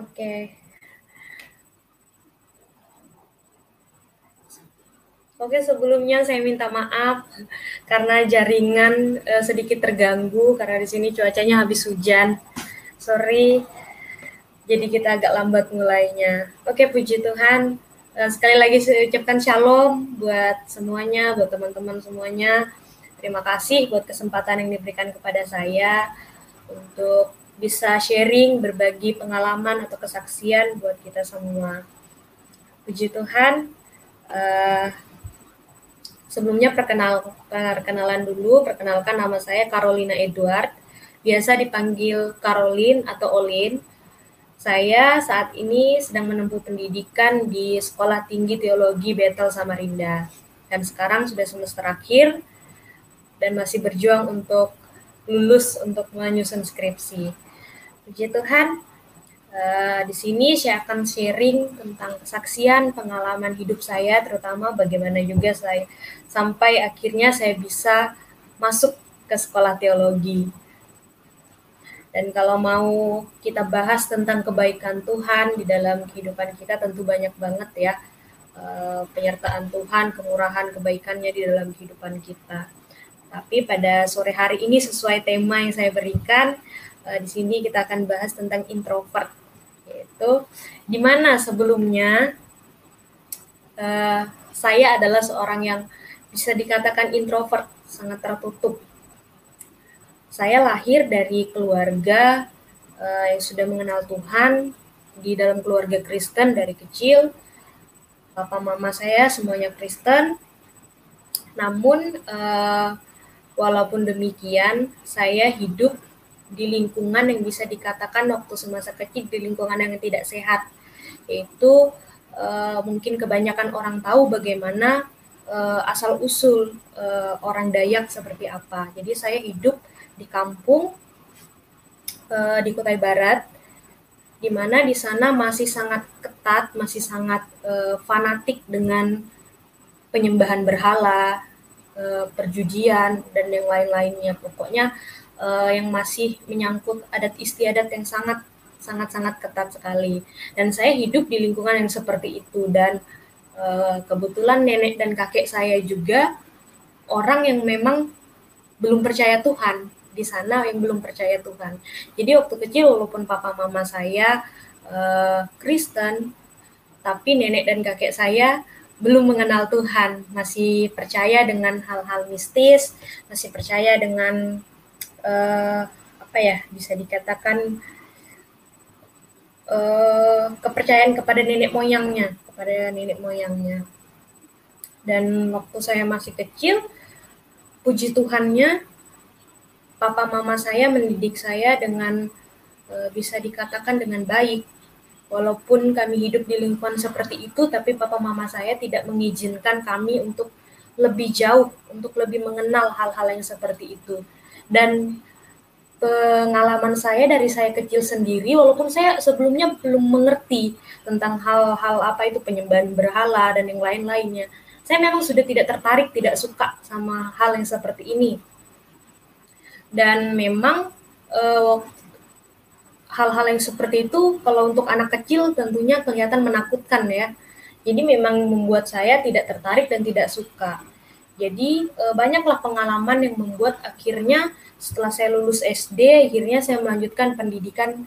Oke. Oke, sebelumnya saya minta maaf karena jaringan uh, sedikit terganggu karena di sini cuacanya habis hujan. Sorry. Jadi kita agak lambat mulainya. Oke, puji Tuhan. Uh, sekali lagi saya ucapkan shalom buat semuanya, buat teman-teman semuanya. Terima kasih buat kesempatan yang diberikan kepada saya untuk bisa sharing, berbagi pengalaman atau kesaksian buat kita semua. Puji Tuhan. Uh, Sebelumnya perkenal, perkenalan dulu, perkenalkan nama saya Carolina Edward, biasa dipanggil Caroline atau Olin. Saya saat ini sedang menempuh pendidikan di Sekolah Tinggi Teologi Betel Samarinda. Dan sekarang sudah semester akhir dan masih berjuang untuk lulus untuk menyusun skripsi. Puji Tuhan, Uh, di sini saya akan sharing tentang kesaksian pengalaman hidup saya, terutama bagaimana juga saya sampai akhirnya saya bisa masuk ke sekolah teologi. Dan kalau mau kita bahas tentang kebaikan Tuhan di dalam kehidupan kita, tentu banyak banget ya uh, penyertaan Tuhan, kemurahan, kebaikannya di dalam kehidupan kita. Tapi pada sore hari ini sesuai tema yang saya berikan, di sini kita akan bahas tentang introvert yaitu di mana sebelumnya uh, saya adalah seorang yang bisa dikatakan introvert, sangat tertutup. Saya lahir dari keluarga uh, yang sudah mengenal Tuhan di dalam keluarga Kristen dari kecil. Papa mama saya semuanya Kristen. Namun uh, walaupun demikian, saya hidup di lingkungan yang bisa dikatakan waktu semasa kecil di lingkungan yang tidak sehat. Yaitu uh, mungkin kebanyakan orang tahu bagaimana uh, asal usul uh, orang Dayak seperti apa. Jadi saya hidup di kampung uh, di Kutai Barat di mana di sana masih sangat ketat masih sangat uh, fanatik dengan penyembahan berhala perjudian dan yang lain-lainnya. Pokoknya uh, yang masih menyangkut adat istiadat yang sangat sangat sangat ketat sekali. Dan saya hidup di lingkungan yang seperti itu. Dan uh, kebetulan nenek dan kakek saya juga orang yang memang belum percaya Tuhan. Di sana yang belum percaya Tuhan. Jadi waktu kecil walaupun papa mama saya uh, Kristen tapi nenek dan kakek saya belum mengenal Tuhan, masih percaya dengan hal-hal mistis, masih percaya dengan uh, apa ya bisa dikatakan uh, kepercayaan kepada nenek moyangnya kepada nenek moyangnya. Dan waktu saya masih kecil puji Tuhannya papa mama saya mendidik saya dengan uh, bisa dikatakan dengan baik. Walaupun kami hidup di lingkungan seperti itu tapi papa mama saya tidak mengizinkan kami untuk lebih jauh untuk lebih mengenal hal-hal yang seperti itu. Dan pengalaman saya dari saya kecil sendiri walaupun saya sebelumnya belum mengerti tentang hal-hal apa itu penyembahan berhala dan yang lain-lainnya saya memang sudah tidak tertarik tidak suka sama hal yang seperti ini. Dan memang eh, hal-hal yang seperti itu kalau untuk anak kecil tentunya kelihatan menakutkan ya jadi memang membuat saya tidak tertarik dan tidak suka. Jadi e, banyaklah pengalaman yang membuat akhirnya setelah saya lulus SD akhirnya saya melanjutkan pendidikan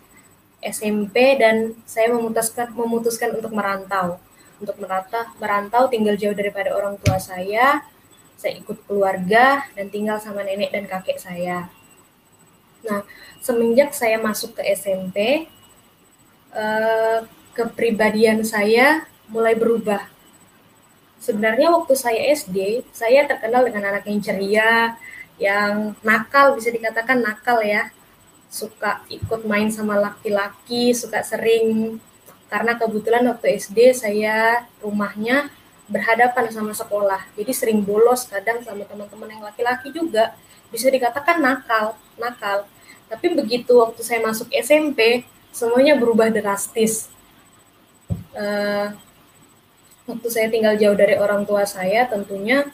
SMP dan saya memutuskan memutuskan untuk merantau. Untuk merata merantau tinggal jauh daripada orang tua saya saya ikut keluarga dan tinggal sama nenek dan kakek saya. Nah semenjak saya masuk ke SMP eh, kepribadian saya mulai berubah. Sebenarnya waktu saya SD saya terkenal dengan anak yang ceria yang nakal bisa dikatakan nakal ya. Suka ikut main sama laki-laki suka sering. Karena kebetulan waktu SD saya rumahnya berhadapan sama sekolah. Jadi sering bolos kadang sama teman-teman yang laki-laki juga. Bisa dikatakan nakal nakal. Tapi begitu waktu saya masuk SMP semuanya berubah drastis. Uh, waktu saya tinggal jauh dari orang tua saya tentunya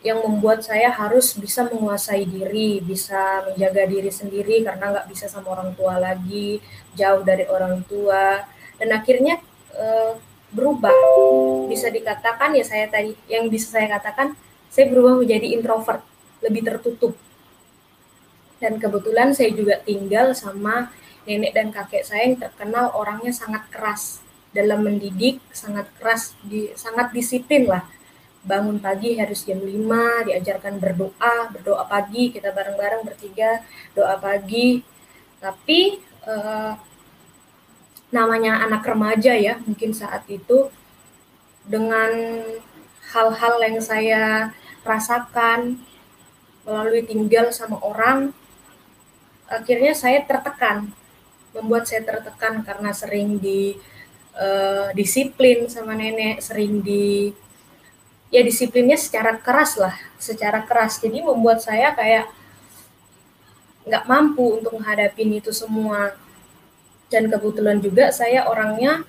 yang membuat saya harus bisa menguasai diri, bisa menjaga diri sendiri karena nggak bisa sama orang tua lagi, jauh dari orang tua, dan akhirnya e, berubah. Bisa dikatakan ya saya tadi, yang bisa saya katakan, saya berubah menjadi introvert, lebih tertutup. Dan kebetulan saya juga tinggal sama nenek dan kakek saya yang terkenal orangnya sangat keras dalam mendidik, sangat keras, di, sangat disiplin lah bangun pagi harus jam 5, diajarkan berdoa, berdoa pagi, kita bareng-bareng bertiga, doa pagi. Tapi eh, namanya anak remaja ya, mungkin saat itu dengan hal-hal yang saya rasakan melalui tinggal sama orang, akhirnya saya tertekan, membuat saya tertekan karena sering di uh, disiplin sama nenek, sering di ya disiplinnya secara keras lah, secara keras. Jadi membuat saya kayak nggak mampu untuk menghadapi itu semua. Dan kebetulan juga saya orangnya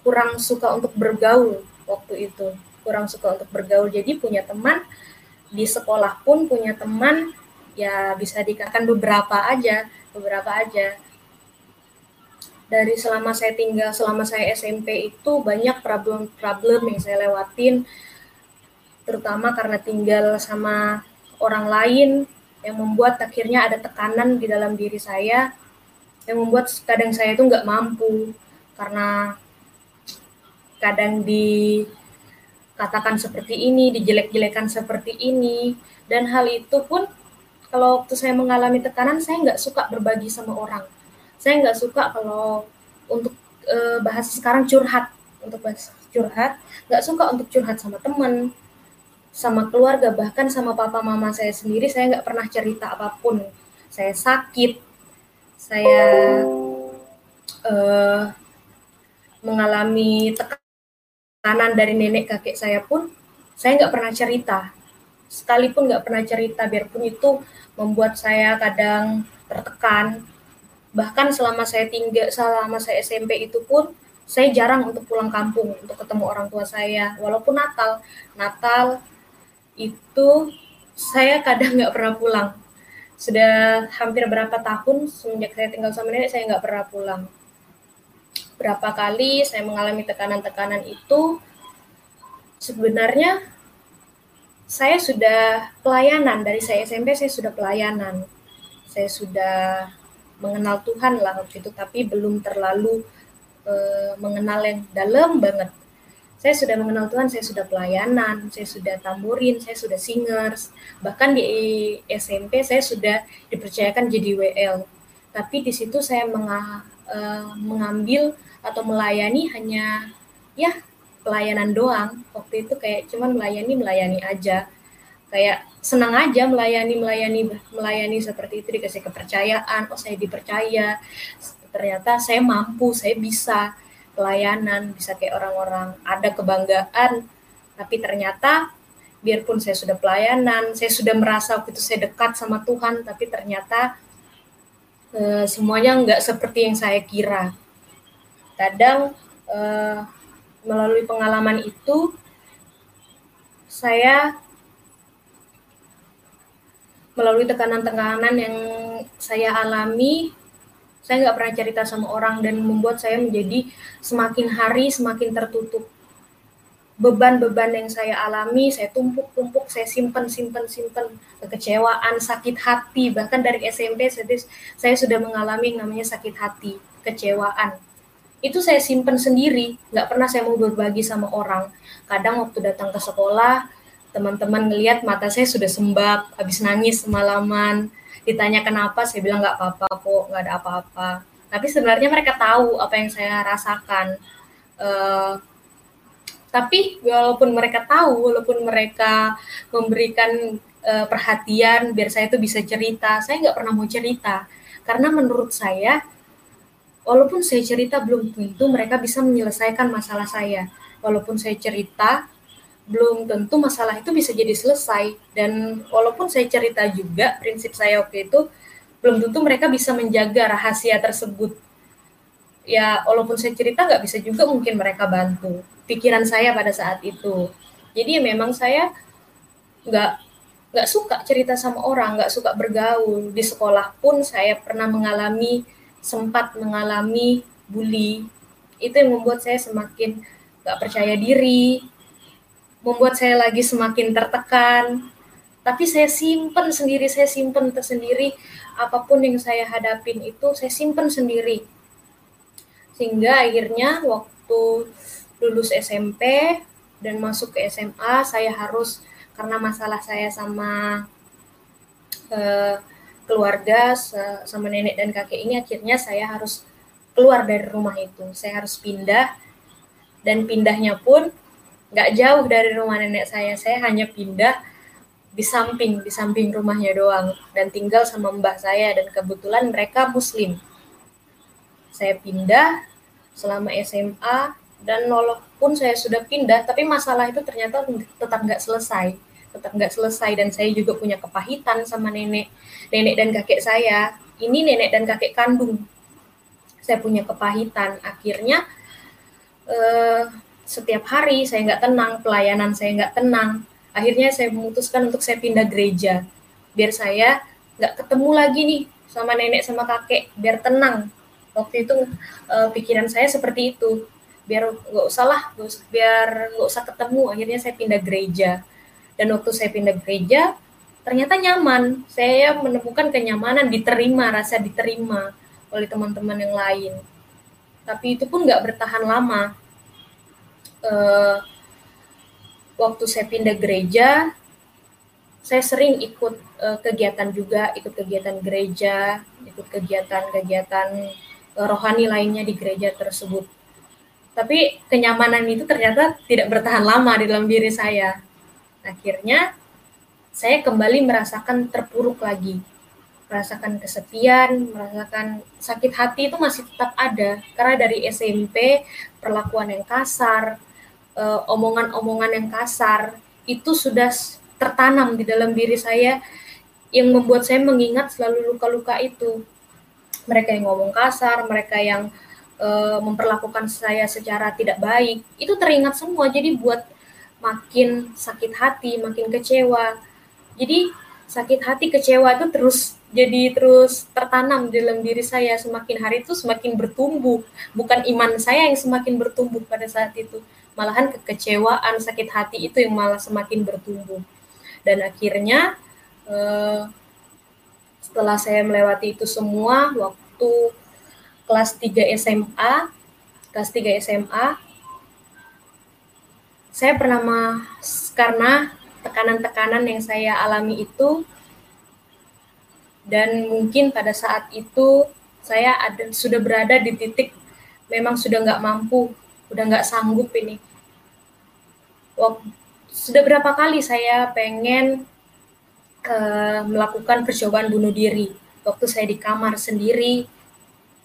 kurang suka untuk bergaul waktu itu, kurang suka untuk bergaul. Jadi punya teman di sekolah pun punya teman ya bisa dikatakan beberapa aja, beberapa aja. Dari selama saya tinggal, selama saya SMP itu banyak problem-problem yang saya lewatin. Terutama karena tinggal sama orang lain yang membuat akhirnya ada tekanan di dalam diri saya yang membuat kadang saya itu nggak mampu. Karena kadang dikatakan seperti ini, dijelek-jelekan seperti ini, dan hal itu pun kalau waktu saya mengalami tekanan saya nggak suka berbagi sama orang, saya nggak suka kalau untuk e, bahas sekarang curhat, untuk bahas curhat, nggak suka untuk curhat sama teman, sama keluarga bahkan sama papa mama saya sendiri saya nggak pernah cerita apa pun. Saya sakit saya uh, mengalami tekanan dari nenek kakek saya pun saya nggak pernah cerita. Sekalipun nggak pernah cerita biarpun itu membuat saya kadang tertekan bahkan selama saya tinggal selama saya SMP itu pun saya jarang untuk pulang kampung untuk ketemu orang tua saya walaupun Natal Natal itu saya kadang nggak pernah pulang. Sudah hampir berapa tahun semenjak saya tinggal sama nenek, saya nggak pernah pulang. Berapa kali saya mengalami tekanan-tekanan itu, sebenarnya saya sudah pelayanan. Dari saya SMP, saya sudah pelayanan. Saya sudah mengenal Tuhan lah waktu itu, tapi belum terlalu uh, mengenal yang dalam banget saya sudah mengenal Tuhan, saya sudah pelayanan, saya sudah tamburin, saya sudah singers, bahkan di SMP saya sudah dipercayakan jadi WL. Tapi di situ saya menga, uh, mengambil atau melayani hanya ya pelayanan doang. Waktu itu kayak cuman melayani melayani aja. Kayak senang aja melayani melayani melayani seperti itu dikasih kepercayaan. Oh saya dipercaya. Ternyata saya mampu, saya bisa pelayanan, bisa kayak orang-orang ada kebanggaan, tapi ternyata biarpun saya sudah pelayanan, saya sudah merasa waktu itu saya dekat sama Tuhan, tapi ternyata e, semuanya nggak seperti yang saya kira. Kadang e, melalui pengalaman itu, saya melalui tekanan-tekanan yang saya alami, saya nggak pernah cerita sama orang dan membuat saya menjadi semakin hari semakin tertutup. Beban-beban yang saya alami saya tumpuk-tumpuk saya simpan simpan simpan kekecewaan sakit hati. Bahkan dari SMP saya, sudah mengalami yang namanya sakit hati kecewaan itu saya simpan sendiri nggak pernah saya mau berbagi sama orang. Kadang waktu datang ke sekolah teman-teman ngelihat mata saya sudah sembab habis nangis semalaman. Ditanya kenapa? Saya bilang nggak apa-apa kok nggak ada apa-apa. Tapi sebenarnya mereka tahu apa yang saya rasakan. Uh, tapi walaupun mereka tahu walaupun mereka memberikan uh, perhatian biar saya itu bisa cerita saya nggak pernah mau cerita. Karena menurut saya walaupun saya cerita belum tentu mereka bisa menyelesaikan masalah saya. Walaupun saya cerita belum tentu masalah itu bisa jadi selesai. Dan walaupun saya cerita juga prinsip saya waktu itu belum tentu mereka bisa menjaga rahasia tersebut. Ya walaupun saya cerita nggak bisa juga mungkin mereka bantu. Pikiran saya pada saat itu. Jadi ya memang saya nggak nggak suka cerita sama orang, nggak suka bergaul. Di sekolah pun saya pernah mengalami sempat mengalami bully. Itu yang membuat saya semakin nggak percaya diri, membuat saya lagi semakin tertekan. Tapi saya simpen sendiri, saya simpen tersendiri apa pun yang saya hadapin itu saya simpen sendiri. Sehingga akhirnya waktu lulus SMP dan masuk ke SMA saya harus karena masalah saya sama uh, keluarga sama nenek dan kakek ini akhirnya saya harus keluar dari rumah itu saya harus pindah dan pindahnya pun nggak jauh dari rumah nenek saya. Saya hanya pindah di samping di samping rumahnya doang. Dan tinggal sama mbah saya. Dan kebetulan mereka muslim. Saya pindah selama SMA dan walaupun saya sudah pindah. Tapi masalah itu ternyata tetap nggak selesai. Tetap nggak selesai. Dan saya juga punya kepahitan sama nenek nenek dan kakek saya. Ini nenek dan kakek kandung. Saya punya kepahitan. Akhirnya eh, setiap hari saya nggak tenang pelayanan saya nggak tenang. Akhirnya saya memutuskan untuk saya pindah gereja. Biar saya nggak ketemu lagi nih sama nenek sama kakek. Biar tenang. Waktu itu eh, pikiran saya seperti itu. Biar nggak usah lah biar nggak usah ketemu. Akhirnya saya pindah gereja. Dan waktu saya pindah gereja, ternyata nyaman. Saya menemukan kenyamanan, diterima, rasa diterima oleh teman-teman yang lain. Tapi itu pun nggak bertahan lama. Uh, waktu saya pindah gereja, saya sering ikut uh, kegiatan juga, ikut kegiatan gereja, ikut kegiatan-kegiatan uh, rohani lainnya di gereja tersebut. Tapi kenyamanan itu ternyata tidak bertahan lama di dalam diri saya. Akhirnya saya kembali merasakan terpuruk lagi. Merasakan kesepian, merasakan sakit hati itu masih tetap ada. Karena dari SMP perlakuan yang kasar, eh, omongan-omongan yang kasar itu sudah tertanam di dalam diri saya yang membuat saya mengingat selalu luka-luka itu. Mereka yang ngomong kasar, mereka yang uh, memperlakukan saya secara tidak baik, itu teringat semua. Jadi buat makin sakit hati, makin kecewa. Jadi sakit hati, kecewa itu terus jadi terus tertanam dalam diri saya semakin hari itu semakin bertumbuh. Bukan iman saya yang semakin bertumbuh pada saat itu, malahan kekecewaan, sakit hati itu yang malah semakin bertumbuh. Dan akhirnya eh, setelah saya melewati itu semua waktu kelas 3 SMA, kelas 3 SMA saya pernah karena tekanan-tekanan yang saya alami itu dan mungkin pada saat itu saya ada sudah berada di titik memang sudah nggak mampu, udah nggak sanggup ini. Waktu, sudah berapa kali saya pengen uh, melakukan percobaan bunuh diri. Waktu saya di kamar sendiri,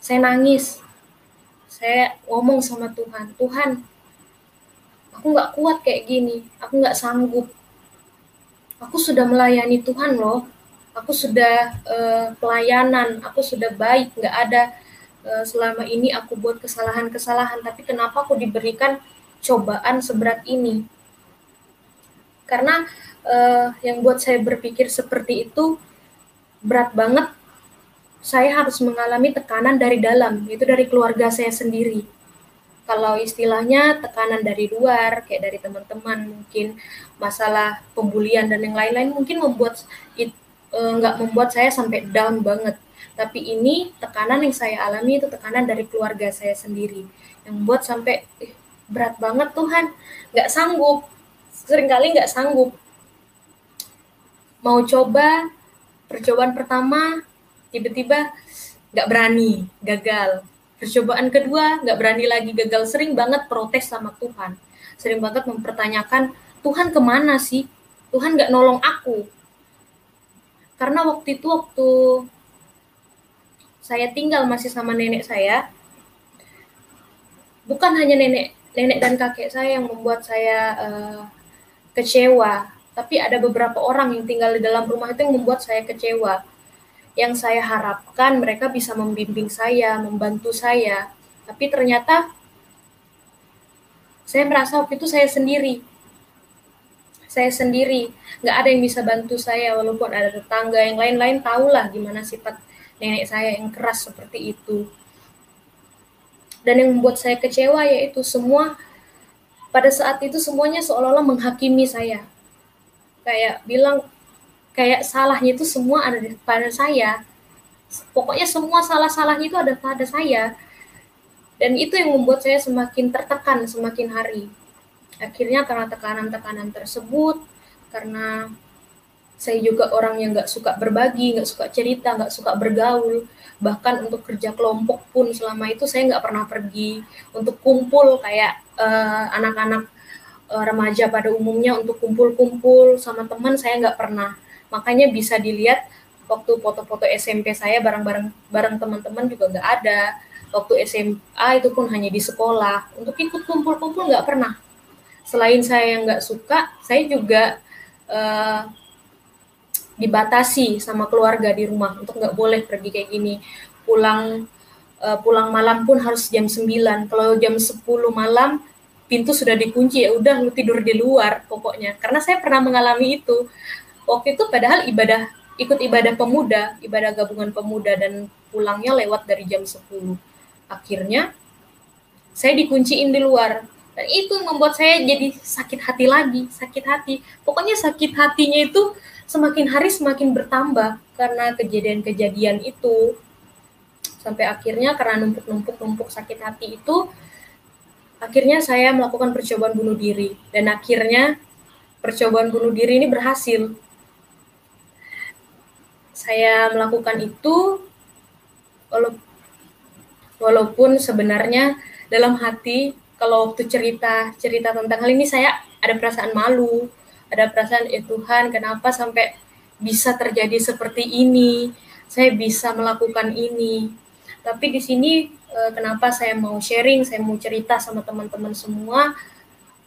saya nangis. Saya ngomong sama Tuhan, Tuhan, aku nggak kuat kayak gini aku nggak sanggup. Aku sudah melayani Tuhan loh. Aku sudah uh, pelayanan aku sudah baik. Nggak ada uh, selama ini aku buat kesalahan-kesalahan. Tapi kenapa aku diberikan cobaan seberat ini karena uh, yang buat saya berpikir seperti itu berat banget. Saya harus mengalami tekanan dari dalam, itu dari keluarga saya sendiri. Kalau istilahnya tekanan dari luar kayak dari teman-teman mungkin masalah pembulian dan yang lain-lain mungkin membuat it, e, nggak membuat saya sampai down banget. Tapi ini tekanan yang saya alami itu tekanan dari keluarga saya sendiri. Yang membuat sampai eh, berat banget Tuhan. Nggak sanggup sering kali nggak sanggup mau coba percobaan pertama tiba-tiba nggak berani gagal Percobaan kedua, nggak berani lagi gagal, sering banget protes sama Tuhan. Sering banget mempertanyakan, Tuhan ke mana sih? Tuhan nggak nolong aku. Karena waktu itu, waktu saya tinggal masih sama nenek saya, bukan hanya nenek nenek dan kakek saya yang membuat saya uh, kecewa, tapi ada beberapa orang yang tinggal di dalam rumah itu yang membuat saya kecewa. Yang saya harapkan mereka bisa membimbing saya, membantu saya. Tapi ternyata saya merasa waktu itu saya sendiri. saya sendiri. Nggak ada yang bisa bantu saya walaupun ada tetangga. Yang lain-lain tahulah gimana sifat nenek saya yang keras seperti itu. Dan yang membuat saya kecewa yaitu semua pada saat itu semuanya seolah-olah menghakimi saya. Kayak bilang kayak salahnya itu semua ada di pada saya. Pokoknya semua salah-salahnya itu ada pada saya. Dan itu yang membuat saya semakin tertekan semakin hari. Akhirnya karena tekanan-tekanan tersebut karena saya juga orang yang nggak suka berbagi nggak suka cerita nggak suka bergaul. Bahkan untuk kerja kelompok pun selama itu saya nggak pernah pergi untuk kumpul. Kayak anak-anak uh, remaja pada umumnya untuk kumpul-kumpul sama teman saya nggak pernah. Makanya bisa dilihat waktu foto-foto SMP saya bareng-bareng bareng teman-teman juga nggak ada. Waktu SMA itu pun hanya di sekolah. Untuk ikut kumpul-kumpul nggak pernah. Selain saya yang nggak suka, saya juga uh, dibatasi sama keluarga di rumah untuk nggak boleh pergi kayak gini. Pulang uh, pulang malam pun harus jam 9. Kalau jam 10 malam pintu sudah dikunci ya udah lu tidur di luar pokoknya. Karena saya pernah mengalami itu. Waktu itu padahal ibadah ikut ibadah pemuda, ibadah gabungan pemuda dan pulangnya lewat dari jam 10. Akhirnya saya dikunciin di luar dan itu membuat saya jadi sakit hati lagi, sakit hati. Pokoknya sakit hatinya itu semakin hari semakin bertambah karena kejadian-kejadian itu. Sampai akhirnya karena numpuk-numpuk-numpuk sakit hati itu, akhirnya saya melakukan percobaan bunuh diri. Dan akhirnya percobaan bunuh diri ini berhasil. Saya melakukan itu walaupun sebenarnya dalam hati kalau waktu cerita cerita tentang hal ini saya ada perasaan malu, ada perasaan ya Tuhan kenapa sampai bisa terjadi seperti ini, saya bisa melakukan ini. Tapi di sini eh, kenapa saya mau sharing, saya mau cerita sama teman-teman semua,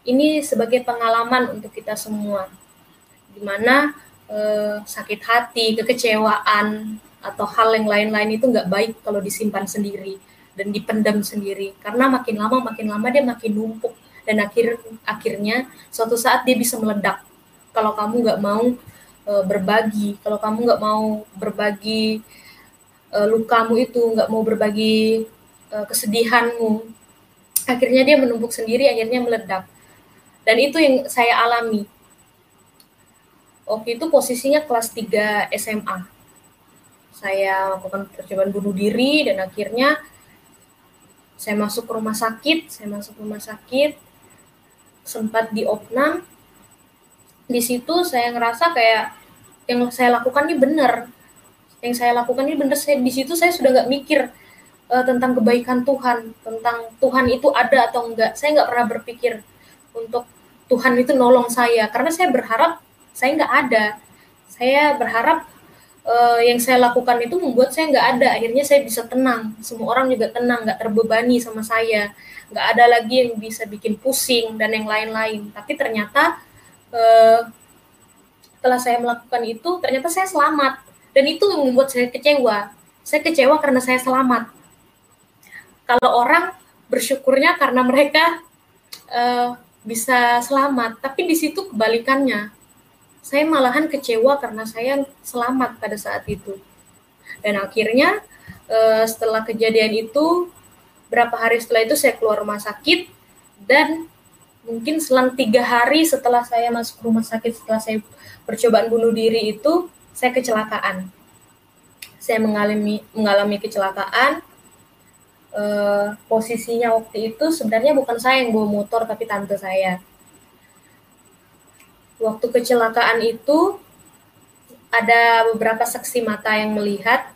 ini sebagai pengalaman untuk kita semua, di mana eh, sakit hati, kekecewaan atau hal yang lain-lain itu nggak baik kalau disimpan sendiri dan dipendam sendiri. Karena makin lama makin lama dia makin numpuk. Dan akhir akhirnya suatu saat dia bisa meledak. Kalau kamu nggak mau e, berbagi kalau kamu nggak mau berbagi e, lukamu itu nggak mau berbagi e, kesedihanmu akhirnya dia menumpuk sendiri akhirnya meledak dan itu yang saya alami waktu itu posisinya kelas 3 SMA saya melakukan percobaan bunuh diri dan akhirnya saya masuk ke rumah sakit, saya masuk rumah sakit, sempat di opnam. Di situ saya ngerasa kayak yang saya lakukan ini benar. Yang saya lakukan ini benar. Saya di situ saya sudah nggak mikir uh, tentang kebaikan Tuhan, tentang Tuhan itu ada atau enggak. Saya nggak pernah berpikir untuk Tuhan itu nolong saya, karena saya berharap saya nggak ada. Saya berharap uh, yang saya lakukan itu membuat saya nggak ada akhirnya saya bisa tenang semua orang juga tenang nggak terbebani sama saya nggak ada lagi yang bisa bikin pusing dan yang lain-lain tapi ternyata uh, setelah saya melakukan itu ternyata saya selamat dan itu membuat saya kecewa. Saya kecewa karena saya selamat. Kalau orang bersyukurnya karena mereka uh, bisa selamat tapi di situ kebalikannya. Saya malahan kecewa karena saya selamat pada saat itu. Dan akhirnya uh, setelah kejadian itu, berapa hari setelah itu saya keluar rumah sakit dan mungkin selang tiga hari setelah saya masuk rumah sakit setelah saya percobaan bunuh diri itu, saya kecelakaan. Saya mengalami mengalami kecelakaan. Uh, posisinya waktu itu sebenarnya bukan saya yang bawa motor tapi tante saya waktu kecelakaan itu ada beberapa saksi mata yang melihat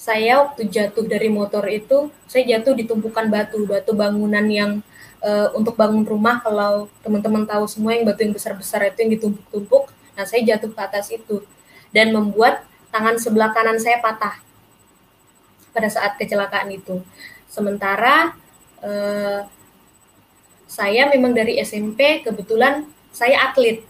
saya waktu jatuh dari motor itu saya jatuh di tumpukan batu batu bangunan yang uh, untuk bangun rumah kalau teman-teman tahu semua yang batu yang besar-besar itu yang ditumpuk-tumpuk nah saya jatuh ke atas itu dan membuat tangan sebelah kanan saya patah pada saat kecelakaan itu. Sementara uh, saya memang dari SMP kebetulan saya atlet.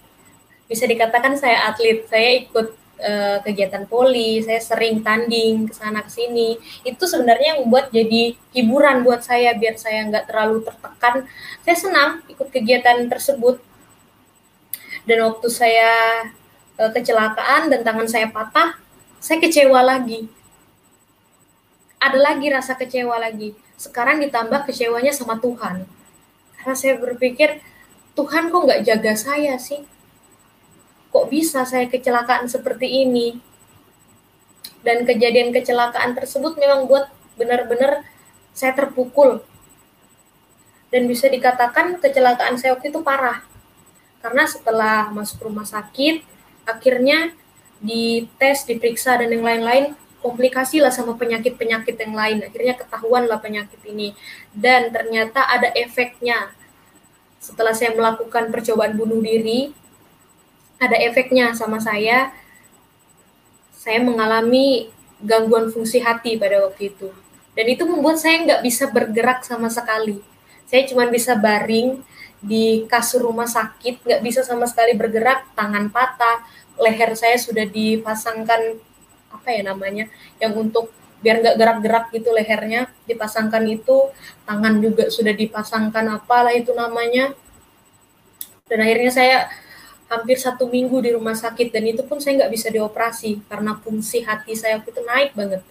Bisa dikatakan saya atlet. Saya ikut uh, kegiatan poli saya sering tanding ke sana ke sini. Itu sebenarnya yang membuat jadi hiburan buat saya biar saya nggak terlalu tertekan. Saya senang ikut kegiatan tersebut. Dan waktu saya uh, kecelakaan dan tangan saya patah saya kecewa lagi. Ada lagi rasa kecewa lagi. Sekarang ditambah kecewanya sama Tuhan. Karena saya berpikir Tuhan kok nggak jaga saya sih? Kok bisa saya kecelakaan seperti ini? Dan kejadian kecelakaan tersebut memang buat benar-benar saya terpukul. Dan bisa dikatakan kecelakaan saya waktu itu parah. Karena setelah masuk rumah sakit akhirnya dites diperiksa dan yang lain-lain komplikasi lah sama penyakit-penyakit yang lain. Akhirnya ketahuan lah penyakit ini. Dan ternyata ada efeknya. Setelah saya melakukan percobaan bunuh diri ada efeknya sama saya. Saya mengalami gangguan fungsi hati pada waktu itu. Dan itu membuat saya nggak bisa bergerak sama sekali. Saya cuma bisa baring di kasur rumah sakit, nggak bisa sama sekali bergerak, tangan patah, leher saya sudah dipasangkan apa ya namanya, yang untuk biar nggak gerak-gerak gitu lehernya dipasangkan itu, tangan juga sudah dipasangkan apalah itu namanya. Dan akhirnya saya hampir satu minggu di rumah sakit dan itu pun saya nggak bisa dioperasi karena fungsi hati saya itu naik banget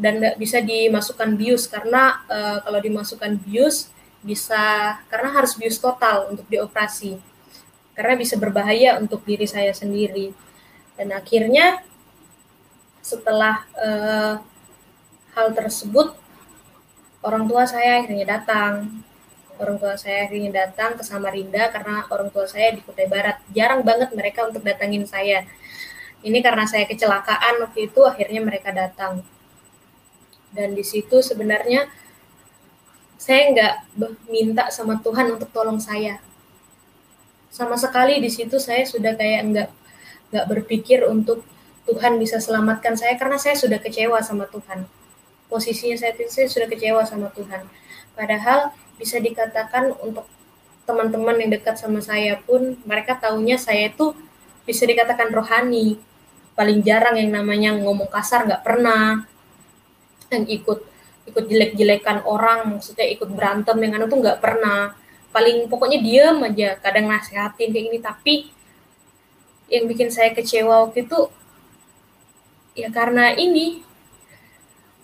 dan nggak bisa dimasukkan bius karena uh, kalau dimasukkan bius bisa karena harus bius total untuk dioperasi karena bisa berbahaya untuk diri saya sendiri. Dan akhirnya setelah uh, hal tersebut orang tua saya akhirnya datang. Orang tua saya akhirnya datang ke Samarinda karena orang tua saya di Kutai Barat. Jarang banget mereka untuk datangin saya. Ini karena saya kecelakaan waktu itu akhirnya mereka datang. Dan di situ sebenarnya saya nggak minta sama Tuhan untuk tolong saya sama sekali di situ saya sudah kayak nggak nggak berpikir untuk Tuhan bisa selamatkan saya karena saya sudah kecewa sama Tuhan. Posisinya saya saya sudah kecewa sama Tuhan. Padahal bisa dikatakan untuk teman-teman yang dekat sama saya pun mereka tahunya saya itu bisa dikatakan rohani. Paling jarang yang namanya ngomong kasar nggak pernah. Yang ikut ikut jelek-jelekan orang maksudnya ikut berantem dengan itu nggak pernah paling pokoknya diem aja. Kadang nasehatin kayak gini tapi yang bikin saya kecewa waktu itu ya karena ini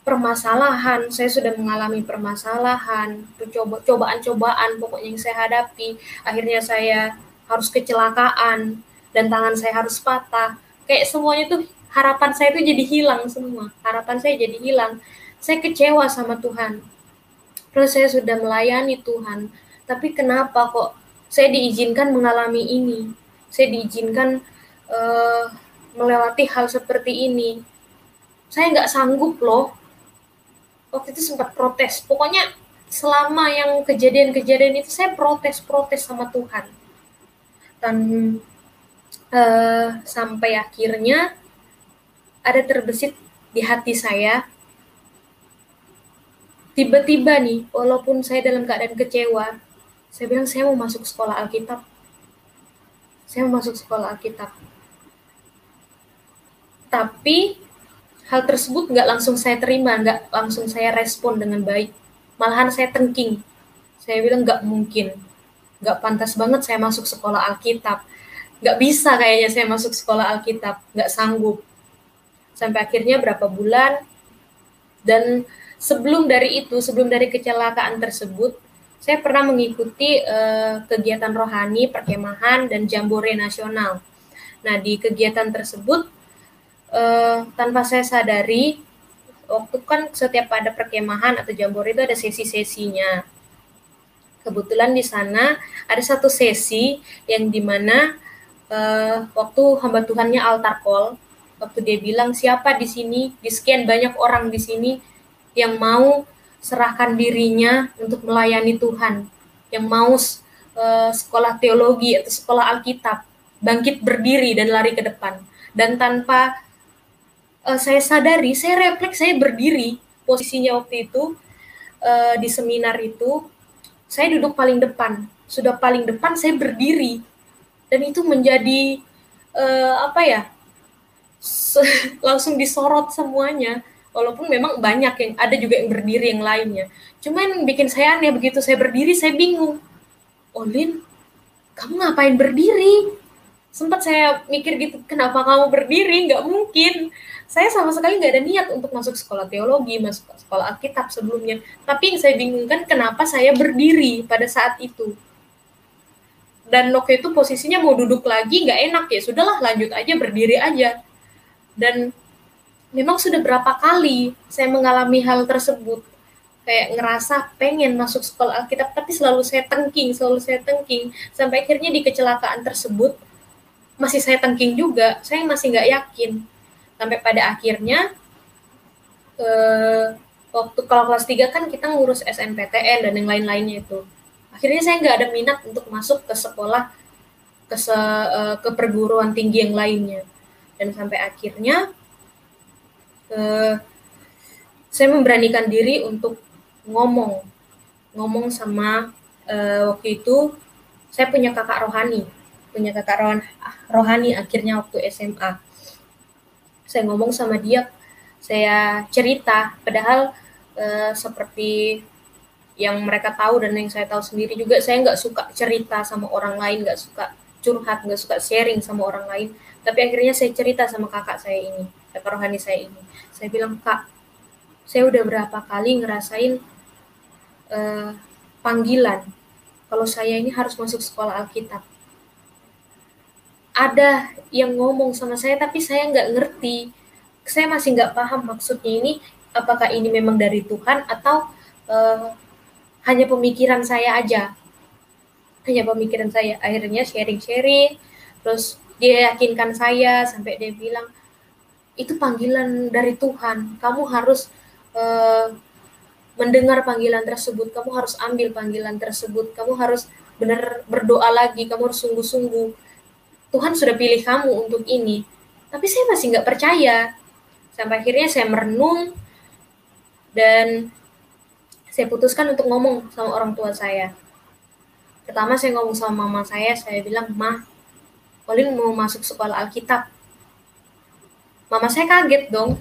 permasalahan. Saya sudah mengalami permasalahan coba cobaan-cobaan pokoknya yang saya hadapi. Akhirnya saya harus kecelakaan dan tangan saya harus patah. Kayak semuanya tuh harapan saya itu jadi hilang semua. Harapan saya jadi hilang. Saya kecewa sama Tuhan. Terus saya sudah melayani Tuhan tapi kenapa kok saya diizinkan mengalami ini? Saya diizinkan uh, melewati hal seperti ini. Saya nggak sanggup loh. Waktu itu sempat protes. Pokoknya selama yang kejadian-kejadian itu saya protes-protes sama Tuhan. Dan uh, sampai akhirnya ada terbesit di hati saya. Tiba-tiba nih walaupun saya dalam keadaan kecewa saya bilang saya mau masuk sekolah Alkitab. Saya mau masuk sekolah Alkitab. Tapi hal tersebut nggak langsung saya terima nggak langsung saya respon dengan baik. Malahan saya tengking. Saya bilang nggak mungkin. Nggak pantas banget saya masuk sekolah Alkitab. Nggak bisa kayaknya saya masuk sekolah Alkitab. Nggak sanggup. Sampai akhirnya berapa bulan dan sebelum dari itu sebelum dari kecelakaan tersebut saya pernah mengikuti uh, kegiatan rohani perkemahan dan jambore nasional. Nah di kegiatan tersebut uh, tanpa saya sadari waktu kan setiap ada perkemahan atau jambore itu ada sesi-sesinya. Kebetulan di sana ada satu sesi yang di mana uh, waktu hamba Tuhannya altar call waktu dia bilang siapa di sini? Di sekian banyak orang di sini yang mau serahkan dirinya untuk melayani Tuhan yang mau uh, sekolah teologi atau sekolah Alkitab bangkit berdiri dan lari ke depan. Dan tanpa uh, saya sadari saya refleks saya berdiri posisinya waktu itu uh, di seminar itu saya duduk paling depan. Sudah paling depan saya berdiri. Dan itu menjadi uh, apa ya langsung disorot semuanya walaupun memang banyak yang ada juga yang berdiri yang lainnya. Cuman bikin saya aneh begitu saya berdiri saya bingung. Olin kamu ngapain berdiri? Sempat saya mikir gitu kenapa kamu berdiri? Nggak mungkin. Saya sama sekali nggak ada niat untuk masuk sekolah teologi masuk sekolah Alkitab sebelumnya. Tapi yang saya bingungkan kenapa saya berdiri pada saat itu? Dan waktu itu posisinya mau duduk lagi nggak enak. Ya sudahlah lanjut aja berdiri aja. Dan memang sudah berapa kali saya mengalami hal tersebut. Kayak ngerasa pengen masuk sekolah Alkitab tapi selalu saya tengking selalu saya tengking. Sampai akhirnya di kecelakaan tersebut masih saya tengking juga. Saya masih nggak yakin. Sampai pada akhirnya eh, waktu kalau kelas 3 kan kita ngurus SNPTN dan yang lain-lainnya itu. Akhirnya saya nggak ada minat untuk masuk ke sekolah ke se, eh, ke perguruan tinggi yang lainnya. Dan sampai akhirnya saya memberanikan diri untuk ngomong ngomong sama eh, waktu itu saya punya kakak rohani punya kakak rohani, rohani akhirnya waktu SMA. Saya ngomong sama dia, saya cerita, padahal uh, seperti yang mereka tahu dan yang saya tahu sendiri juga, saya nggak suka cerita sama orang lain, nggak suka curhat, nggak suka sharing sama orang lain. Tapi akhirnya saya cerita sama kakak saya ini, kakak rohani saya ini. Saya bilang, kak, saya udah berapa kali ngerasain uh, panggilan kalau saya ini harus masuk sekolah Alkitab. Ada yang ngomong sama saya tapi saya nggak ngerti. Saya masih nggak paham maksudnya ini apakah ini memang dari Tuhan atau uh, hanya pemikiran saya aja. Hanya pemikiran saya. Akhirnya sharing-sharing terus dia yakinkan saya sampai dia bilang itu panggilan dari Tuhan kamu harus uh, mendengar panggilan tersebut kamu harus ambil panggilan tersebut kamu harus benar berdoa lagi kamu harus sungguh-sungguh Tuhan sudah pilih kamu untuk ini. Tapi saya masih nggak percaya. Sampai akhirnya saya merenung dan saya putuskan untuk ngomong sama orang tua saya. Pertama saya ngomong sama mama saya, saya bilang, Ma, Olin mau masuk sekolah Alkitab. Mama saya kaget dong.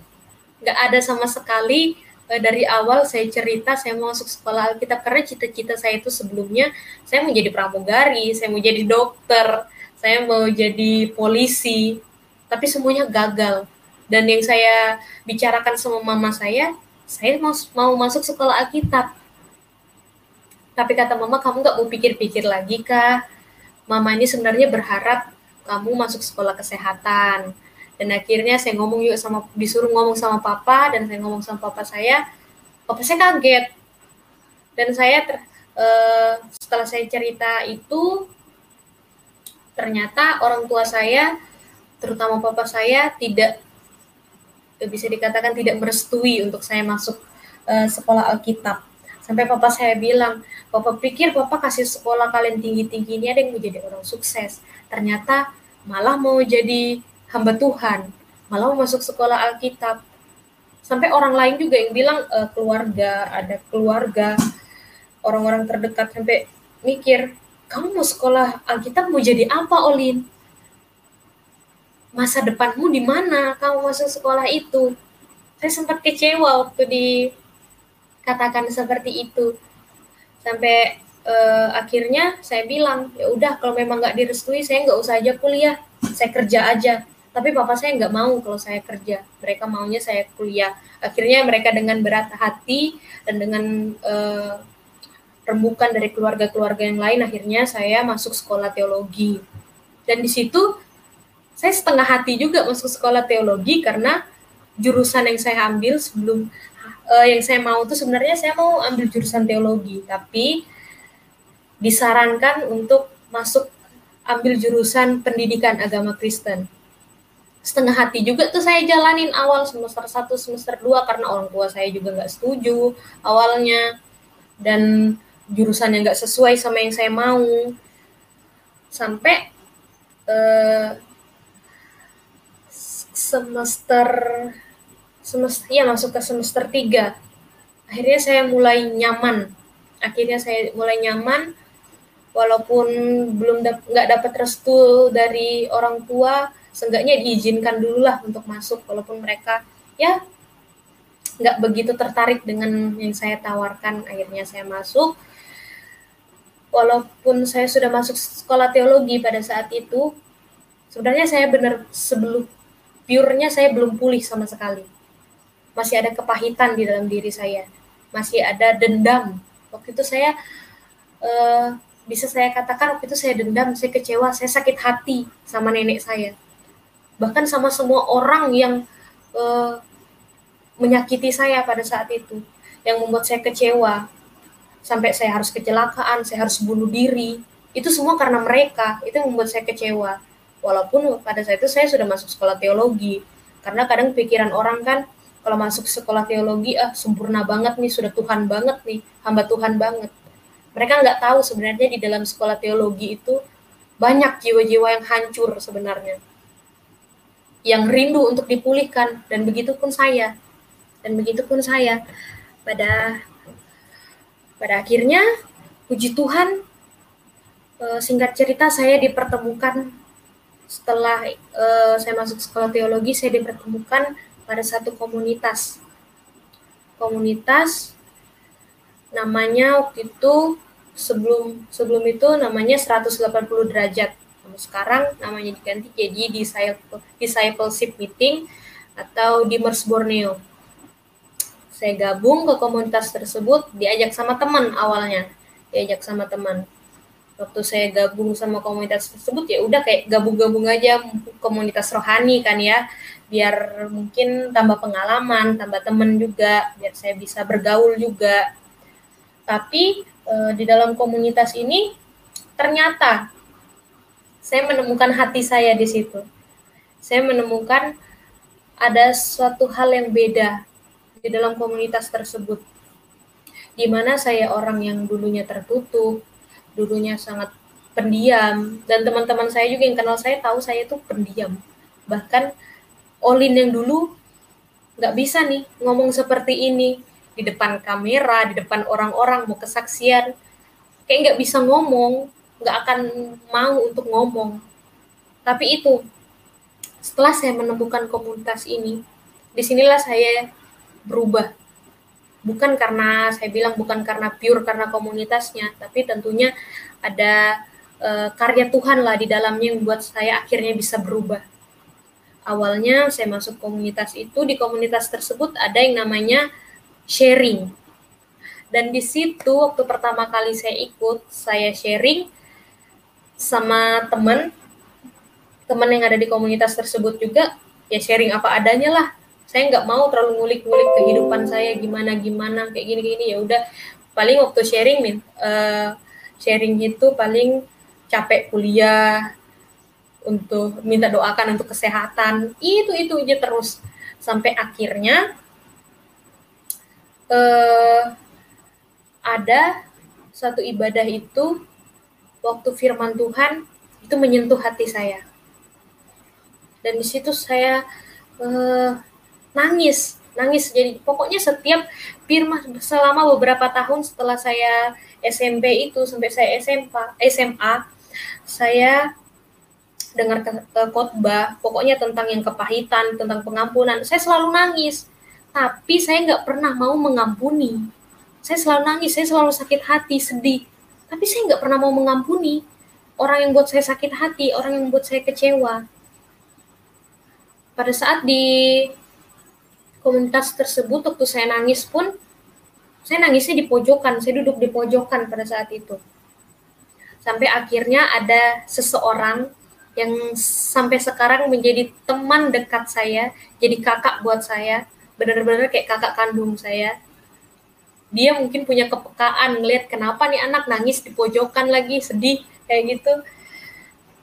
Nggak ada sama sekali eh, dari awal saya cerita saya mau masuk sekolah Alkitab karena cita-cita saya itu sebelumnya saya mau jadi pramugari, saya mau jadi dokter, saya mau jadi polisi, tapi semuanya gagal. Dan yang saya bicarakan sama mama saya, saya mau, mau masuk sekolah Alkitab. Tapi kata mama, kamu nggak mau pikir-pikir lagi kah? Mama ini sebenarnya berharap kamu masuk sekolah kesehatan. Dan akhirnya saya ngomong yuk sama, disuruh ngomong sama papa, dan saya ngomong sama papa saya, papa saya kaget. Dan saya ter, uh, setelah saya cerita itu, ternyata orang tua saya terutama papa saya tidak bisa dikatakan tidak merestui untuk saya masuk uh, sekolah Alkitab sampai papa saya bilang papa pikir papa kasih sekolah kalian tinggi tinggi ini ada yang mau jadi orang sukses ternyata malah mau jadi hamba Tuhan malah mau masuk sekolah Alkitab sampai orang lain juga yang bilang uh, keluarga ada keluarga orang-orang terdekat sampai mikir kamu mau sekolah Alkitab mau jadi apa Olin? Masa depanmu di mana kamu masuk sekolah itu? Saya sempat kecewa waktu dikatakan seperti itu. Sampai uh, akhirnya saya bilang, ya udah kalau memang nggak direstui saya nggak usah aja kuliah, saya kerja aja. Tapi papa saya nggak mau kalau saya kerja. Mereka maunya saya kuliah. Akhirnya mereka dengan berat hati dan dengan uh, rembukan dari keluarga-keluarga yang lain akhirnya saya masuk sekolah teologi dan di situ saya setengah hati juga masuk sekolah teologi karena jurusan yang saya ambil sebelum uh, yang saya mau itu sebenarnya saya mau ambil jurusan teologi tapi disarankan untuk masuk ambil jurusan pendidikan agama Kristen setengah hati juga tuh saya jalanin awal semester 1 semester 2 karena orang tua saya juga nggak setuju awalnya. Dan jurusan yang nggak sesuai sama yang saya mau. Sampai uh, semester semester ya masuk ke semester 3 akhirnya saya mulai nyaman. Akhirnya saya mulai nyaman walaupun belum nggak dap dapat restu dari orang tua seenggaknya diizinkan dulu lah untuk masuk walaupun mereka ya nggak begitu tertarik dengan yang saya tawarkan akhirnya saya masuk walaupun saya sudah masuk sekolah teologi pada saat itu, sebenarnya saya benar sebelum purenya saya belum pulih sama sekali. Masih ada kepahitan di dalam diri saya, masih ada dendam. Waktu itu saya uh, bisa saya katakan waktu itu saya dendam, saya kecewa, saya sakit hati sama nenek saya. Bahkan sama semua orang yang uh, menyakiti saya pada saat itu, yang membuat saya kecewa, sampai saya harus kecelakaan, saya harus bunuh diri. Itu semua karena mereka, itu yang membuat saya kecewa. Walaupun pada saat itu saya sudah masuk sekolah teologi, karena kadang pikiran orang kan kalau masuk sekolah teologi ah sempurna banget nih, sudah Tuhan banget nih, hamba Tuhan banget. Mereka nggak tahu sebenarnya di dalam sekolah teologi itu banyak jiwa-jiwa yang hancur sebenarnya. Yang rindu untuk dipulihkan dan begitu pun saya. Dan begitu pun saya pada pada akhirnya, puji Tuhan, eh, singkat cerita saya dipertemukan setelah uh, saya masuk sekolah teologi, saya dipertemukan pada satu komunitas. Komunitas namanya waktu itu sebelum sebelum itu namanya 180 derajat. Sekarang namanya diganti jadi discipleship meeting atau di Mers Borneo. Saya gabung ke komunitas tersebut diajak sama teman awalnya. Diajak sama teman. Waktu saya gabung sama komunitas tersebut ya udah kayak gabung-gabung aja komunitas rohani kan ya. Biar mungkin tambah pengalaman tambah teman juga biar saya bisa bergaul juga. Tapi e, di dalam komunitas ini ternyata saya menemukan hati saya di situ saya menemukan ada suatu hal yang beda di dalam komunitas tersebut. Di mana saya orang yang dulunya tertutup, dulunya sangat pendiam, dan teman-teman saya juga yang kenal saya tahu saya itu pendiam. Bahkan Olin yang dulu nggak bisa nih ngomong seperti ini di depan kamera, di depan orang-orang mau kesaksian, kayak nggak bisa ngomong, nggak akan mau untuk ngomong. Tapi itu setelah saya menemukan komunitas ini, di sinilah saya berubah. Bukan karena saya bilang bukan karena pure karena komunitasnya tapi tentunya ada uh, karya Tuhan lah di dalamnya yang membuat saya akhirnya bisa berubah. Awalnya saya masuk komunitas itu di komunitas tersebut ada yang namanya sharing. Dan di situ waktu pertama kali saya ikut saya sharing sama teman teman yang ada di komunitas tersebut juga ya sharing apa adanya lah. Saya nggak mau terlalu ngulik-ngulik kehidupan saya gimana gimana kayak gini gini ya udah. Paling waktu sharing min uh, sharing itu paling capek kuliah untuk minta doakan untuk kesehatan. Itu itu aja terus. Sampai akhirnya uh, ada satu ibadah itu waktu firman Tuhan itu menyentuh hati saya. Dan di situ saya uh, nangis nangis. Jadi pokoknya setiap firman selama beberapa tahun setelah saya SMP itu sampai saya SMA SMA saya dengar khotbah pokoknya tentang yang kepahitan tentang pengampunan. Saya selalu nangis. Tapi saya nggak pernah mau mengampuni. Saya selalu nangis saya selalu sakit hati sedih tapi saya nggak pernah mau mengampuni orang yang buat saya sakit hati orang yang buat saya kecewa pada saat di komunitas tersebut waktu saya nangis pun saya nangisnya di pojokan, saya duduk di pojokan pada saat itu. Sampai akhirnya ada seseorang yang sampai sekarang menjadi teman dekat saya, jadi kakak buat saya, benar-benar kayak kakak kandung saya. Dia mungkin punya kepekaan ngelihat kenapa nih anak nangis di pojokan lagi, sedih kayak gitu.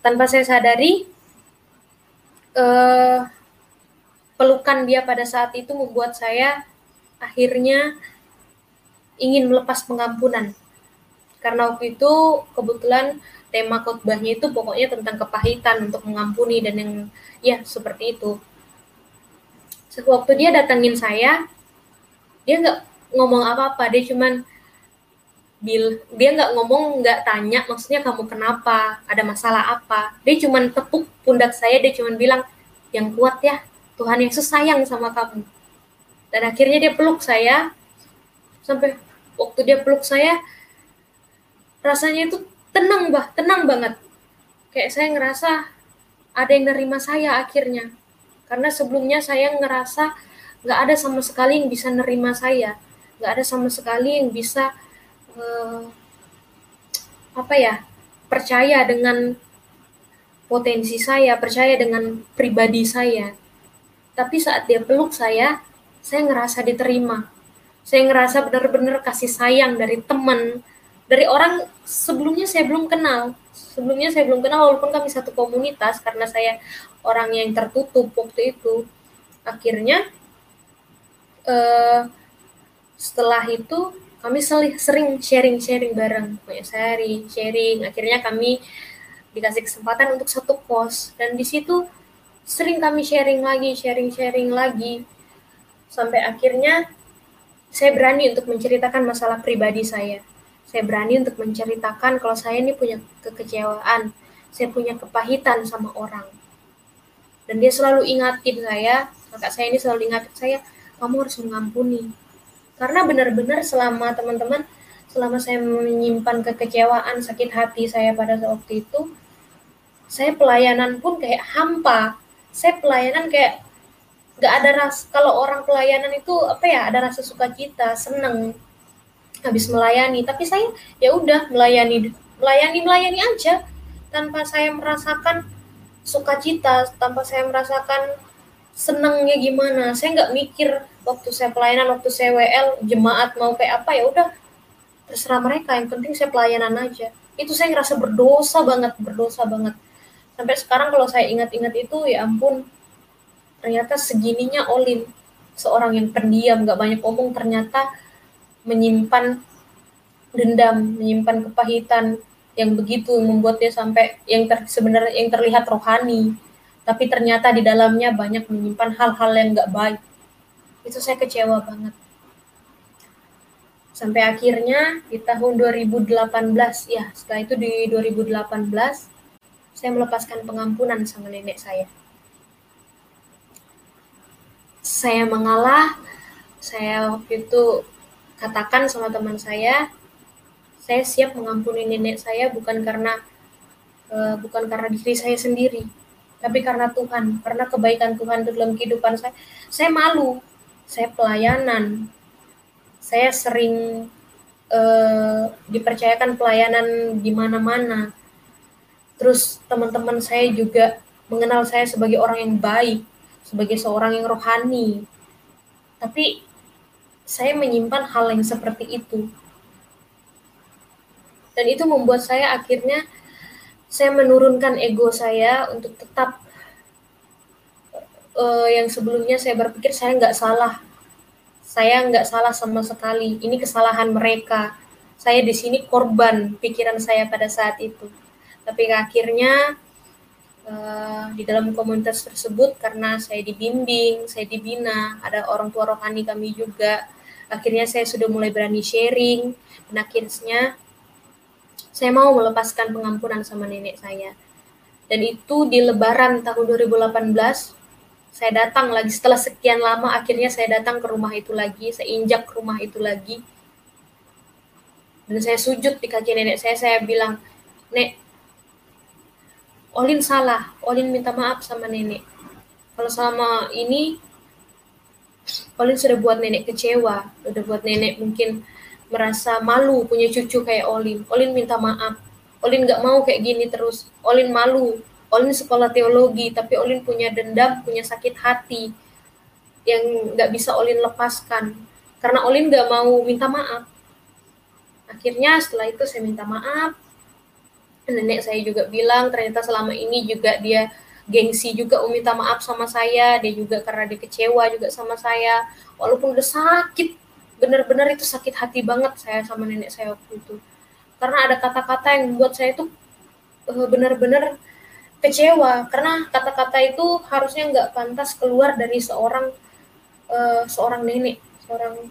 Tanpa saya sadari, uh, pelukan dia pada saat itu membuat saya akhirnya ingin melepas pengampunan. Karena waktu itu kebetulan tema khotbahnya itu pokoknya tentang kepahitan untuk mengampuni dan yang ya seperti itu. Waktu dia datangin saya, dia nggak ngomong apa-apa, dia cuman bil dia nggak ngomong nggak tanya maksudnya kamu kenapa ada masalah apa. Dia cuman tepuk pundak saya dia cuman bilang yang kuat ya Tuhan Yesus sayang sama kamu. Dan akhirnya dia peluk saya, sampai waktu dia peluk saya, rasanya itu tenang bah tenang banget. Kayak saya ngerasa ada yang nerima saya akhirnya. Karena sebelumnya saya ngerasa nggak ada sama sekali yang bisa nerima saya nggak ada sama sekali yang bisa uh, apa ya percaya dengan potensi saya percaya dengan pribadi saya. Tapi saat dia peluk saya saya ngerasa diterima. Saya ngerasa benar-benar kasih sayang dari teman dari orang sebelumnya saya belum kenal. Sebelumnya saya belum kenal walaupun kami satu komunitas karena saya orang yang tertutup waktu itu. Akhirnya uh, setelah itu kami sering sharing-sharing bareng banyak sharing sharing akhirnya kami dikasih kesempatan untuk satu kos dan di situ sering kami sharing lagi sharing sharing lagi sampai akhirnya saya berani untuk menceritakan masalah pribadi saya. Saya berani untuk menceritakan kalau saya ini punya kekecewaan, saya punya kepahitan sama orang. Dan dia selalu ingatin saya, kakak saya ini selalu ingatin saya, kamu harus mengampuni. Karena benar-benar selama teman-teman, selama saya menyimpan kekecewaan, sakit hati saya pada waktu itu, saya pelayanan pun kayak hampa. Saya pelayanan kayak nggak ada ras kalau orang pelayanan itu apa ya ada rasa sukacita seneng habis melayani tapi saya ya udah melayani melayani melayani aja tanpa saya merasakan sukacita tanpa saya merasakan senengnya gimana? Saya nggak mikir waktu saya pelayanan waktu saya WL jemaat mau kayak apa ya udah terserah mereka. Yang penting saya pelayanan aja. Itu saya ngerasa berdosa banget berdosa banget. Sampai sekarang kalau saya ingat-ingat itu ya ampun ternyata segininya Olin. Seorang yang pendiam gak banyak omong ternyata menyimpan dendam menyimpan kepahitan yang begitu membuat dia sampai yang sebenarnya yang terlihat rohani tapi ternyata di dalamnya banyak menyimpan hal-hal yang gak baik. Itu saya kecewa banget. Sampai akhirnya di tahun 2018 ya setelah itu di 2018 saya melepaskan pengampunan sama nenek saya. Saya mengalah, saya waktu itu katakan sama teman saya, saya siap mengampuni nenek saya bukan karena uh, bukan karena diri saya sendiri, tapi karena Tuhan, karena kebaikan Tuhan dalam kehidupan saya. Saya malu, saya pelayanan, saya sering uh, dipercayakan pelayanan di mana-mana. Terus teman-teman saya juga mengenal saya sebagai orang yang baik, sebagai seorang yang rohani. Tapi saya menyimpan hal yang seperti itu. Dan itu membuat saya akhirnya saya menurunkan ego saya untuk tetap uh, yang sebelumnya saya berpikir saya nggak salah. Saya nggak salah sama sekali. Ini kesalahan mereka. Saya di sini korban pikiran saya pada saat itu. Tapi akhirnya uh, di dalam komunitas tersebut karena saya dibimbing, saya dibina, ada orang tua rohani kami juga. Akhirnya saya sudah mulai berani sharing dan akhirnya saya mau melepaskan pengampunan sama nenek saya. Dan itu di lebaran tahun 2018 saya datang lagi setelah sekian lama akhirnya saya datang ke rumah itu lagi, saya injak ke rumah itu lagi. Dan saya sujud di kaki nenek saya, saya bilang, "Nek, Olin salah, Olin minta maaf sama nenek. Kalau selama ini Olin sudah buat nenek kecewa, sudah buat nenek mungkin merasa malu punya cucu kayak Olin. Olin minta maaf. Olin nggak mau kayak gini terus. Olin malu. Olin sekolah teologi, tapi Olin punya dendam, punya sakit hati yang nggak bisa Olin lepaskan. Karena Olin nggak mau minta maaf. Akhirnya setelah itu saya minta maaf, nenek saya juga bilang ternyata selama ini juga dia gengsi juga um, minta maaf sama saya dia juga karena dia kecewa juga sama saya walaupun udah sakit benar-benar itu sakit hati banget saya sama nenek saya waktu itu. Karena ada kata-kata yang membuat saya itu uh, benar-benar kecewa. Karena kata-kata itu harusnya nggak pantas keluar dari seorang uh, seorang nenek seorang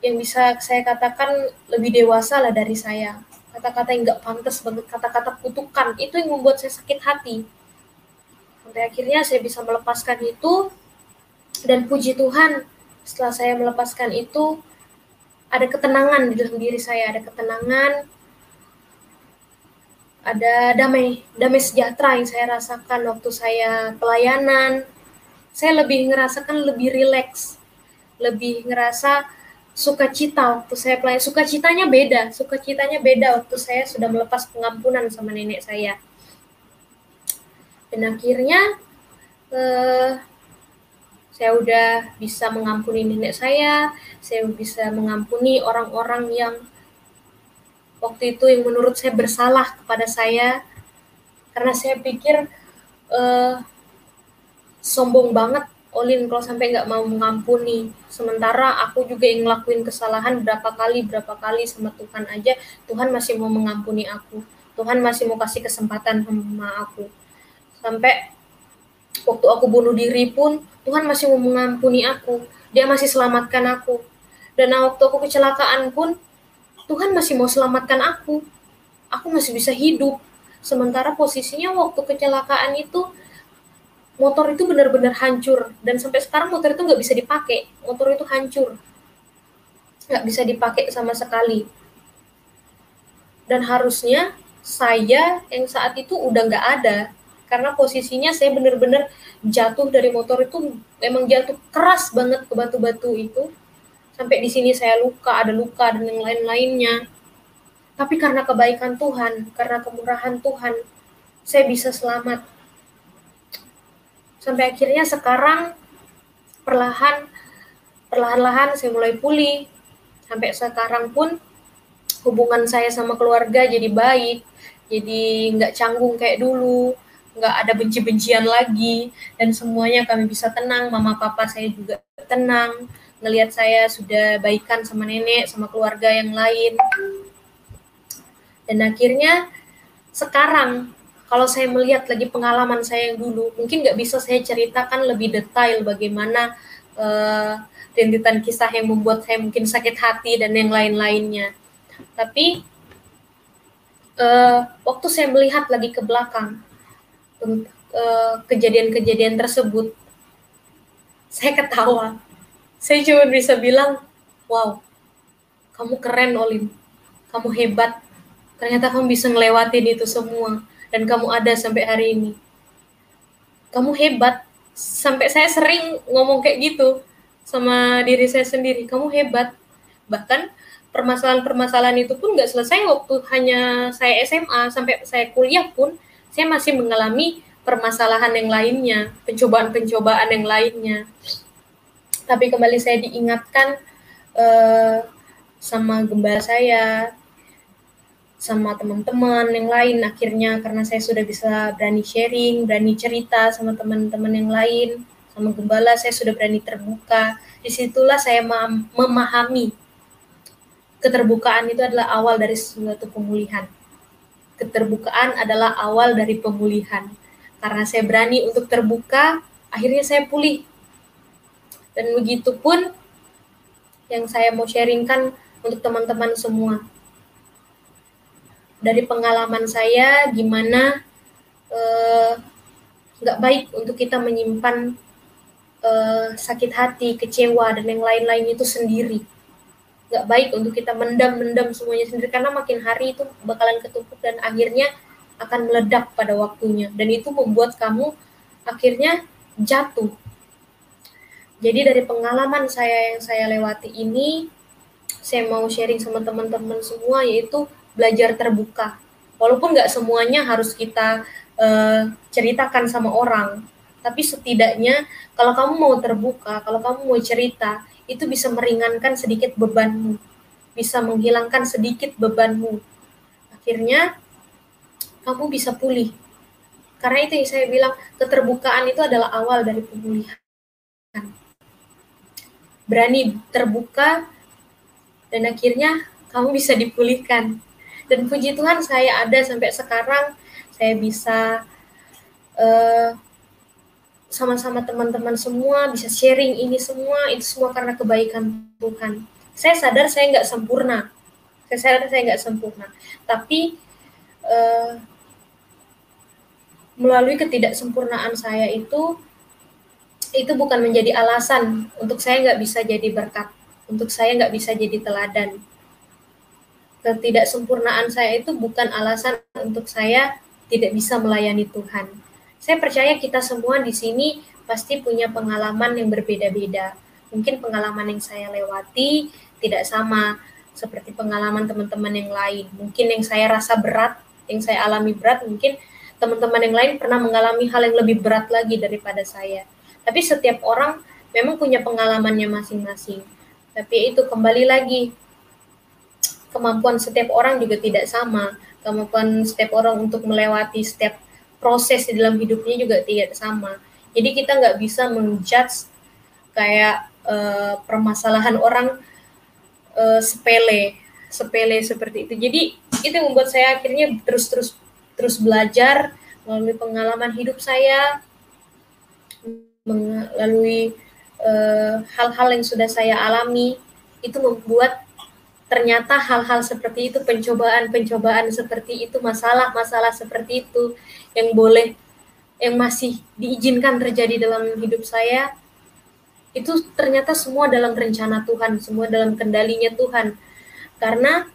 yang bisa saya katakan lebih dewasa lah dari saya. Kata-kata yang nggak pantas banget kata-kata kutukan itu yang membuat saya sakit hati. Sampai akhirnya saya bisa melepaskan itu dan puji Tuhan setelah saya melepaskan itu ada ketenangan di dalam diri saya ada ketenangan ada damai damai sejahtera yang saya rasakan waktu saya pelayanan. Saya lebih ngerasakan lebih rileks lebih ngerasa sukacita waktu saya pelayan sukacitanya beda sukacitanya beda waktu saya sudah melepas pengampunan sama nenek saya. Dan akhirnya eh, saya udah bisa mengampuni nenek saya saya bisa mengampuni orang-orang yang waktu itu yang menurut saya bersalah kepada saya. Karena saya pikir uh, sombong banget Olin kalau sampai nggak mau mengampuni. Sementara aku juga yang ngelakuin kesalahan berapa kali berapa kali sama Tuhan aja Tuhan masih mau mengampuni aku. Tuhan masih mau kasih kesempatan sama aku. Sampai waktu aku bunuh diri pun Tuhan masih mau mengampuni aku dia masih selamatkan aku dan waktu aku kecelakaan pun Tuhan masih mau selamatkan aku. Aku masih bisa hidup. Sementara posisinya waktu kecelakaan itu motor itu benar-benar hancur dan sampai sekarang motor itu nggak bisa dipakai. Motor itu hancur, nggak bisa dipakai sama sekali. Dan harusnya saya yang saat itu udah nggak ada karena posisinya saya benar-benar jatuh dari motor itu memang jatuh keras banget ke batu-batu itu sampai di sini saya luka, ada luka dan yang lain-lainnya. Tapi karena kebaikan Tuhan, karena kemurahan Tuhan, saya bisa selamat. Sampai akhirnya sekarang perlahan perlahan-lahan saya mulai pulih. Sampai sekarang pun hubungan saya sama keluarga jadi baik, jadi nggak canggung kayak dulu, nggak ada benci-bencian lagi, dan semuanya kami bisa tenang. Mama papa saya juga tenang ngelihat saya sudah baikan sama nenek, sama keluarga yang lain. Dan akhirnya sekarang kalau saya melihat lagi pengalaman saya yang dulu, mungkin nggak bisa saya ceritakan lebih detail bagaimana uh, rintitan kisah yang membuat saya mungkin sakit hati dan yang lain-lainnya. Tapi uh, waktu saya melihat lagi ke belakang kejadian-kejadian tersebut, saya ketawa saya cuma bisa bilang, wow, kamu keren Olin, kamu hebat. Ternyata kamu bisa ngelewatin itu semua dan kamu ada sampai hari ini. Kamu hebat. Sampai saya sering ngomong kayak gitu sama diri saya sendiri. Kamu hebat. Bahkan permasalahan-permasalahan itu pun nggak selesai waktu hanya saya SMA sampai saya kuliah pun saya masih mengalami permasalahan yang lainnya, pencobaan-pencobaan yang lainnya tapi kembali saya diingatkan uh, sama gembala saya sama teman-teman yang lain akhirnya karena saya sudah bisa berani sharing, berani cerita sama teman-teman yang lain, sama gembala saya sudah berani terbuka. Di situlah saya memahami keterbukaan itu adalah awal dari suatu pemulihan. Keterbukaan adalah awal dari pemulihan. Karena saya berani untuk terbuka, akhirnya saya pulih dan begitu pun yang saya mau sharingkan untuk teman-teman semua. Dari pengalaman saya, gimana eh, nggak uh, baik untuk kita menyimpan uh, sakit hati, kecewa, dan yang lain-lain itu sendiri. Nggak baik untuk kita mendam-mendam semuanya sendiri, karena makin hari itu bakalan ketumpuk dan akhirnya akan meledak pada waktunya. Dan itu membuat kamu akhirnya jatuh jadi dari pengalaman saya yang saya lewati ini, saya mau sharing sama teman-teman semua yaitu belajar terbuka. Walaupun nggak semuanya harus kita uh, ceritakan sama orang, tapi setidaknya kalau kamu mau terbuka, kalau kamu mau cerita, itu bisa meringankan sedikit bebanmu, bisa menghilangkan sedikit bebanmu. Akhirnya kamu bisa pulih. Karena itu yang saya bilang, keterbukaan itu adalah awal dari pemulihan berani terbuka dan akhirnya kamu bisa dipulihkan. Dan puji Tuhan saya ada sampai sekarang, saya bisa uh, sama-sama teman-teman semua bisa sharing ini semua, itu semua karena kebaikan Tuhan. Saya sadar saya nggak sempurna, saya sadar saya nggak sempurna, tapi uh, melalui ketidaksempurnaan saya itu itu bukan menjadi alasan untuk saya nggak bisa jadi berkat, untuk saya nggak bisa jadi teladan. ketidaksempurnaan saya itu bukan alasan untuk saya tidak bisa melayani Tuhan. Saya percaya kita semua di sini pasti punya pengalaman yang berbeda-beda. Mungkin pengalaman yang saya lewati tidak sama seperti pengalaman teman-teman yang lain. Mungkin yang saya rasa berat, yang saya alami berat, mungkin teman-teman yang lain pernah mengalami hal yang lebih berat lagi daripada saya. Tapi setiap orang memang punya pengalamannya masing-masing. Tapi itu kembali lagi kemampuan setiap orang juga tidak sama. Kemampuan setiap orang untuk melewati setiap proses di dalam hidupnya juga tidak sama. Jadi kita nggak bisa menjudge kayak uh, permasalahan orang uh, sepele, sepele seperti itu. Jadi itu yang membuat saya akhirnya terus-terus terus belajar melalui pengalaman hidup saya, melalui eh, hal-hal uh, yang sudah saya alami, itu membuat ternyata hal-hal seperti itu pencobaan-pencobaan seperti itu masalah-masalah seperti itu yang boleh yang masih diizinkan terjadi dalam hidup saya itu ternyata semua dalam rencana Tuhan semua dalam kendalinya Tuhan. Karena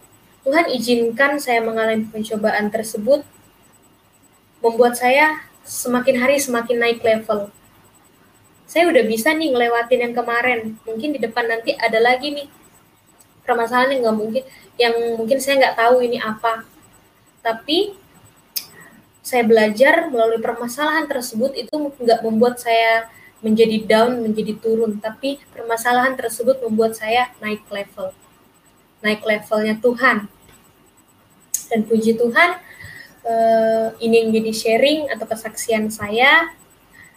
Tuhan izinkan saya mengalami pencobaan tersebut membuat saya semakin hari semakin naik level. Saya udah bisa nih ngelewatin yang kemarin. Mungkin di depan nanti ada lagi nih permasalahan yang nggak mungkin yang mungkin saya nggak tahu ini apa. Tapi saya belajar melalui permasalahan tersebut itu nggak membuat saya menjadi down menjadi turun. Tapi permasalahan tersebut membuat saya naik level. Naik levelnya Tuhan. Dan puji Tuhan eh, ini menjadi sharing atau kesaksian saya.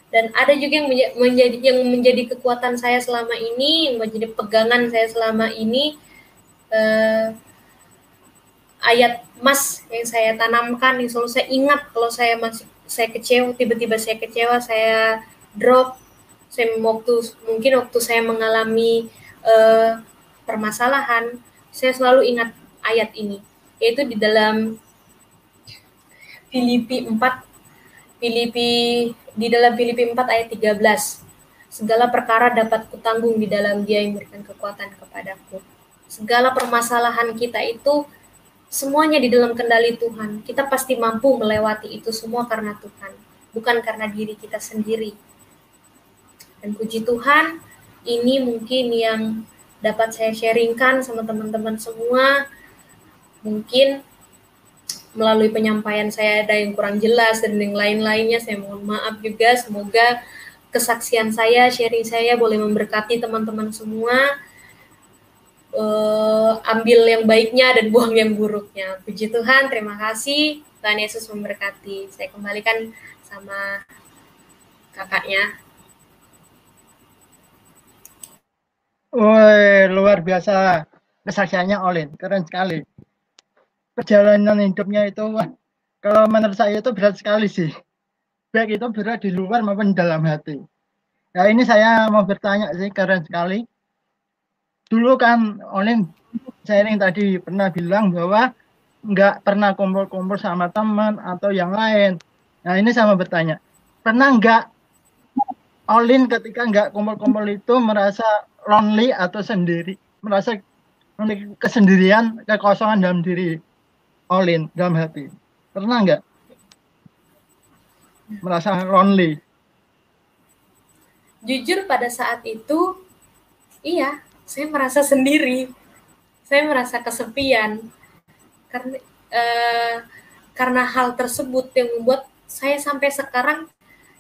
Dan ada juga yang menjadi yang menjadi kekuatan saya selama ini, yang menjadi pegangan saya selama ini uh, ayat mas yang saya tanamkan yang selalu saya ingat kalau saya masih saya kecewa tiba-tiba saya kecewa saya drop. Saya waktu mungkin waktu saya mengalami uh, permasalahan saya selalu ingat ayat ini yaitu di dalam Filipi 4 Filipi di dalam Filipi 4 ayat 13 segala perkara dapat kutanggung di dalam dia yang memberikan kekuatan kepadaku segala permasalahan kita itu semuanya di dalam kendali Tuhan. Kita pasti mampu melewati itu semua karena Tuhan, bukan karena diri kita sendiri. Dan puji Tuhan, ini mungkin yang dapat saya sharingkan sama teman-teman semua. Mungkin melalui penyampaian saya ada yang kurang jelas dan yang lain-lainnya, saya mohon maaf juga. Semoga kesaksian saya, sharing saya boleh memberkati teman-teman semua uh, ambil yang baiknya dan buang yang buruknya. Puji Tuhan, terima kasih. Tuhan Yesus memberkati. Saya kembalikan sama kakaknya. Woi, luar biasa kesaksiannya Olin, keren sekali. Perjalanan hidupnya itu, kalau menurut saya itu berat sekali sih. Baik itu berat di luar maupun dalam hati. Ya ini saya mau bertanya sih, keren sekali dulu kan Olin sharing tadi pernah bilang bahwa nggak pernah kumpul-kumpul sama teman atau yang lain. Nah ini sama bertanya, pernah nggak Olin ketika nggak kumpul-kumpul itu merasa lonely atau sendiri, merasa kesendirian, kekosongan dalam diri. Olin dalam hati, pernah nggak merasa lonely? Jujur pada saat itu, iya, saya merasa sendiri. Saya merasa kesepian. Karena uh, karena hal tersebut yang membuat saya sampai sekarang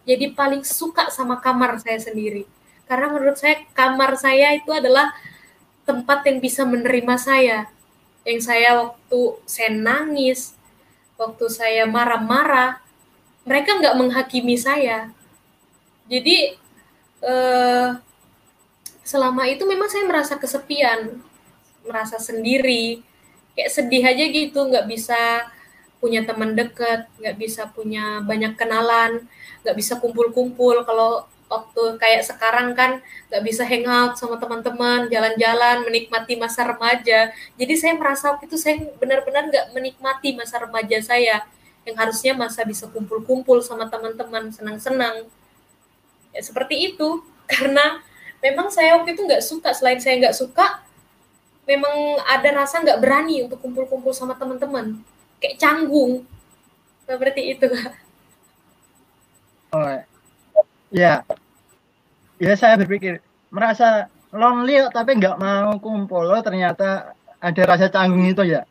jadi paling suka sama kamar saya sendiri. Karena menurut saya kamar saya itu adalah tempat yang bisa menerima saya. Yang saya waktu saya nangis waktu saya marah-marah mereka nggak menghakimi saya. Jadi uh, selama itu memang saya merasa kesepian, merasa sendiri, kayak sedih aja gitu, nggak bisa punya teman dekat, nggak bisa punya banyak kenalan, nggak bisa kumpul-kumpul. Kalau waktu kayak sekarang kan nggak bisa hangout sama teman-teman, jalan-jalan, menikmati masa remaja. Jadi saya merasa waktu itu saya benar-benar nggak menikmati masa remaja saya, yang harusnya masa bisa kumpul-kumpul sama teman-teman, senang-senang. Ya seperti itu, karena memang saya waktu itu nggak suka selain saya nggak suka memang ada rasa nggak berani untuk kumpul-kumpul sama teman-teman. Kayak canggung. Seperti itu. Oh ya. Ya saya berpikir merasa lonely tapi nggak mau kumpul. Oh, ternyata ada rasa canggung itu ya.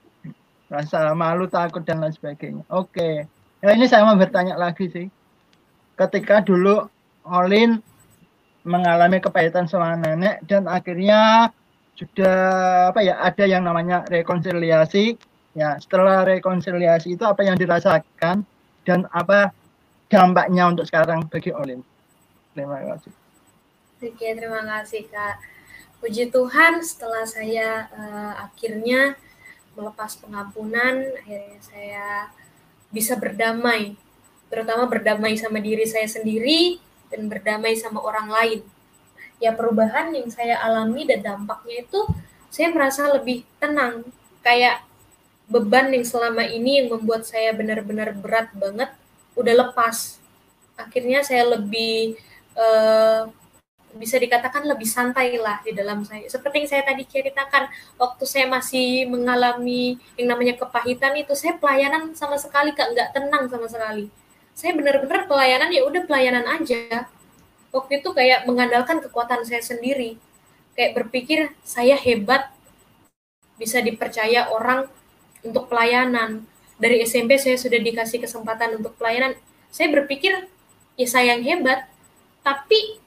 Rasa malu takut dan lain sebagainya. Oke. Ya ini saya mau bertanya lagi sih. Ketika dulu Olin mengalami kepahitan sama nenek dan akhirnya sudah apa ya ada yang namanya rekonsiliasi. Ya setelah rekonsiliasi itu apa yang dirasakan dan apa dampaknya untuk sekarang bagi Olin? Terima kasih. Oke terima kasih kak. Puji Tuhan setelah saya uh, akhirnya melepas pengampunan akhirnya saya bisa berdamai. Terutama berdamai sama diri saya sendiri dan berdamai sama orang lain ya perubahan yang saya alami dan dampaknya itu saya merasa lebih tenang kayak beban yang selama ini yang membuat saya benar-benar berat banget udah lepas akhirnya saya lebih uh, bisa dikatakan lebih santai lah di dalam saya. Seperti yang saya tadi ceritakan, waktu saya masih mengalami yang namanya kepahitan itu, saya pelayanan sama sekali kak nggak tenang sama sekali. Saya benar-benar pelayanan ya udah pelayanan aja. Waktu itu kayak mengandalkan kekuatan saya sendiri, kayak berpikir saya hebat, bisa dipercaya orang untuk pelayanan. Dari SMP saya sudah dikasih kesempatan untuk pelayanan. Saya berpikir ya saya yang hebat, tapi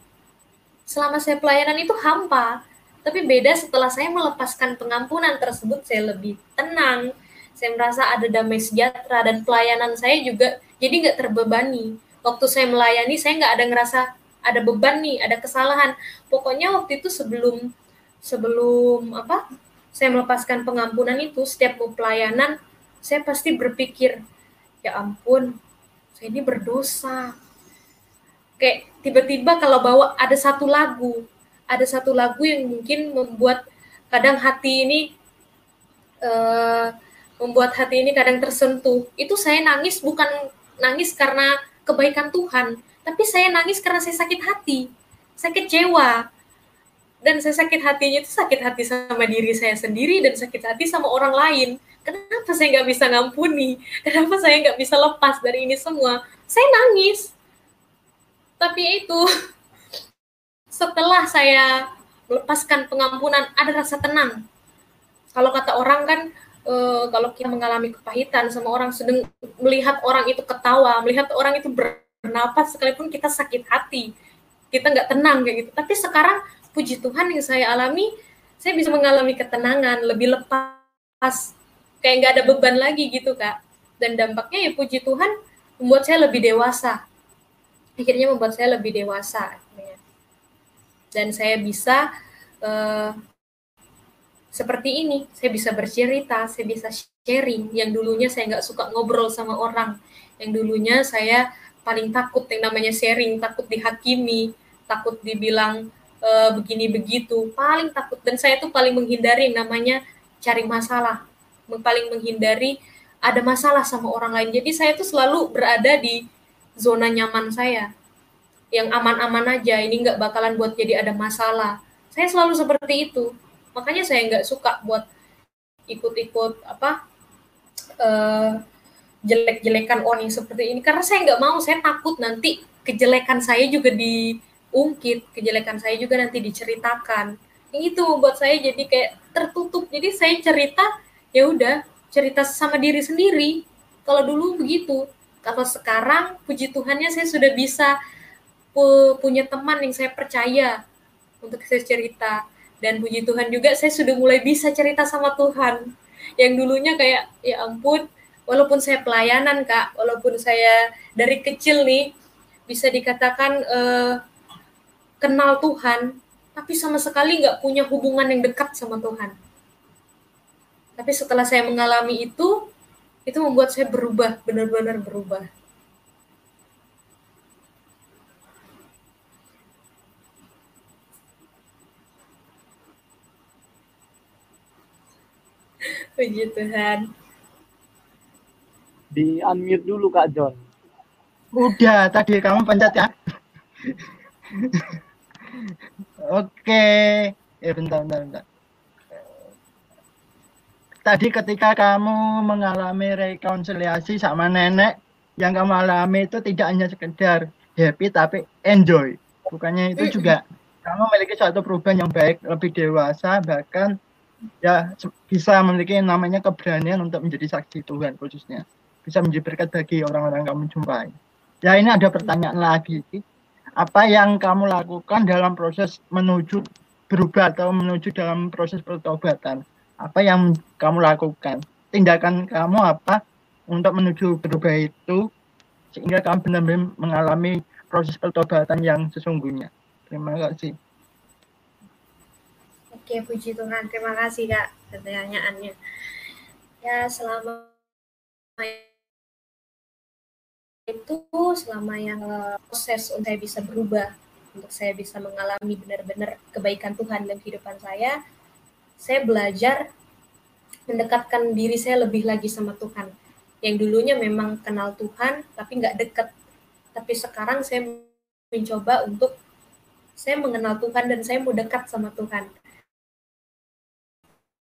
selama saya pelayanan itu hampa. Tapi beda setelah saya melepaskan pengampunan tersebut, saya lebih tenang. Saya merasa ada damai sejahtera dan pelayanan saya juga jadi nggak terbebani. Waktu saya melayani, saya nggak ada ngerasa ada beban nih, ada kesalahan. Pokoknya waktu itu sebelum sebelum apa? Saya melepaskan pengampunan itu, setiap mau pelayanan, saya pasti berpikir, ya ampun, saya ini berdosa, kayak tiba-tiba kalau bawa ada satu lagu ada satu lagu yang mungkin membuat kadang hati ini uh, membuat hati ini kadang tersentuh itu saya nangis bukan nangis karena kebaikan Tuhan. Tapi saya nangis karena saya sakit hati. Saya kecewa. Dan saya sakit hatinya itu sakit hati sama diri saya sendiri dan sakit hati sama orang lain. Kenapa saya nggak bisa ngampuni? Kenapa saya nggak bisa lepas dari ini semua? Saya nangis. Tapi itu setelah saya melepaskan pengampunan ada rasa tenang. Kalau kata orang kan e, kalau kita mengalami kepahitan sama orang sedang melihat orang itu ketawa melihat orang itu bernapas sekalipun kita sakit hati kita nggak tenang kayak gitu. Tapi sekarang puji Tuhan yang saya alami saya bisa mengalami ketenangan lebih lepas kayak nggak ada beban lagi gitu kak. Dan dampaknya ya puji Tuhan membuat saya lebih dewasa. Akhirnya membuat saya lebih dewasa dan saya bisa uh, seperti ini saya bisa bercerita saya bisa sharing. Yang dulunya saya nggak suka ngobrol sama orang. Yang dulunya saya paling takut yang namanya sharing takut dihakimi takut dibilang e, begini begitu. Paling takut. Dan saya tuh paling menghindari yang namanya cari masalah. Paling menghindari ada masalah sama orang lain. Jadi saya tuh selalu berada di zona nyaman saya. Yang aman-aman aja. Ini nggak bakalan buat jadi ada masalah. Saya selalu seperti itu makanya saya nggak suka buat ikut-ikut apa uh, jelek-jelekan yang seperti ini. Karena saya nggak mau saya takut nanti kejelekan saya juga diungkit kejelekan saya juga nanti diceritakan. Itu buat saya jadi kayak tertutup. Jadi saya cerita ya udah cerita sama diri sendiri. Kalau dulu begitu. Kalau sekarang puji Tuhannya saya sudah bisa punya teman yang saya percaya untuk saya cerita dan puji Tuhan juga saya sudah mulai bisa cerita sama Tuhan yang dulunya kayak ya ampun walaupun saya pelayanan kak walaupun saya dari kecil nih bisa dikatakan uh, kenal Tuhan tapi sama sekali nggak punya hubungan yang dekat sama Tuhan tapi setelah saya mengalami itu itu membuat saya berubah, benar-benar berubah. Puji Tuhan. Di unmute dulu Kak John. Udah, tadi kamu pencet ya. Oke. Eh bentar, bentar, bentar. tadi ketika kamu mengalami rekonsiliasi sama nenek yang kamu alami itu tidak hanya sekedar happy tapi enjoy bukannya itu juga kamu memiliki suatu perubahan yang baik lebih dewasa bahkan ya bisa memiliki namanya keberanian untuk menjadi saksi Tuhan khususnya. Bisa menjadi berkat bagi orang-orang kamu jumpai. Ya ini ada pertanyaan lagi. Apa yang kamu lakukan dalam proses menuju berubah atau menuju dalam proses pertobatan? Apa yang kamu lakukan? Tindakan kamu apa untuk menuju berubah itu sehingga kamu benar-benar mengalami proses pertobatan yang sesungguhnya. Terima kasih. Oke, puji Tuhan. Terima kasih, Kak, pertanyaannya. Ya, selama itu, selama yang eh, proses untuk saya bisa berubah, untuk saya bisa mengalami benar-benar kebaikan Tuhan dalam kehidupan saya, saya belajar mendekatkan diri saya lebih lagi sama Tuhan yang dulunya memang kenal Tuhan tapi nggak deket tapi sekarang saya mencoba untuk saya mengenal Tuhan dan saya mau dekat sama Tuhan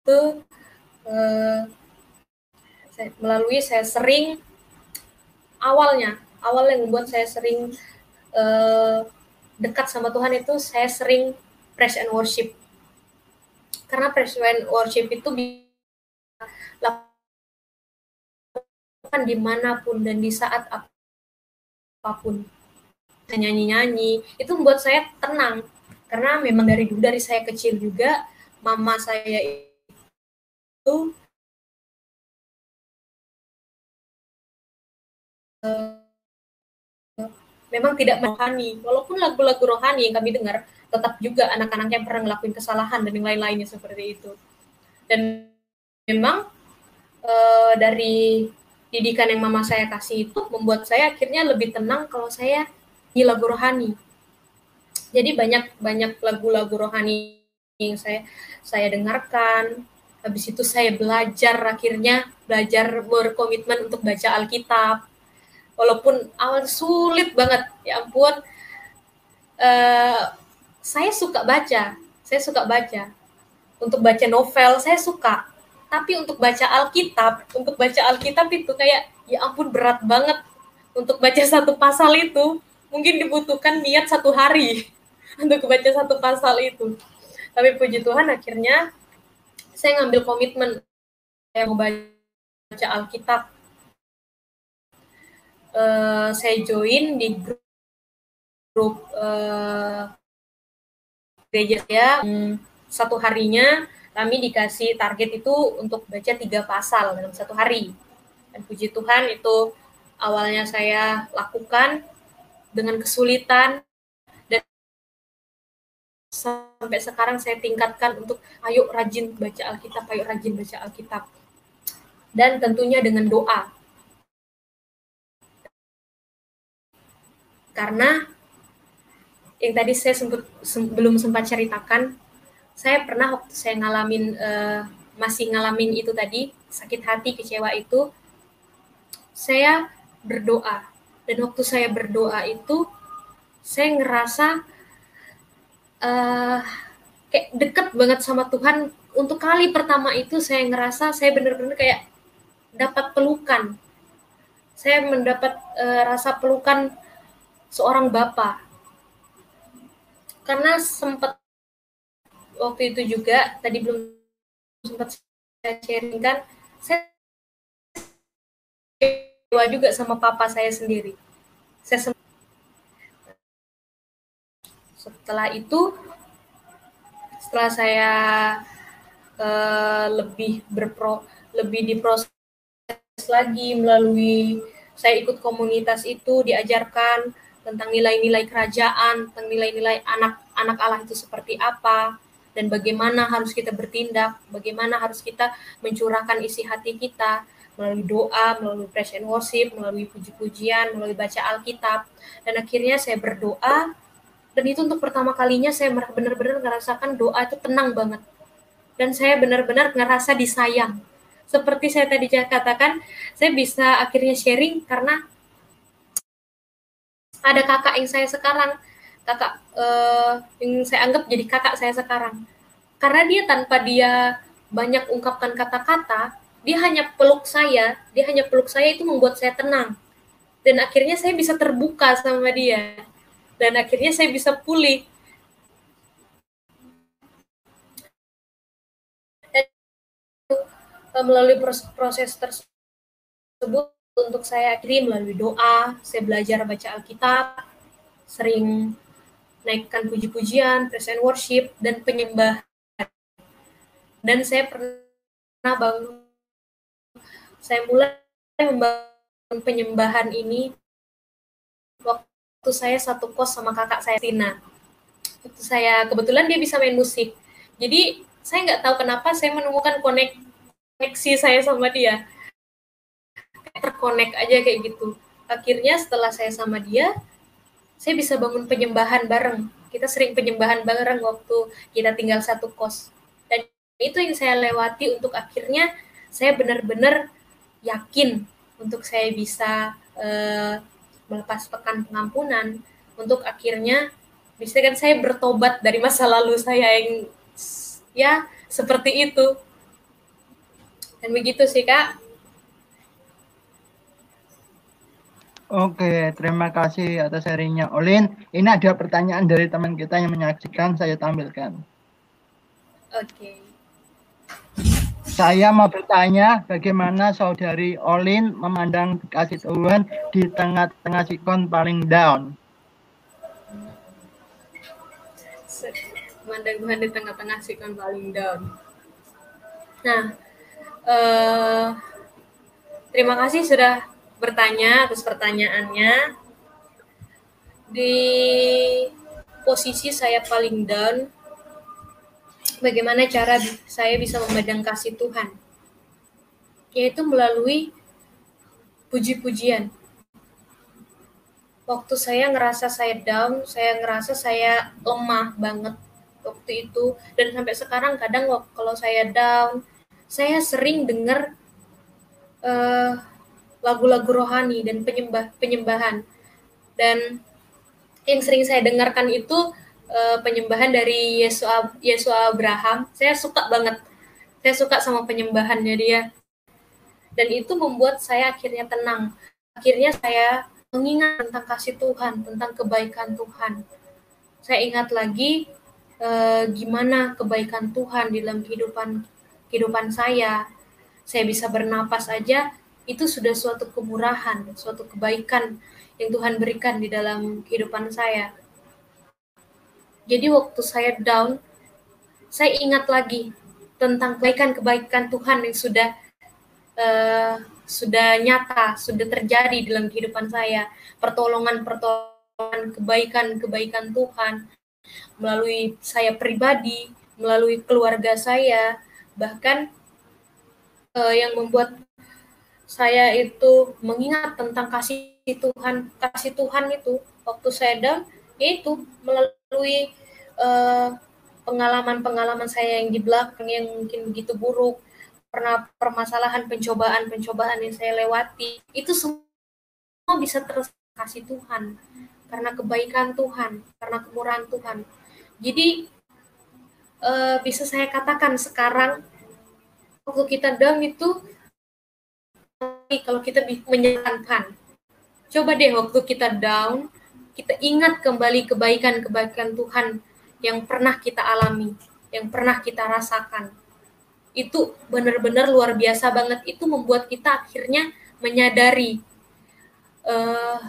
itu eh, melalui saya sering awalnya awal yang membuat saya sering eh, dekat sama Tuhan itu saya sering praise and worship. Karena praise and worship itu bisa di mana pun dan di saat apa pun. Nyanyi-nyanyi itu membuat saya tenang. Karena memang dari dulu dari saya kecil juga mama saya itu uh, memang tidak rohani walaupun lagu-lagu rohani yang kami dengar tetap juga anak-anak yang pernah ngelakuin kesalahan dan yang lain-lainnya seperti itu dan memang uh, dari didikan yang mama saya kasih itu membuat saya akhirnya lebih tenang kalau saya di lagu rohani. Jadi banyak banyak lagu-lagu rohani yang saya saya dengarkan. Habis itu saya belajar akhirnya belajar berkomitmen untuk baca Alkitab. Walaupun awal sulit banget, ya ampun. Uh, saya suka baca, saya suka baca. Untuk baca novel saya suka, tapi untuk baca Alkitab untuk baca Alkitab itu kayak ya ampun berat banget untuk baca satu pasal itu mungkin dibutuhkan niat satu hari untuk baca satu pasal itu tapi puji Tuhan akhirnya saya ngambil komitmen saya mau baca Alkitab uh, saya join di grup, grup uh, gereja ya satu harinya kami dikasih target itu untuk baca tiga pasal dalam satu hari. Dan puji Tuhan itu awalnya saya lakukan dengan kesulitan sampai sekarang saya tingkatkan untuk ayo rajin baca Alkitab, ayo rajin baca Alkitab. Dan tentunya dengan doa. Karena yang tadi saya sempat, sem, belum sempat ceritakan saya pernah waktu saya ngalamin uh, masih ngalamin itu tadi sakit hati kecewa itu saya berdoa dan waktu saya berdoa itu saya ngerasa uh, kayak deket banget sama Tuhan. Untuk kali pertama itu saya ngerasa saya benar-benar kayak dapat pelukan. Saya mendapat uh, rasa pelukan seorang bapak karena sempat waktu itu juga tadi belum sempat saya sharing kan saya juga sama papa saya sendiri. Saya setelah itu setelah saya uh, lebih berpro lebih diproses lagi melalui saya ikut komunitas itu diajarkan tentang nilai-nilai kerajaan, tentang nilai-nilai anak anak Allah itu seperti apa, dan bagaimana harus kita bertindak, bagaimana harus kita mencurahkan isi hati kita melalui doa, melalui praise and worship, melalui puji-pujian, melalui baca Alkitab. Dan akhirnya saya berdoa, dan itu untuk pertama kalinya saya benar-benar merasakan doa itu tenang banget. Dan saya benar-benar ngerasa disayang. Seperti saya tadi katakan, saya bisa akhirnya sharing karena ada kakak yang saya sekarang kakak uh, yang saya anggap jadi kakak saya sekarang karena dia tanpa dia banyak ungkapkan kata-kata, dia hanya peluk saya, dia hanya peluk saya itu membuat saya tenang. Dan akhirnya saya bisa terbuka sama dia. Dan akhirnya saya bisa pulih. Dan melalui proses, tersebut untuk saya akhirnya melalui doa, saya belajar baca Alkitab, sering naikkan puji-pujian, present worship, dan penyembahan. Dan saya pernah bangun, saya mulai membangun penyembahan ini waktu saya satu kos sama kakak saya Tina. Waktu saya kebetulan dia bisa main musik. Jadi saya nggak tahu kenapa saya menemukan koneksi saya sama dia. Terkonek aja kayak gitu. Akhirnya setelah saya sama dia, saya bisa bangun penyembahan bareng. Kita sering penyembahan bareng waktu kita tinggal satu kos. Dan itu yang saya lewati untuk akhirnya saya benar-benar yakin untuk saya bisa uh, melepas pekan pengampunan untuk akhirnya bisa kan saya bertobat dari masa lalu saya yang ya seperti itu dan begitu sih kak Oke, terima kasih atas sharingnya Olin. Ini ada pertanyaan dari teman kita yang menyaksikan, saya tampilkan. Oke. Saya mau bertanya bagaimana saudari Olin memandang kasih Tuhan di tengah-tengah sikon paling down. Memandang Tuhan di tengah-tengah sikon paling down. Nah, uh, terima kasih sudah bertanya atas pertanyaannya. Di posisi saya paling down, bagaimana cara saya bisa memandang kasih Tuhan? Yaitu melalui puji-pujian. Waktu saya ngerasa saya down, saya ngerasa saya lemah banget waktu itu dan sampai sekarang kadang kalau saya down, saya sering dengar uh, lagu-lagu rohani dan penyembah penyembahan. Dan yang sering saya dengarkan itu uh, penyembahan dari Yesus Yesus Abraham. Saya suka banget. Saya suka sama penyembahannya dia. Dan itu membuat saya akhirnya tenang. Akhirnya saya mengingat tentang kasih Tuhan, tentang kebaikan Tuhan. Saya ingat lagi uh, gimana kebaikan Tuhan di dalam kehidupan kehidupan saya. Saya bisa bernapas aja itu sudah suatu kemurahan, suatu kebaikan yang Tuhan berikan di dalam kehidupan saya. Jadi waktu saya down, saya ingat lagi tentang kebaikan-kebaikan Tuhan yang sudah uh, sudah nyata, sudah terjadi dalam kehidupan saya, pertolongan-pertolongan kebaikan-kebaikan Tuhan melalui saya pribadi, melalui keluarga saya, bahkan uh, yang membuat saya itu mengingat tentang kasih Tuhan kasih Tuhan itu. Waktu saya down yaitu melalui pengalaman pengalaman-pengalaman saya yang di belakang yang mungkin begitu buruk pernah permasalahan pencobaan-pencobaan yang saya lewati itu semua bisa terus kasih Tuhan karena kebaikan Tuhan karena kemurahan Tuhan jadi uh, bisa saya katakan sekarang waktu kita down itu kalau kita menyenangkan. Coba deh waktu kita down, kita ingat kembali kebaikan-kebaikan Tuhan yang pernah kita alami, yang pernah kita rasakan. Itu benar-benar luar biasa banget. Itu membuat kita akhirnya menyadari uh,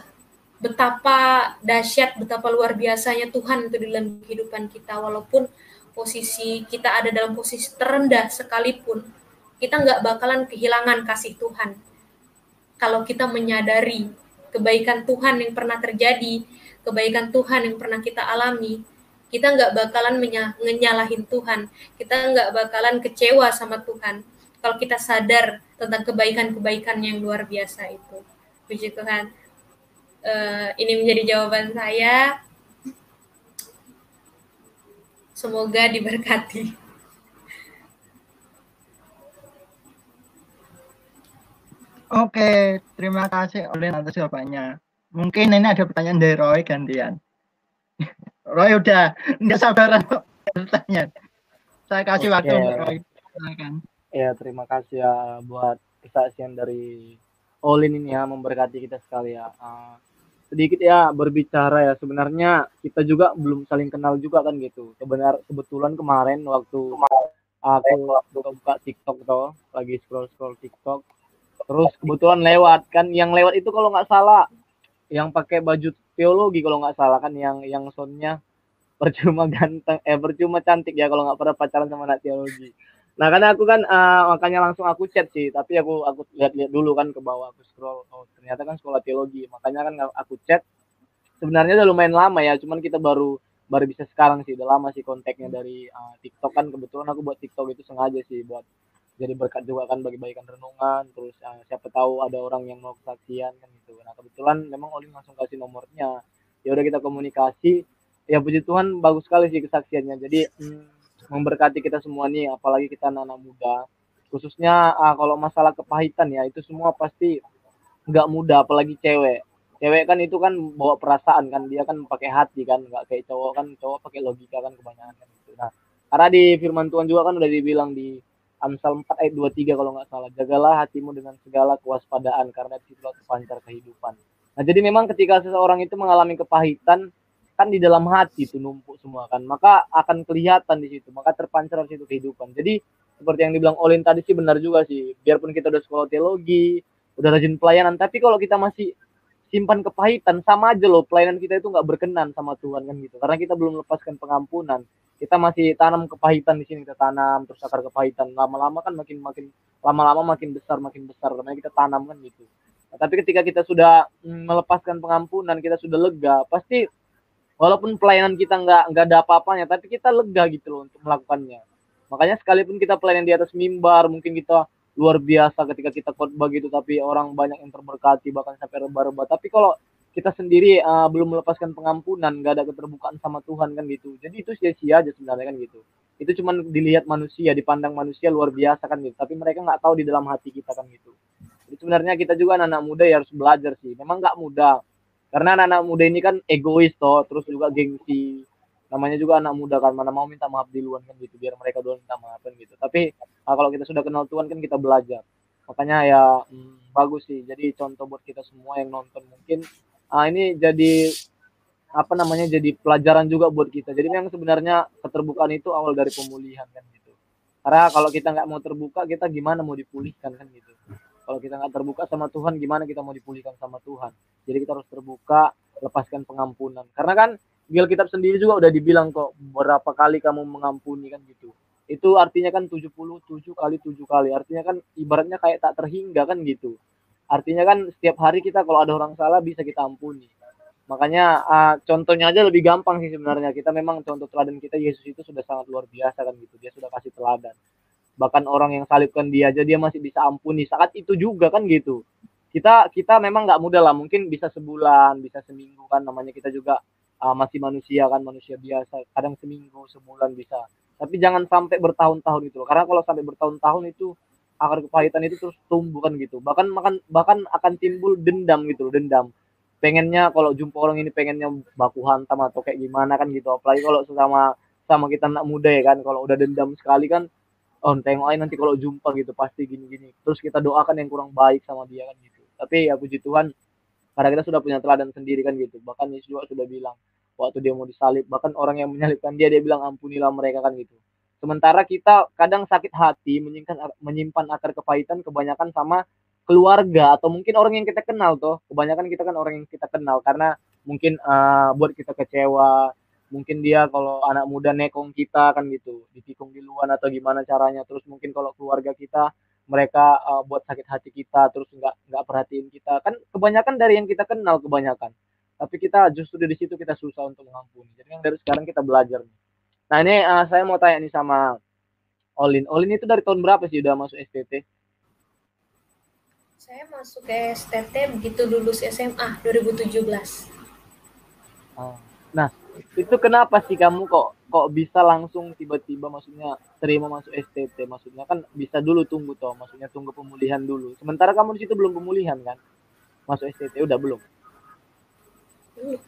betapa dahsyat, betapa luar biasanya Tuhan itu dalam kehidupan kita. Walaupun posisi kita ada dalam posisi terendah sekalipun, kita nggak bakalan kehilangan kasih Tuhan kalau kita menyadari kebaikan Tuhan yang pernah terjadi, kebaikan Tuhan yang pernah kita alami, kita nggak bakalan menyalahin Tuhan, kita nggak bakalan kecewa sama Tuhan. Kalau kita sadar tentang kebaikan-kebaikan yang luar biasa itu, puji Tuhan. Uh, ini menjadi jawaban saya. Semoga diberkati. Oke, terima kasih Olin atas jawabannya. Mungkin ini ada pertanyaan dari Roy gantian. Roy udah nggak sabaran bertanya. Saya kasih Oke. waktu untuk Roy. silakan. Ya, terima kasih ya buat kesaksian dari Olin ini ya memberkati kita sekali ya. Uh, sedikit ya berbicara ya sebenarnya kita juga belum saling kenal juga kan gitu. Kebenar kebetulan kemarin waktu aku waktu buka TikTok tuh lagi scroll scroll TikTok terus kebetulan lewat kan yang lewat itu kalau nggak salah yang pakai baju teologi kalau nggak salah kan yang yang soundnya percuma ganteng eh percuma cantik ya kalau nggak pernah pacaran sama anak teologi. Nah, karena aku kan uh, makanya langsung aku chat sih, tapi aku aku lihat-lihat dulu kan ke bawah, aku scroll, oh ternyata kan sekolah teologi, makanya kan aku chat. Sebenarnya udah lumayan lama ya, cuman kita baru baru bisa sekarang sih, udah lama sih kontaknya dari uh, TikTok kan. Kebetulan aku buat TikTok itu sengaja sih buat jadi berkat juga kan bagi bagikan renungan, terus uh, siapa tahu ada orang yang mau kesaksian kan gitu. Nah kebetulan memang Olin langsung kasih nomornya, ya udah kita komunikasi, ya puji Tuhan bagus sekali sih kesaksiannya. Jadi hmm, memberkati kita semua nih apalagi kita anak-anak muda khususnya uh, kalau masalah kepahitan ya itu semua pasti nggak mudah apalagi cewek cewek kan itu kan bawa perasaan kan dia kan pakai hati kan nggak kayak cowok kan cowok pakai logika kan kebanyakan kan gitu. nah karena di firman Tuhan juga kan udah dibilang di Amsal 4 ayat 23 kalau nggak salah. Jagalah hatimu dengan segala kewaspadaan karena itu terpancar kehidupan. Nah jadi memang ketika seseorang itu mengalami kepahitan kan di dalam hati itu numpuk semua kan. Maka akan kelihatan di situ maka terpancar di situ kehidupan. Jadi seperti yang dibilang Olin tadi sih benar juga sih. Biarpun kita udah sekolah teologi udah rajin pelayanan tapi kalau kita masih simpan kepahitan sama aja loh pelayanan kita itu nggak berkenan sama Tuhan kan gitu. Karena kita belum lepaskan pengampunan kita masih tanam kepahitan di sini kita tanam terus akar kepahitan. Lama-lama kan makin makin lama-lama makin besar makin besar. Karena kita tanam kan gitu. Nah, tapi ketika kita sudah mm, melepaskan pengampunan kita sudah lega pasti walaupun pelayanan kita nggak nggak ada apa-apanya tapi kita lega gitu loh untuk melakukannya. Makanya sekalipun kita pelayanan di atas mimbar mungkin kita luar biasa ketika kita khotbah gitu tapi orang banyak yang terberkati bahkan sampai rebah-rebah tapi kalau kita sendiri uh, belum melepaskan pengampunan nggak ada keterbukaan sama Tuhan kan gitu. Jadi itu sia-sia aja sebenarnya kan gitu. Itu cuma dilihat manusia dipandang manusia luar biasa kan gitu. Tapi mereka nggak tahu di dalam hati kita kan gitu. Jadi sebenarnya kita juga anak-anak muda ya harus belajar sih. Memang nggak mudah. Karena anak-anak muda ini kan egois toh terus juga gengsi. Namanya juga anak muda kan mana mau minta maaf di luar kan gitu. Biar mereka dulu minta maaf kan gitu. Tapi nah, kalau kita sudah kenal Tuhan kan kita belajar. Makanya ya hmm, bagus sih. Jadi contoh buat kita semua yang nonton mungkin ah ini jadi apa namanya jadi pelajaran juga buat kita jadi yang sebenarnya keterbukaan itu awal dari pemulihan kan gitu karena kalau kita nggak mau terbuka kita gimana mau dipulihkan kan gitu kalau kita nggak terbuka sama Tuhan, gimana kita mau dipulihkan sama Tuhan? Jadi kita harus terbuka, lepaskan pengampunan. Karena kan di Alkitab sendiri juga udah dibilang kok berapa kali kamu mengampuni kan gitu. Itu artinya kan 77 kali 7 kali. Artinya kan ibaratnya kayak tak terhingga kan gitu. Artinya kan setiap hari kita kalau ada orang salah bisa kita ampuni. Makanya uh, contohnya aja lebih gampang sih sebenarnya. Kita memang contoh teladan kita Yesus itu sudah sangat luar biasa kan gitu. Dia sudah kasih teladan. Bahkan orang yang salibkan dia aja dia masih bisa ampuni. Saat itu juga kan gitu. Kita kita memang nggak mudah lah. Mungkin bisa sebulan bisa seminggu kan. Namanya kita juga uh, masih manusia kan manusia biasa. Kadang seminggu sebulan bisa. Tapi jangan sampai bertahun-tahun itu karena kalau sampai bertahun-tahun itu akar kepahitan itu terus tumbuh kan gitu. Bahkan makan bahkan akan timbul dendam gitu dendam. Pengennya kalau jumpa orang ini pengennya baku hantam atau kayak gimana kan gitu. Apalagi kalau sama sama kita anak muda ya kan kalau udah dendam sekali kan oh tengok nanti kalau jumpa gitu pasti gini-gini. Terus kita doakan yang kurang baik sama dia kan gitu. Tapi ya puji Tuhan karena kita sudah punya teladan sendiri kan gitu. Bahkan Yesus juga sudah bilang waktu dia mau disalib bahkan orang yang menyalibkan dia dia bilang ampunilah mereka kan gitu sementara kita kadang sakit hati menyimpan menyimpan akar kepahitan kebanyakan sama keluarga atau mungkin orang yang kita kenal tuh kebanyakan kita kan orang yang kita kenal karena mungkin uh, buat kita kecewa mungkin dia kalau anak muda nekong kita kan gitu ditikung di luar atau gimana caranya. Terus mungkin kalau keluarga kita mereka uh, buat sakit hati kita terus nggak nggak perhatiin kita. Kan kebanyakan dari yang kita kenal kebanyakan. Tapi kita justru di situ kita susah untuk mengampuni. Jadi yang dari sekarang kita belajar nih nah ini uh, saya mau tanya nih sama Olin. Olin itu dari tahun berapa sih udah masuk STT saya masuk ke STT begitu lulus SMA 2017 oh. nah itu kenapa sih kamu kok kok bisa langsung tiba-tiba maksudnya terima masuk STT maksudnya kan bisa dulu tunggu toh maksudnya tunggu pemulihan dulu. Sementara kamu di situ belum pemulihan kan? Masuk STT udah belum? Belum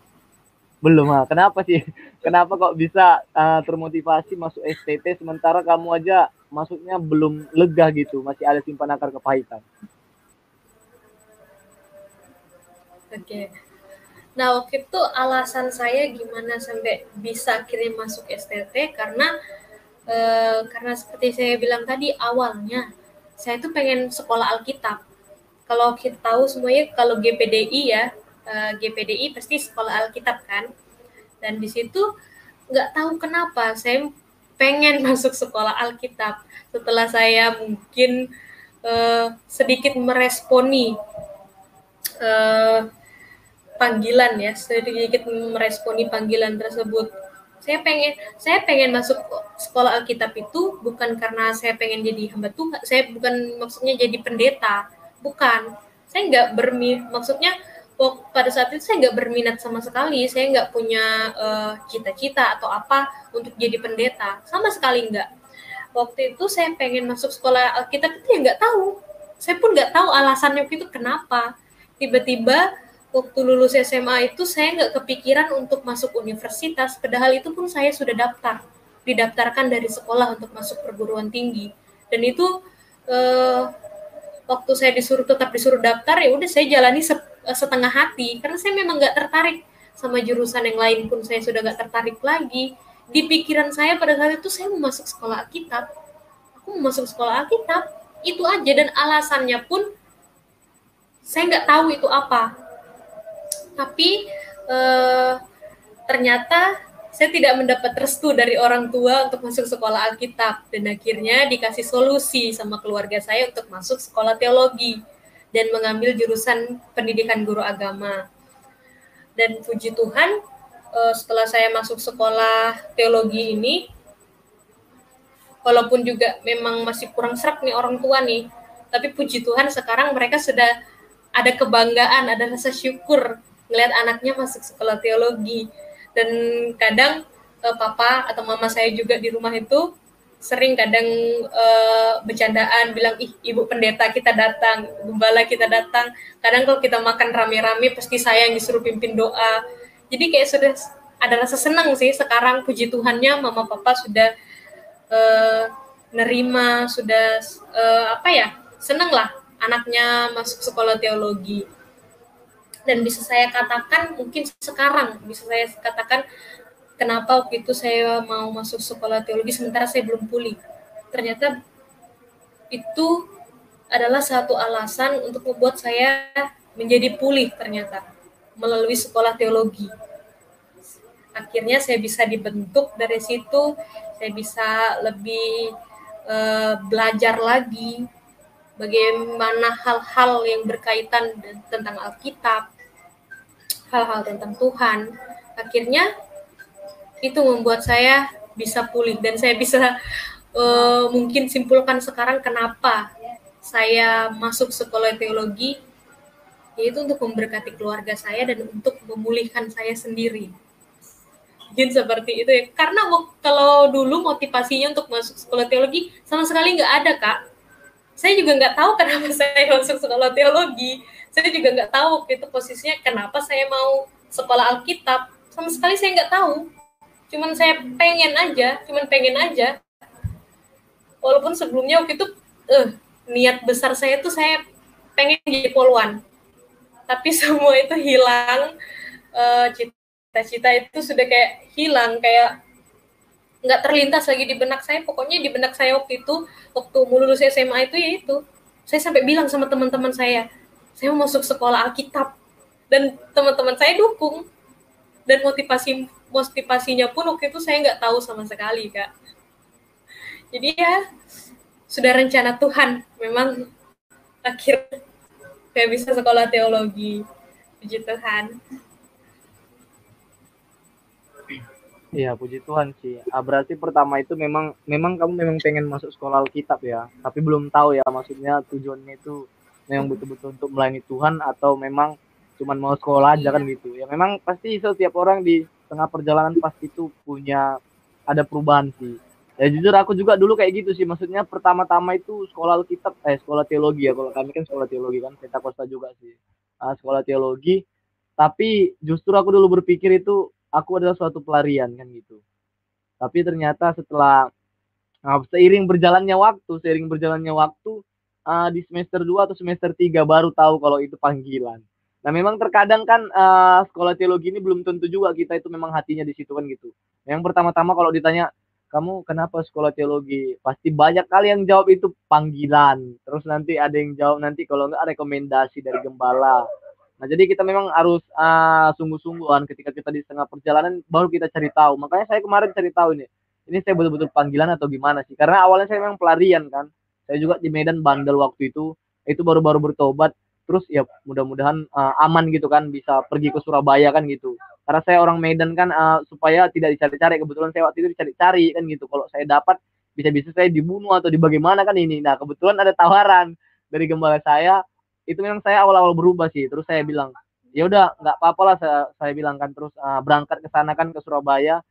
ah. Kenapa sih? Kenapa kok bisa uh, termotivasi masuk STT sementara kamu aja masuknya belum lega gitu masih ada simpan akar kepahitan? Oke. Okay. nah waktu itu alasan saya gimana sampai bisa akhirnya masuk STT karena uh, karena seperti saya bilang tadi awalnya saya tuh pengen sekolah Alkitab. Kalau kita tahu semuanya kalau GPDI ya eh, GPDI pasti sekolah Alkitab kan. Dan di situ nggak tahu kenapa saya pengen masuk sekolah Alkitab. Setelah saya mungkin uh, sedikit meresponi uh, panggilan ya sedikit meresponi panggilan tersebut. Saya pengen saya pengen masuk sekolah Alkitab itu bukan karena saya pengen jadi hamba Tuhan saya bukan maksudnya jadi pendeta bukan. Saya nggak bermi maksudnya pada saat itu saya nggak berminat sama sekali. Saya nggak punya eh, cita-cita uh, atau apa untuk jadi pendeta. Sama sekali nggak. Waktu itu saya pengen masuk sekolah Alkitab itu ya nggak tahu. Saya pun nggak tahu alasannya itu kenapa. Tiba-tiba waktu lulus SMA itu saya nggak kepikiran untuk masuk universitas. Padahal itu pun saya sudah daftar. Didaftarkan dari sekolah untuk masuk perguruan tinggi. Dan itu uh, waktu saya disuruh tetap disuruh daftar ya udah saya jalani Eh, setengah hati karena saya memang nggak tertarik sama jurusan yang lain pun. Saya sudah nggak tertarik lagi. Di pikiran saya pada saat itu saya mau masuk sekolah Alkitab. Aku mau masuk sekolah Alkitab itu aja. Dan alasannya pun saya nggak tahu itu apa. Tapi eh, ternyata saya tidak mendapat restu dari orang tua untuk masuk sekolah Alkitab. Dan akhirnya dikasih solusi sama keluarga saya untuk masuk sekolah teologi dan mengambil jurusan pendidikan guru agama. Dan puji Tuhan, eh, setelah saya masuk sekolah teologi ini, walaupun juga memang masih kurang serak nih orang tua nih, tapi puji Tuhan sekarang mereka sudah ada kebanggaan, ada rasa syukur melihat anaknya masuk sekolah teologi. Dan kadang eh, papa atau mama saya juga di rumah itu sering kadang uh, bercandaan bilang ih ibu pendeta kita datang gembala kita datang. Kadang kalau kita makan rame-rame pasti saya yang disuruh pimpin doa. Jadi kayak sudah ada rasa senang sih sekarang puji Tuhannya mama papa sudah uh, nerima sudah uh, apa ya senang lah anaknya masuk sekolah teologi. Dan bisa saya katakan mungkin sekarang bisa saya katakan kenapa waktu itu saya mau masuk sekolah teologi sementara saya belum pulih. Ternyata itu adalah satu alasan untuk membuat saya menjadi pulih ternyata melalui sekolah teologi. Akhirnya saya bisa dibentuk dari situ, saya bisa lebih uh, belajar lagi bagaimana hal-hal yang berkaitan tentang Alkitab, hal-hal tentang Tuhan. Akhirnya itu membuat saya bisa pulih dan saya bisa uh, mungkin simpulkan sekarang kenapa saya masuk sekolah teologi yaitu untuk memberkati keluarga saya dan untuk memulihkan saya sendiri. Mungkin seperti itu ya. Karena kalau dulu motivasinya untuk masuk sekolah teologi sama sekali nggak ada kak. Saya juga nggak tahu kenapa saya masuk sekolah teologi. Saya juga nggak tahu itu posisinya kenapa saya mau sekolah Alkitab. Sama sekali saya nggak tahu cuman saya pengen aja cuman pengen aja. Walaupun sebelumnya waktu itu eh niat besar saya tuh saya pengen jadi poluan. Tapi semua itu hilang. Uh, cita-cita itu sudah kayak hilang kayak nggak terlintas lagi di benak saya. Pokoknya di benak saya waktu itu waktu lulus SMA itu ya itu. Saya sampai bilang sama teman-teman saya saya mau masuk sekolah Alkitab. Dan teman-teman saya dukung dan motivasi motivasinya pun waktu itu saya nggak tahu sama sekali kak. Jadi ya sudah rencana Tuhan. Memang akhir saya bisa sekolah teologi. Puji Tuhan. Iya, puji Tuhan sih. Ah, berarti pertama itu memang memang kamu memang pengen masuk sekolah Alkitab ya, tapi belum tahu ya maksudnya tujuannya itu memang betul-betul untuk melayani Tuhan atau memang cuman mau sekolah aja kan iya. gitu. Ya memang pasti setiap orang di tengah perjalanan pasti itu punya ada perubahan sih. Ya jujur aku juga dulu kayak gitu sih. Maksudnya pertama-tama itu sekolah Alkitab eh sekolah teologi ya. Kalau kami kan sekolah teologi kan Pentakosta juga sih. Uh, sekolah teologi. Tapi justru aku dulu berpikir itu aku adalah suatu pelarian kan gitu. Tapi ternyata setelah nah, seiring berjalannya waktu seiring berjalannya waktu uh, di semester 2 atau semester 3 baru tahu kalau itu panggilan nah memang terkadang kan uh, sekolah teologi ini belum tentu juga kita itu memang hatinya di situ kan gitu yang pertama-tama kalau ditanya kamu kenapa sekolah teologi? Pasti banyak kali yang jawab itu panggilan. Terus nanti ada yang jawab nanti kalau enggak rekomendasi dari gembala. Nah, jadi kita memang harus uh, sungguh-sungguhan ketika kita di tengah perjalanan baru kita cari tahu. Makanya saya kemarin cari tahu ini. Ini saya betul-betul panggilan atau gimana sih? Karena awalnya saya memang pelarian kan. Saya juga di Medan bandel waktu itu. Itu baru-baru bertobat. Terus ya mudah-mudahan uh, aman gitu kan bisa pergi ke Surabaya kan gitu. Karena saya orang Medan kan uh, supaya tidak dicari-cari kebetulan saya waktu itu dicari-cari kan gitu. Kalau saya dapat bisa-bisa saya dibunuh atau dibagaimana kan ini. Nah kebetulan ada tawaran dari gembala saya. Itu memang saya awal-awal berubah sih. Terus saya bilang ya udah nggak apa-apa lah saya, saya bilang kan. Terus uh, berangkat ke sana kan ke Surabaya.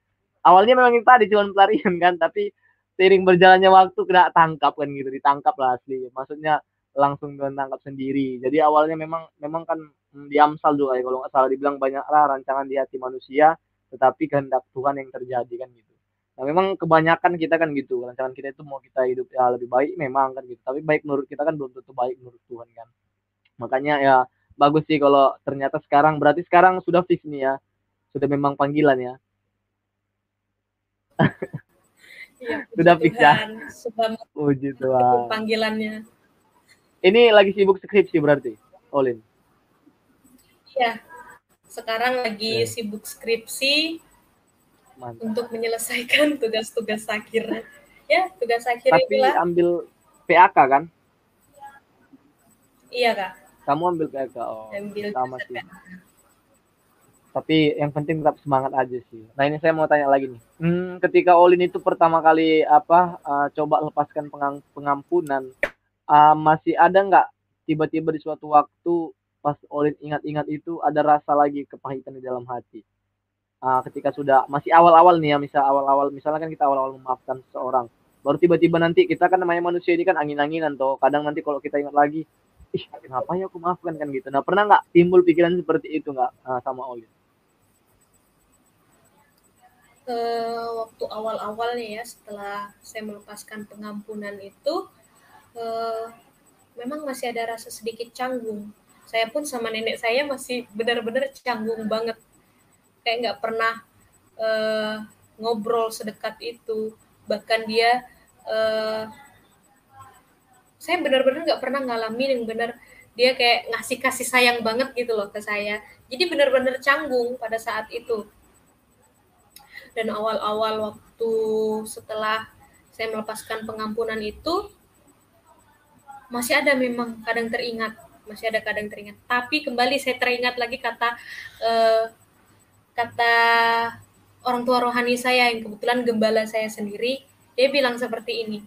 Awalnya memang tadi cuma pelarian kan. Tapi seiring berjalannya waktu kena tangkap kan gitu. Ditangkap lah asli maksudnya langsung ditangkap sendiri. Jadi awalnya memang memang kan di Amsal juga ya kalau nggak salah dibilang banyaklah rancangan di hati manusia tetapi kehendak Tuhan yang terjadi kan gitu. Nah memang kebanyakan kita kan gitu rancangan kita itu mau kita hidup ya lebih baik memang kan gitu. Tapi baik menurut kita kan belum tentu baik menurut Tuhan kan. Makanya ya bagus sih kalau ternyata sekarang berarti sekarang sudah fix nih ya. Sudah memang panggilan ya. Ya, sudah fix ya. Tuhan. panggilannya ini lagi sibuk skripsi berarti Olin Ya, sekarang lagi ya. sibuk skripsi Mantap. untuk menyelesaikan tugas-tugas akhir. Ya, tugas akhir Tapi itulah. ambil PAK kan? Iya, Kak. Kamu ambil PAK. Oh, ambil sama sih. Tapi yang penting tetap semangat aja sih. Nah, ini saya mau tanya lagi nih. Hmm, ketika Olin itu pertama kali apa uh, coba lepaskan pengampunan, uh, masih ada nggak tiba-tiba di suatu waktu pas Olin ingat-ingat itu ada rasa lagi kepahitan di dalam hati. Uh, ketika sudah masih awal-awal nih ya, misal awal-awal misalnya kan kita awal-awal memaafkan seseorang, baru tiba-tiba nanti kita kan namanya manusia ini kan angin-anginan toh. Kadang nanti kalau kita ingat lagi, ih kenapa ya aku maafkan kan gitu. Nah pernah nggak timbul pikiran seperti itu nggak uh, sama Olin? Uh, waktu awal-awalnya ya setelah saya melepaskan pengampunan itu uh, memang masih ada rasa sedikit canggung. Saya pun sama nenek saya masih benar-benar canggung banget. Kayak nggak pernah uh, ngobrol sedekat itu. Bahkan dia uh, saya benar-benar nggak pernah ngalamin yang benar. Dia kayak ngasih kasih sayang banget gitu loh ke saya. Jadi benar-benar canggung pada saat itu. Dan awal-awal waktu setelah saya melepaskan pengampunan itu masih ada memang kadang teringat masih ada kadang teringat. Tapi kembali saya teringat lagi kata uh, kata orang tua rohani saya yang kebetulan gembala saya sendiri dia bilang seperti ini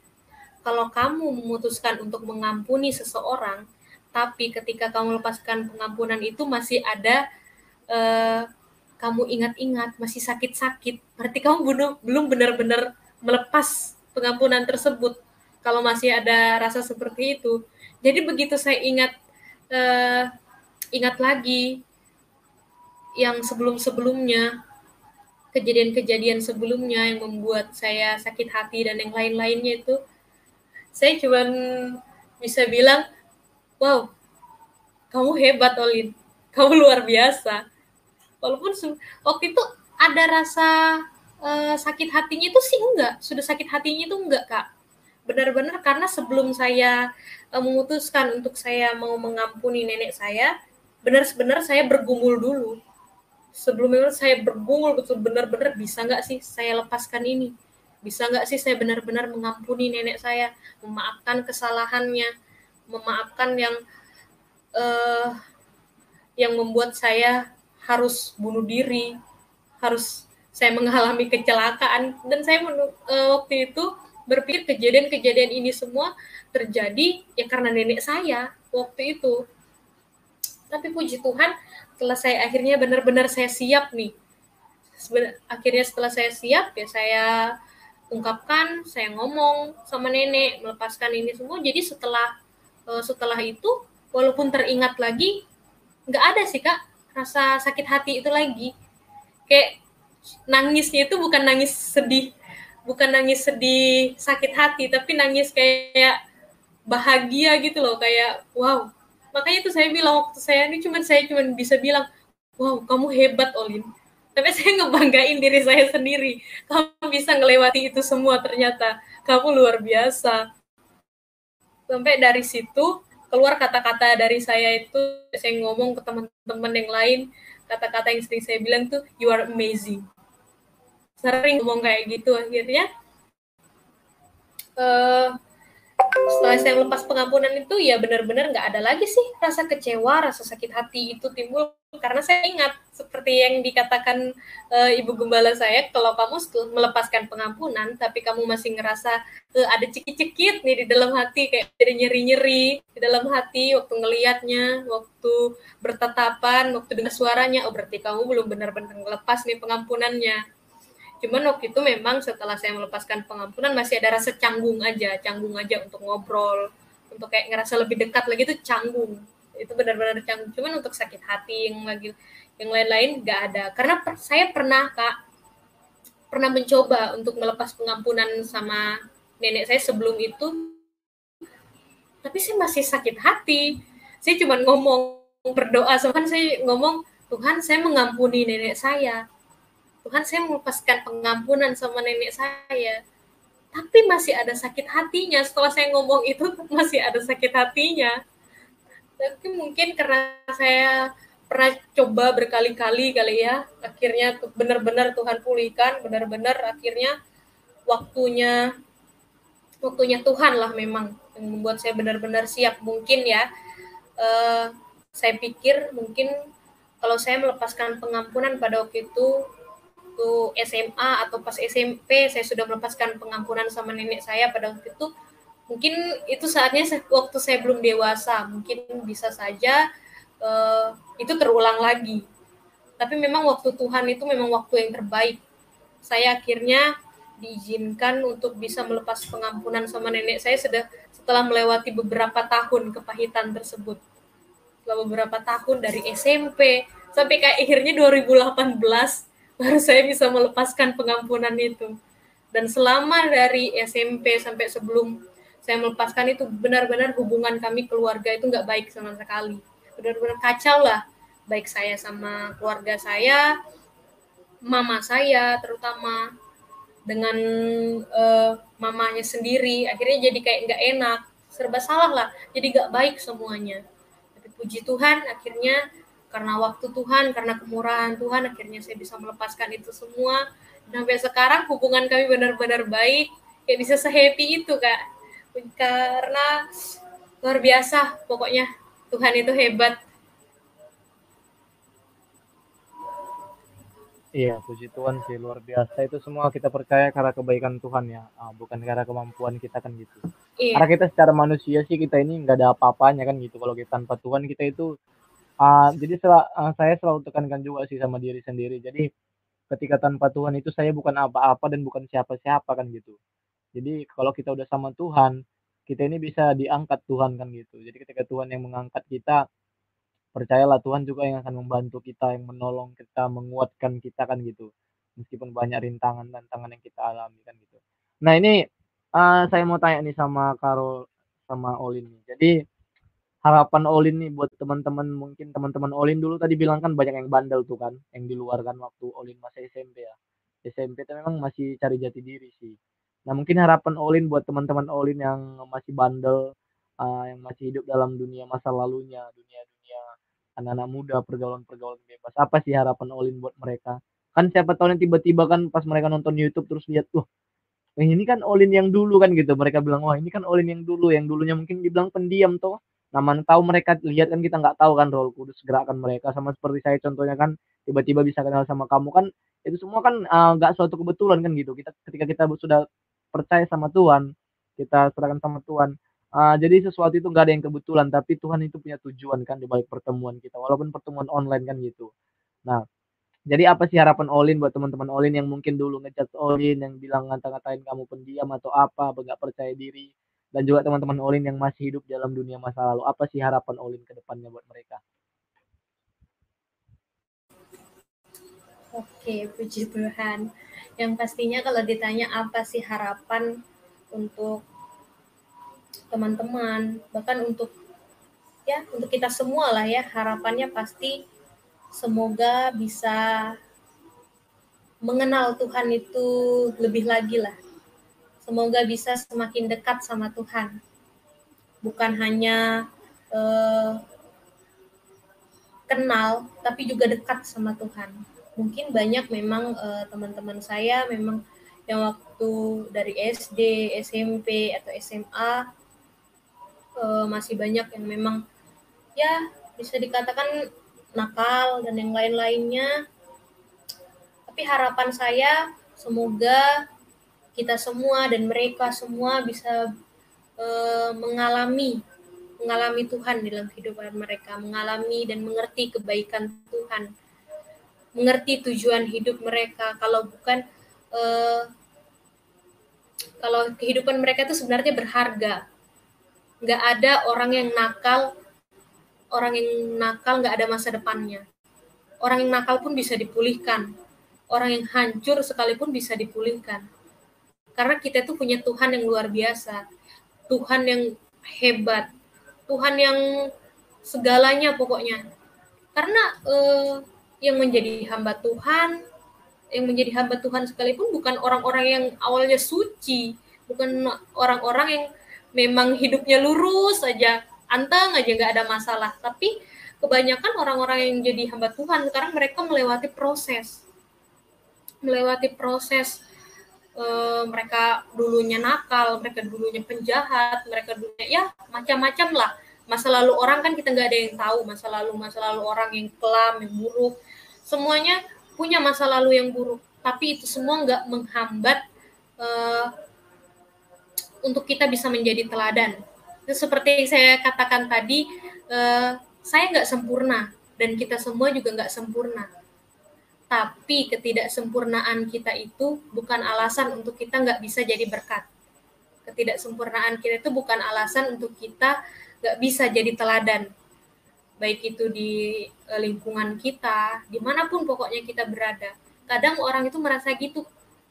kalau kamu memutuskan untuk mengampuni seseorang tapi ketika kamu lepaskan pengampunan itu masih ada uh, kamu ingat-ingat masih sakit-sakit berarti kamu bunuh, belum benar-benar melepas pengampunan tersebut kalau masih ada rasa seperti itu. Jadi begitu saya ingat uh, ingat lagi yang sebelum-sebelumnya kejadian-kejadian sebelumnya yang membuat saya sakit hati dan yang lain-lainnya itu saya cuma bisa bilang wow kamu hebat Olin. Kamu luar biasa. Walaupun waktu itu ada rasa uh, sakit hatinya itu sih enggak. Sudah sakit hatinya itu enggak kak benar-benar karena sebelum saya uh, memutuskan untuk saya mau mengampuni nenek saya, benar-benar saya bergumul dulu. Sebelumnya saya bergumul betul benar-benar bisa nggak sih saya lepaskan ini? Bisa nggak sih saya benar-benar mengampuni nenek saya, memaafkan kesalahannya, memaafkan yang uh, yang membuat saya harus bunuh diri, harus saya mengalami kecelakaan dan saya uh, waktu itu berpikir kejadian-kejadian ini semua terjadi ya karena nenek saya waktu itu. Tapi puji Tuhan, setelah saya akhirnya benar-benar saya siap nih. Akhirnya setelah saya siap ya saya ungkapkan, saya ngomong sama nenek melepaskan ini semua. Jadi setelah eh, setelah itu walaupun teringat lagi nggak ada sih kak rasa sakit hati itu lagi. Kayak nangisnya itu bukan nangis sedih bukan nangis sedih sakit hati tapi nangis kayak bahagia gitu loh kayak wow. Makanya itu saya bilang waktu saya ini cuman saya cuman bisa bilang wow kamu hebat Olin. Tapi saya ngebanggain diri saya sendiri. Kamu bisa ngelewati itu semua ternyata. Kamu luar biasa. Sampai dari situ keluar kata-kata dari saya itu saya ngomong ke teman-teman yang lain kata-kata yang sering saya bilang tuh you are amazing sering ngomong kayak gitu. Akhirnya uh, setelah saya lepas pengampunan itu ya benar-benar nggak ada lagi sih rasa kecewa rasa sakit hati itu timbul. Karena saya ingat seperti yang dikatakan uh, ibu gembala saya kalau kamu melepaskan pengampunan tapi kamu masih ngerasa uh, ada cekit-cekit nih di dalam hati kayak jadi nyeri-nyeri di dalam hati waktu ngelihatnya waktu bertatapan waktu dengar suaranya oh berarti kamu belum benar-benar ngelepas nih pengampunannya Cuman waktu itu memang setelah saya melepaskan pengampunan masih ada rasa canggung aja, canggung aja untuk ngobrol, untuk kayak ngerasa lebih dekat lagi itu canggung. Itu benar-benar canggung. Cuman untuk sakit hati yang lagi yang lain-lain nggak ada. Karena per, saya pernah kak pernah mencoba untuk melepas pengampunan sama nenek saya sebelum itu, tapi saya masih sakit hati. Saya cuma ngomong berdoa, Tuhan saya ngomong Tuhan saya mengampuni nenek saya Tuhan saya melepaskan pengampunan sama nenek saya. Tapi masih ada sakit hatinya. Setelah saya ngomong itu masih ada sakit hatinya. Tapi mungkin karena saya pernah coba berkali-kali kali ya akhirnya benar-benar Tuhan pulihkan benar-benar akhirnya waktunya waktunya Tuhan lah memang yang membuat saya benar-benar siap. Mungkin ya uh, saya pikir mungkin kalau saya melepaskan pengampunan pada waktu itu waktu SMA atau pas SMP saya sudah melepaskan pengampunan sama nenek saya pada waktu itu. Mungkin itu saatnya waktu saya belum dewasa mungkin bisa saja uh, itu terulang lagi. Tapi memang waktu Tuhan itu memang waktu yang terbaik. Saya akhirnya diizinkan untuk bisa melepas pengampunan sama nenek saya sudah setelah melewati beberapa tahun kepahitan tersebut. Setelah beberapa tahun dari SMP sampai kayak akhirnya 2018 baru saya bisa melepaskan pengampunan itu. Dan selama dari SMP sampai sebelum saya melepaskan itu benar-benar hubungan kami keluarga itu nggak baik sama sekali. Benar-benar kacau lah. Baik saya sama keluarga saya, mama saya terutama dengan uh, mamanya sendiri akhirnya jadi kayak nggak enak serba salah lah jadi nggak baik semuanya tapi puji Tuhan akhirnya karena waktu Tuhan, karena kemurahan Tuhan, akhirnya saya bisa melepaskan itu semua. Dan sampai sekarang hubungan kami benar-benar baik, kayak bisa sehappy itu kak. Karena luar biasa, pokoknya Tuhan itu hebat. Iya, puji Tuhan sih luar biasa. Itu semua kita percaya karena kebaikan Tuhan ya, ah, bukan karena kemampuan kita kan gitu. Iya. Karena kita secara manusia sih kita ini nggak ada apa-apanya kan gitu. Kalau kita tanpa Tuhan kita itu Uh, jadi sel uh, saya selalu tekankan juga sih sama diri sendiri. Jadi ketika tanpa Tuhan itu saya bukan apa-apa dan bukan siapa-siapa kan gitu. Jadi kalau kita udah sama Tuhan, kita ini bisa diangkat Tuhan kan gitu. Jadi ketika Tuhan yang mengangkat kita, percayalah Tuhan juga yang akan membantu kita, yang menolong kita, menguatkan kita kan gitu. Meskipun banyak rintangan dan tantangan yang kita alami kan gitu. Nah ini uh, saya mau tanya nih sama Karol sama Olin. Jadi harapan Olin nih buat teman-teman mungkin teman-teman Olin dulu tadi bilang kan banyak yang bandel tuh kan yang di luar kan waktu Olin masih SMP ya. SMP itu memang masih cari jati diri sih. Nah mungkin harapan Olin buat teman-teman Olin yang masih bandel uh, yang masih hidup dalam dunia masa lalunya dunia-dunia anak-anak muda pergaulan-pergaulan bebas apa sih harapan Olin buat mereka? Kan siapa tahu nanti tiba-tiba kan pas mereka nonton YouTube terus lihat tuh ini kan Olin yang dulu kan gitu. Mereka bilang wah ini kan Olin yang dulu yang dulunya mungkin dibilang pendiam tuh Nah, tahu mereka lihat kan kita nggak tahu kan Roh Kudus gerakan mereka sama seperti saya contohnya kan tiba-tiba bisa kenal sama kamu kan itu semua kan nggak uh, suatu kebetulan kan gitu. Kita ketika kita sudah percaya sama Tuhan, kita serahkan sama Tuhan. Uh, jadi sesuatu itu nggak ada yang kebetulan, tapi Tuhan itu punya tujuan kan di balik pertemuan kita, walaupun pertemuan online kan gitu. Nah, jadi apa sih harapan Olin buat teman-teman Olin yang mungkin dulu ngejat Olin yang bilang ngata-ngatain kamu pendiam atau apa, nggak percaya diri, dan juga teman-teman Olin yang masih hidup dalam dunia masa lalu. Apa sih harapan Olin ke depannya buat mereka? Oke, puji Tuhan. Yang pastinya kalau ditanya apa sih harapan untuk teman-teman, bahkan untuk ya untuk kita semua lah ya, harapannya pasti semoga bisa mengenal Tuhan itu lebih lagi lah. Semoga bisa semakin dekat sama Tuhan. Bukan hanya eh, kenal, tapi juga dekat sama Tuhan mungkin banyak memang uh, teman-teman saya memang yang waktu dari SD, SMP atau SMA uh, masih banyak yang memang ya bisa dikatakan nakal dan yang lain-lainnya. Tapi harapan saya semoga kita semua dan mereka semua bisa uh, mengalami mengalami Tuhan dalam kehidupan mereka, mengalami dan mengerti kebaikan Tuhan mengerti tujuan hidup mereka. Kalau bukan uh, kalau kehidupan mereka itu sebenarnya berharga. Nggak ada orang yang nakal orang yang nakal nggak ada masa depannya. Orang yang nakal pun bisa dipulihkan. Orang yang hancur sekalipun bisa dipulihkan karena kita tuh punya Tuhan yang luar biasa Tuhan yang hebat Tuhan yang segalanya pokoknya karena uh, yang menjadi hamba Tuhan, yang menjadi hamba Tuhan sekalipun bukan orang-orang yang awalnya suci, bukan orang-orang yang memang hidupnya lurus saja, anteng aja nggak ada masalah. Tapi kebanyakan orang-orang yang jadi hamba Tuhan sekarang mereka melewati proses, melewati proses e, mereka dulunya nakal, mereka dulunya penjahat, mereka dulunya ya macam-macam lah. Masa lalu orang kan kita nggak ada yang tahu masa lalu masa lalu orang yang kelam, yang buruk. Semuanya punya masa lalu yang buruk. Tapi itu semua nggak menghambat uh, untuk kita bisa menjadi teladan. Seperti yang saya katakan tadi uh, saya nggak sempurna dan kita semua juga nggak sempurna tapi ketidaksempurnaan kita itu bukan alasan untuk kita nggak bisa jadi berkat ketidaksempurnaan kita itu bukan alasan untuk kita nggak bisa jadi teladan baik itu di eh, lingkungan kita, di mana pun pokoknya kita berada. Kadang orang itu merasa gitu.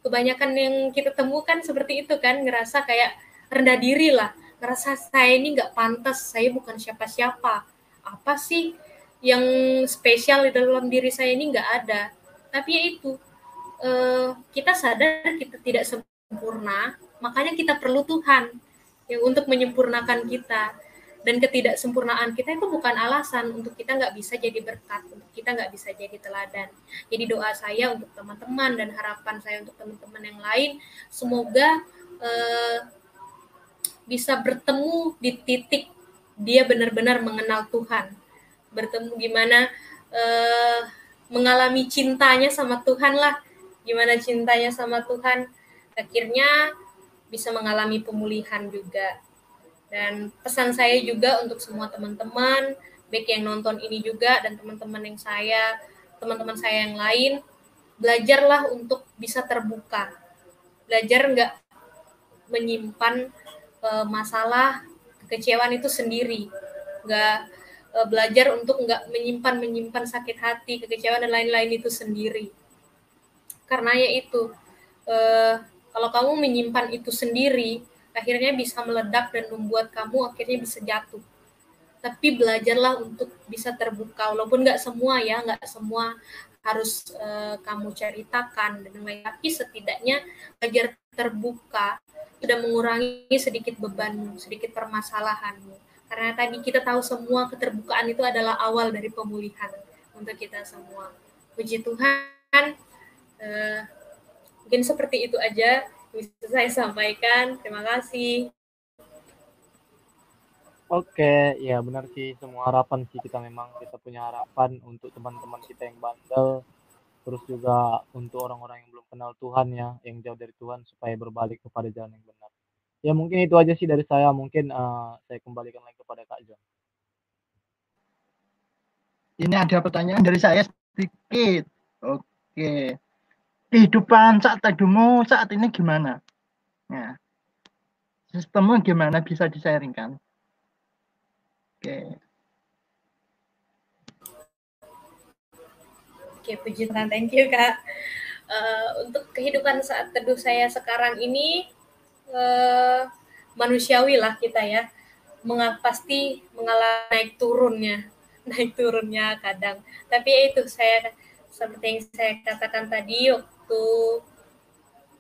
Kebanyakan yang kita temukan seperti itu kan, ngerasa kayak rendah diri lah, ngerasa saya ini nggak pantas, saya bukan siapa-siapa. Apa sih yang spesial di dalam diri saya ini nggak ada. Tapi ya itu, eh, kita sadar kita tidak sempurna, makanya kita perlu Tuhan yang untuk menyempurnakan kita dan ketidaksempurnaan kita itu bukan alasan untuk kita nggak bisa jadi berkat, untuk kita nggak bisa jadi teladan. Jadi doa saya untuk teman-teman dan harapan saya untuk teman-teman yang lain, semoga eh, bisa bertemu di titik dia benar-benar mengenal Tuhan, bertemu gimana eh, mengalami cintanya sama Tuhan lah, gimana cintanya sama Tuhan, akhirnya bisa mengalami pemulihan juga dan pesan saya juga untuk semua teman-teman, baik yang nonton ini juga dan teman-teman yang saya, teman-teman saya yang lain, belajarlah untuk bisa terbuka. Belajar nggak menyimpan uh, masalah, kekecewaan itu sendiri. Nggak uh, belajar untuk nggak menyimpan menyimpan sakit hati, kekecewaan dan lain-lain itu sendiri. Karena ya itu, uh, kalau kamu menyimpan itu sendiri, akhirnya bisa meledak dan membuat kamu akhirnya bisa jatuh. Tapi belajarlah untuk bisa terbuka, walaupun nggak semua ya, nggak semua harus uh, kamu ceritakan dan lain tapi setidaknya belajar terbuka sudah mengurangi sedikit beban, sedikit permasalahanmu. Karena tadi kita tahu semua keterbukaan itu adalah awal dari pemulihan untuk kita semua. Puji Tuhan, uh, mungkin seperti itu aja bisa saya sampaikan. Terima kasih. Oke, ya benar sih semua harapan sih kita memang kita punya harapan untuk teman-teman kita yang bandel, terus juga untuk orang-orang yang belum kenal Tuhan ya, yang jauh dari Tuhan supaya berbalik kepada jalan yang benar. Ya mungkin itu aja sih dari saya, mungkin uh, saya kembalikan lagi kepada Kak John. Ini ada pertanyaan dari saya sedikit. Oke kehidupan saat teduhmu saat ini gimana? Ya. Sistemnya gimana bisa di-sharingkan? Oke. Oke, Oke, puji Tuhan. Thank you, Kak. Uh, untuk kehidupan saat teduh saya sekarang ini, uh, manusiawi lah kita ya. Mengapa pasti mengalami naik turunnya. Naik turunnya kadang. Tapi ya itu, saya seperti yang saya katakan tadi, waktu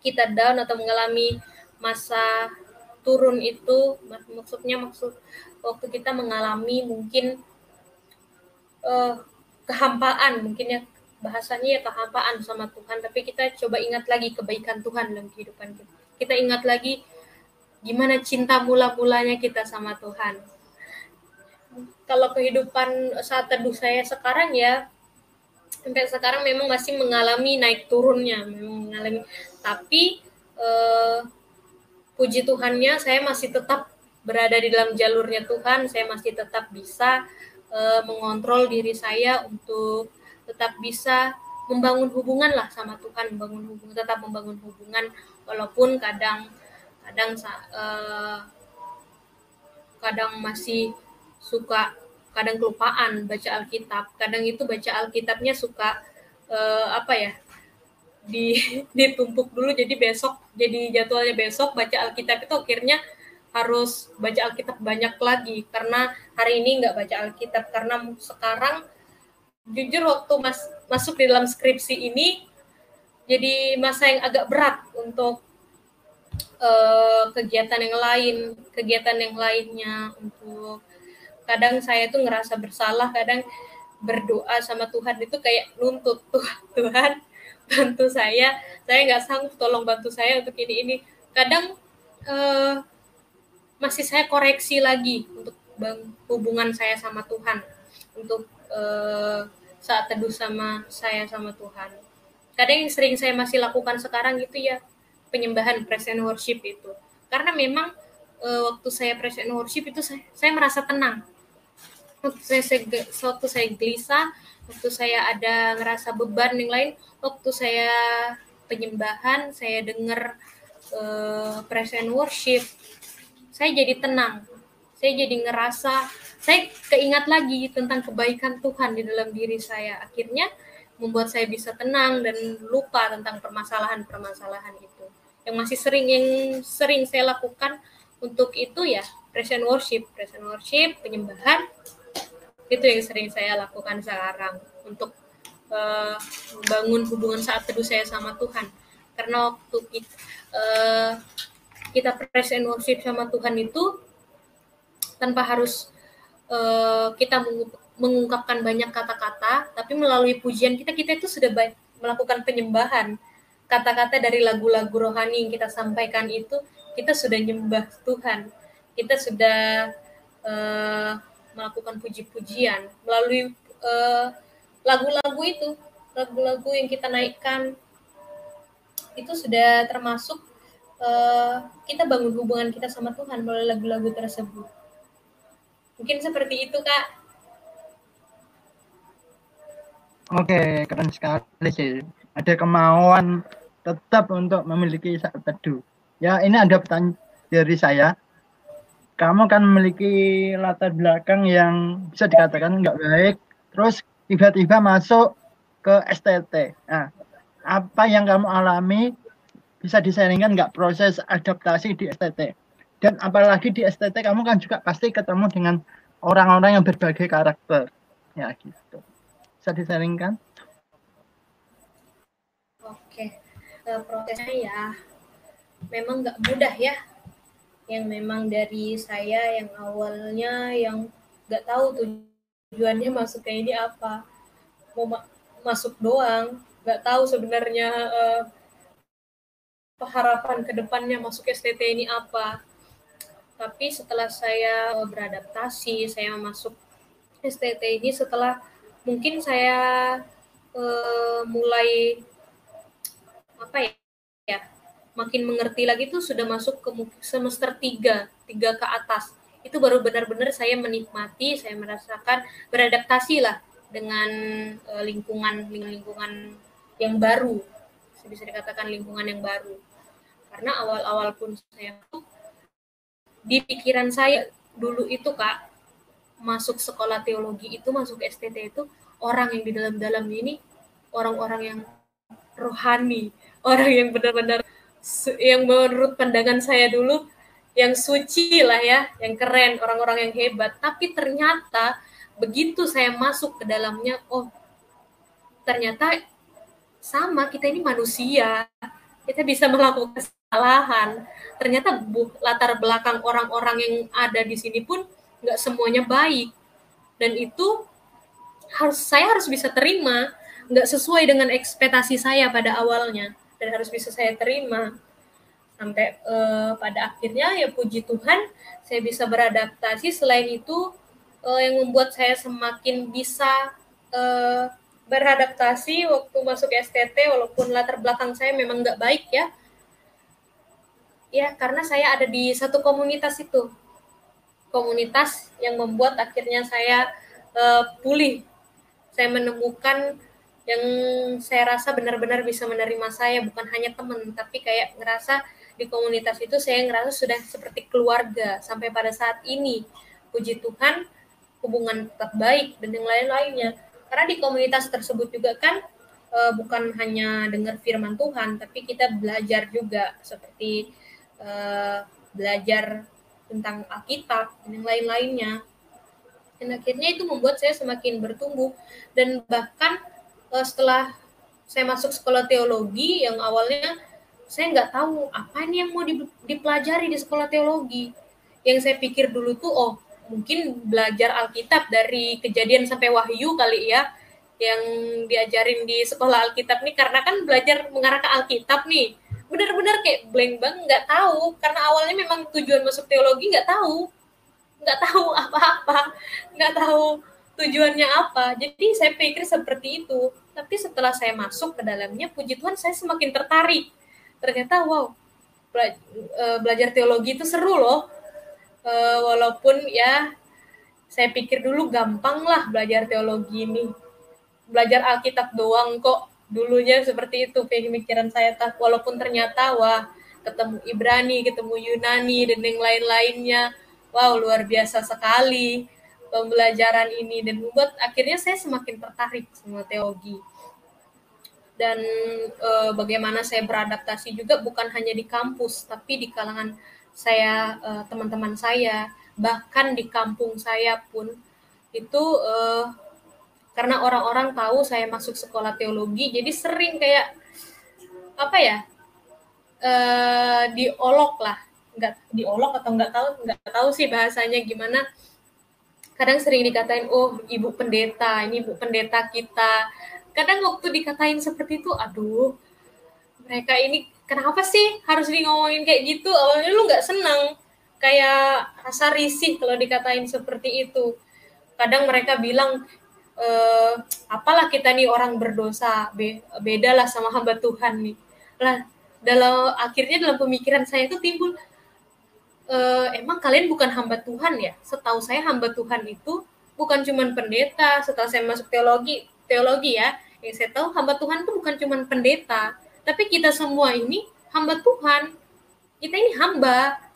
kita down atau mengalami masa turun itu, maksudnya maksud waktu kita mengalami mungkin uh, kehampaan mungkin ya bahasanya ya kehampaan sama Tuhan tapi kita coba ingat lagi kebaikan Tuhan dalam kehidupan kita kita ingat lagi gimana cinta mula-mulanya kita sama Tuhan. Kalau kehidupan saat teduh saya sekarang ya sampai sekarang memang masih mengalami naik turunnya memang mengalami. Tapi eh, puji Tuhannya saya masih tetap berada di dalam jalurnya Tuhan. Saya masih tetap bisa uh, mengontrol diri saya untuk tetap bisa membangun hubungan lah sama Tuhan, membangun hubungan, tetap membangun hubungan walaupun kadang kadang uh, kadang masih suka kadang kelupaan baca Alkitab, kadang itu baca Alkitabnya suka uh, apa ya di ditumpuk dulu jadi besok jadi jadwalnya besok baca Alkitab itu akhirnya harus baca Alkitab banyak lagi. Karena hari ini nggak baca Alkitab. Karena sekarang jujur waktu mas masuk di dalam skripsi ini jadi masa yang agak berat untuk uh, kegiatan yang lain kegiatan yang lainnya untuk kadang saya tuh ngerasa bersalah kadang berdoa sama Tuhan itu kayak nuntut Tuhan Tuhan bantu saya saya nggak sanggup tolong bantu saya untuk ini ini kadang uh, masih saya koreksi lagi untuk hubungan saya sama Tuhan untuk uh, saat teduh sama saya sama Tuhan. Kadang yang sering saya masih lakukan sekarang itu ya penyembahan present worship itu. Karena memang uh, waktu saya present worship itu saya, saya merasa tenang. Waktu saya, saya waktu saya gelisah, waktu saya ada ngerasa beban yang lain, waktu saya penyembahan, saya dengar uh, present worship, saya jadi tenang saya jadi ngerasa saya keingat lagi tentang kebaikan Tuhan di dalam diri saya akhirnya membuat saya bisa tenang dan lupa tentang permasalahan-permasalahan itu. Yang masih sering yang sering saya lakukan untuk itu ya present worship present worship penyembahan itu yang sering saya lakukan sekarang untuk uh, membangun hubungan saat teduh saya sama Tuhan. Karena waktu itu, uh, kita present worship sama Tuhan itu tanpa harus uh, kita mengungkapkan banyak kata-kata, tapi melalui pujian kita kita itu sudah melakukan penyembahan. Kata-kata dari lagu-lagu rohani yang kita sampaikan itu kita sudah nyembah Tuhan. Kita sudah uh, melakukan puji-pujian melalui eh, lagu-lagu itu, lagu-lagu yang kita naikkan itu sudah termasuk uh, kita bangun hubungan kita sama Tuhan melalui lagu-lagu tersebut. Mungkin seperti itu, Kak. Oke, keren sekali sih. Ada kemauan tetap untuk memiliki saat teduh. Ya, ini ada pertanyaan dari saya. Kamu kan memiliki latar belakang yang bisa dikatakan nggak baik, terus tiba-tiba masuk ke STT. Nah, apa yang kamu alami bisa disaringkan nggak proses adaptasi di STT dan apalagi di STT kamu kan juga pasti ketemu dengan orang-orang yang berbagai karakter ya gitu bisa disaringkan? Oke uh, prosesnya ya memang nggak mudah ya. Yang memang dari saya yang awalnya yang nggak tahu tujuannya masuk kayak ini apa. Mau ma masuk doang nggak tahu sebenarnya uh, harapan ke depannya masuk STT ini apa. Tapi setelah saya beradaptasi, saya masuk STT ini setelah mungkin saya uh, mulai apa ya, ya makin mengerti lagi tuh sudah masuk ke semester 3, 3 ke atas. Itu baru benar-benar saya menikmati, saya merasakan beradaptasi lah dengan uh, lingkungan lingkungan yang baru. Bisa dikatakan lingkungan yang baru karena awal-awal pun saya di pikiran saya dulu itu kak masuk sekolah teologi itu masuk STT itu orang yang di dalam-dalam ini orang-orang yang rohani orang yang benar-benar yang menurut pandangan saya dulu yang suci lah ya, yang keren, orang-orang yang hebat. Tapi ternyata begitu saya masuk ke dalamnya, oh ternyata sama kita ini manusia, kita bisa melakukan kesalahan. Ternyata latar belakang orang-orang yang ada di sini pun nggak semuanya baik, dan itu harus saya harus bisa terima, nggak sesuai dengan ekspektasi saya pada awalnya, dan harus bisa saya terima. Sampai uh, pada akhirnya ya puji Tuhan saya bisa beradaptasi. Selain itu uh, yang membuat saya semakin bisa uh, beradaptasi waktu masuk STT walaupun latar belakang saya memang nggak baik ya. Ya karena saya ada di satu komunitas itu komunitas yang membuat akhirnya saya uh, pulih saya menemukan yang saya rasa benar-benar bisa menerima saya bukan hanya teman tapi kayak ngerasa di komunitas itu saya ngerasa sudah seperti keluarga sampai pada saat ini. Puji Tuhan, hubungan tetap baik dan yang lain-lainnya. Karena di komunitas tersebut juga kan e, bukan hanya dengar firman Tuhan, tapi kita belajar juga seperti e, belajar tentang Alkitab dan yang lain-lainnya. Dan akhirnya itu membuat saya semakin bertumbuh dan bahkan e, setelah saya masuk sekolah teologi yang awalnya saya nggak tahu apa nih yang mau dipelajari di sekolah teologi. Yang saya pikir dulu tuh, oh mungkin belajar Alkitab dari kejadian sampai wahyu kali ya, yang diajarin di sekolah Alkitab nih, karena kan belajar mengarah ke Alkitab nih. Benar-benar kayak blank bang, nggak tahu, karena awalnya memang tujuan masuk teologi nggak tahu, nggak tahu apa-apa, nggak tahu tujuannya apa. Jadi saya pikir seperti itu. Tapi setelah saya masuk ke dalamnya, puji Tuhan saya semakin tertarik. Ternyata wow e, belajar teologi itu seru loh. E, walaupun ya saya pikir dulu gampang lah belajar teologi ini. Belajar Alkitab doang kok dulunya seperti itu pemikiran saya tak walaupun ternyata wah ketemu Ibrani ketemu Yunani dan yang lain-lainnya wow luar biasa sekali pembelajaran ini dan membuat akhirnya saya semakin tertarik sama teologi. Dan e, bagaimana saya beradaptasi juga bukan hanya di kampus tapi di kalangan saya e, teman-teman saya bahkan di kampung saya pun itu e, karena orang-orang tahu saya masuk sekolah teologi jadi sering kayak apa ya e, diolok lah. Nggak diolok atau nggak tahu nggak tahu sih bahasanya gimana. Kadang sering dikatain oh ibu pendeta ini ibu pendeta kita. Kadang waktu dikatain seperti itu aduh mereka ini kenapa sih harus di ngomongin kayak gitu? Awalnya lu nggak senang. Kayak rasa risih kalau dikatain seperti itu. Kadang mereka bilang e, apalah kita nih orang berdosa be beda lah sama hamba Tuhan nih. Lah dalam akhirnya dalam pemikiran saya itu timbul e, emang kalian bukan hamba Tuhan ya? Setahu saya hamba Tuhan itu bukan cuma pendeta setelah saya masuk teologi teologi ya. Yang saya tahu hamba Tuhan itu bukan cuma pendeta. Tapi kita semua ini hamba Tuhan. Kita ini hamba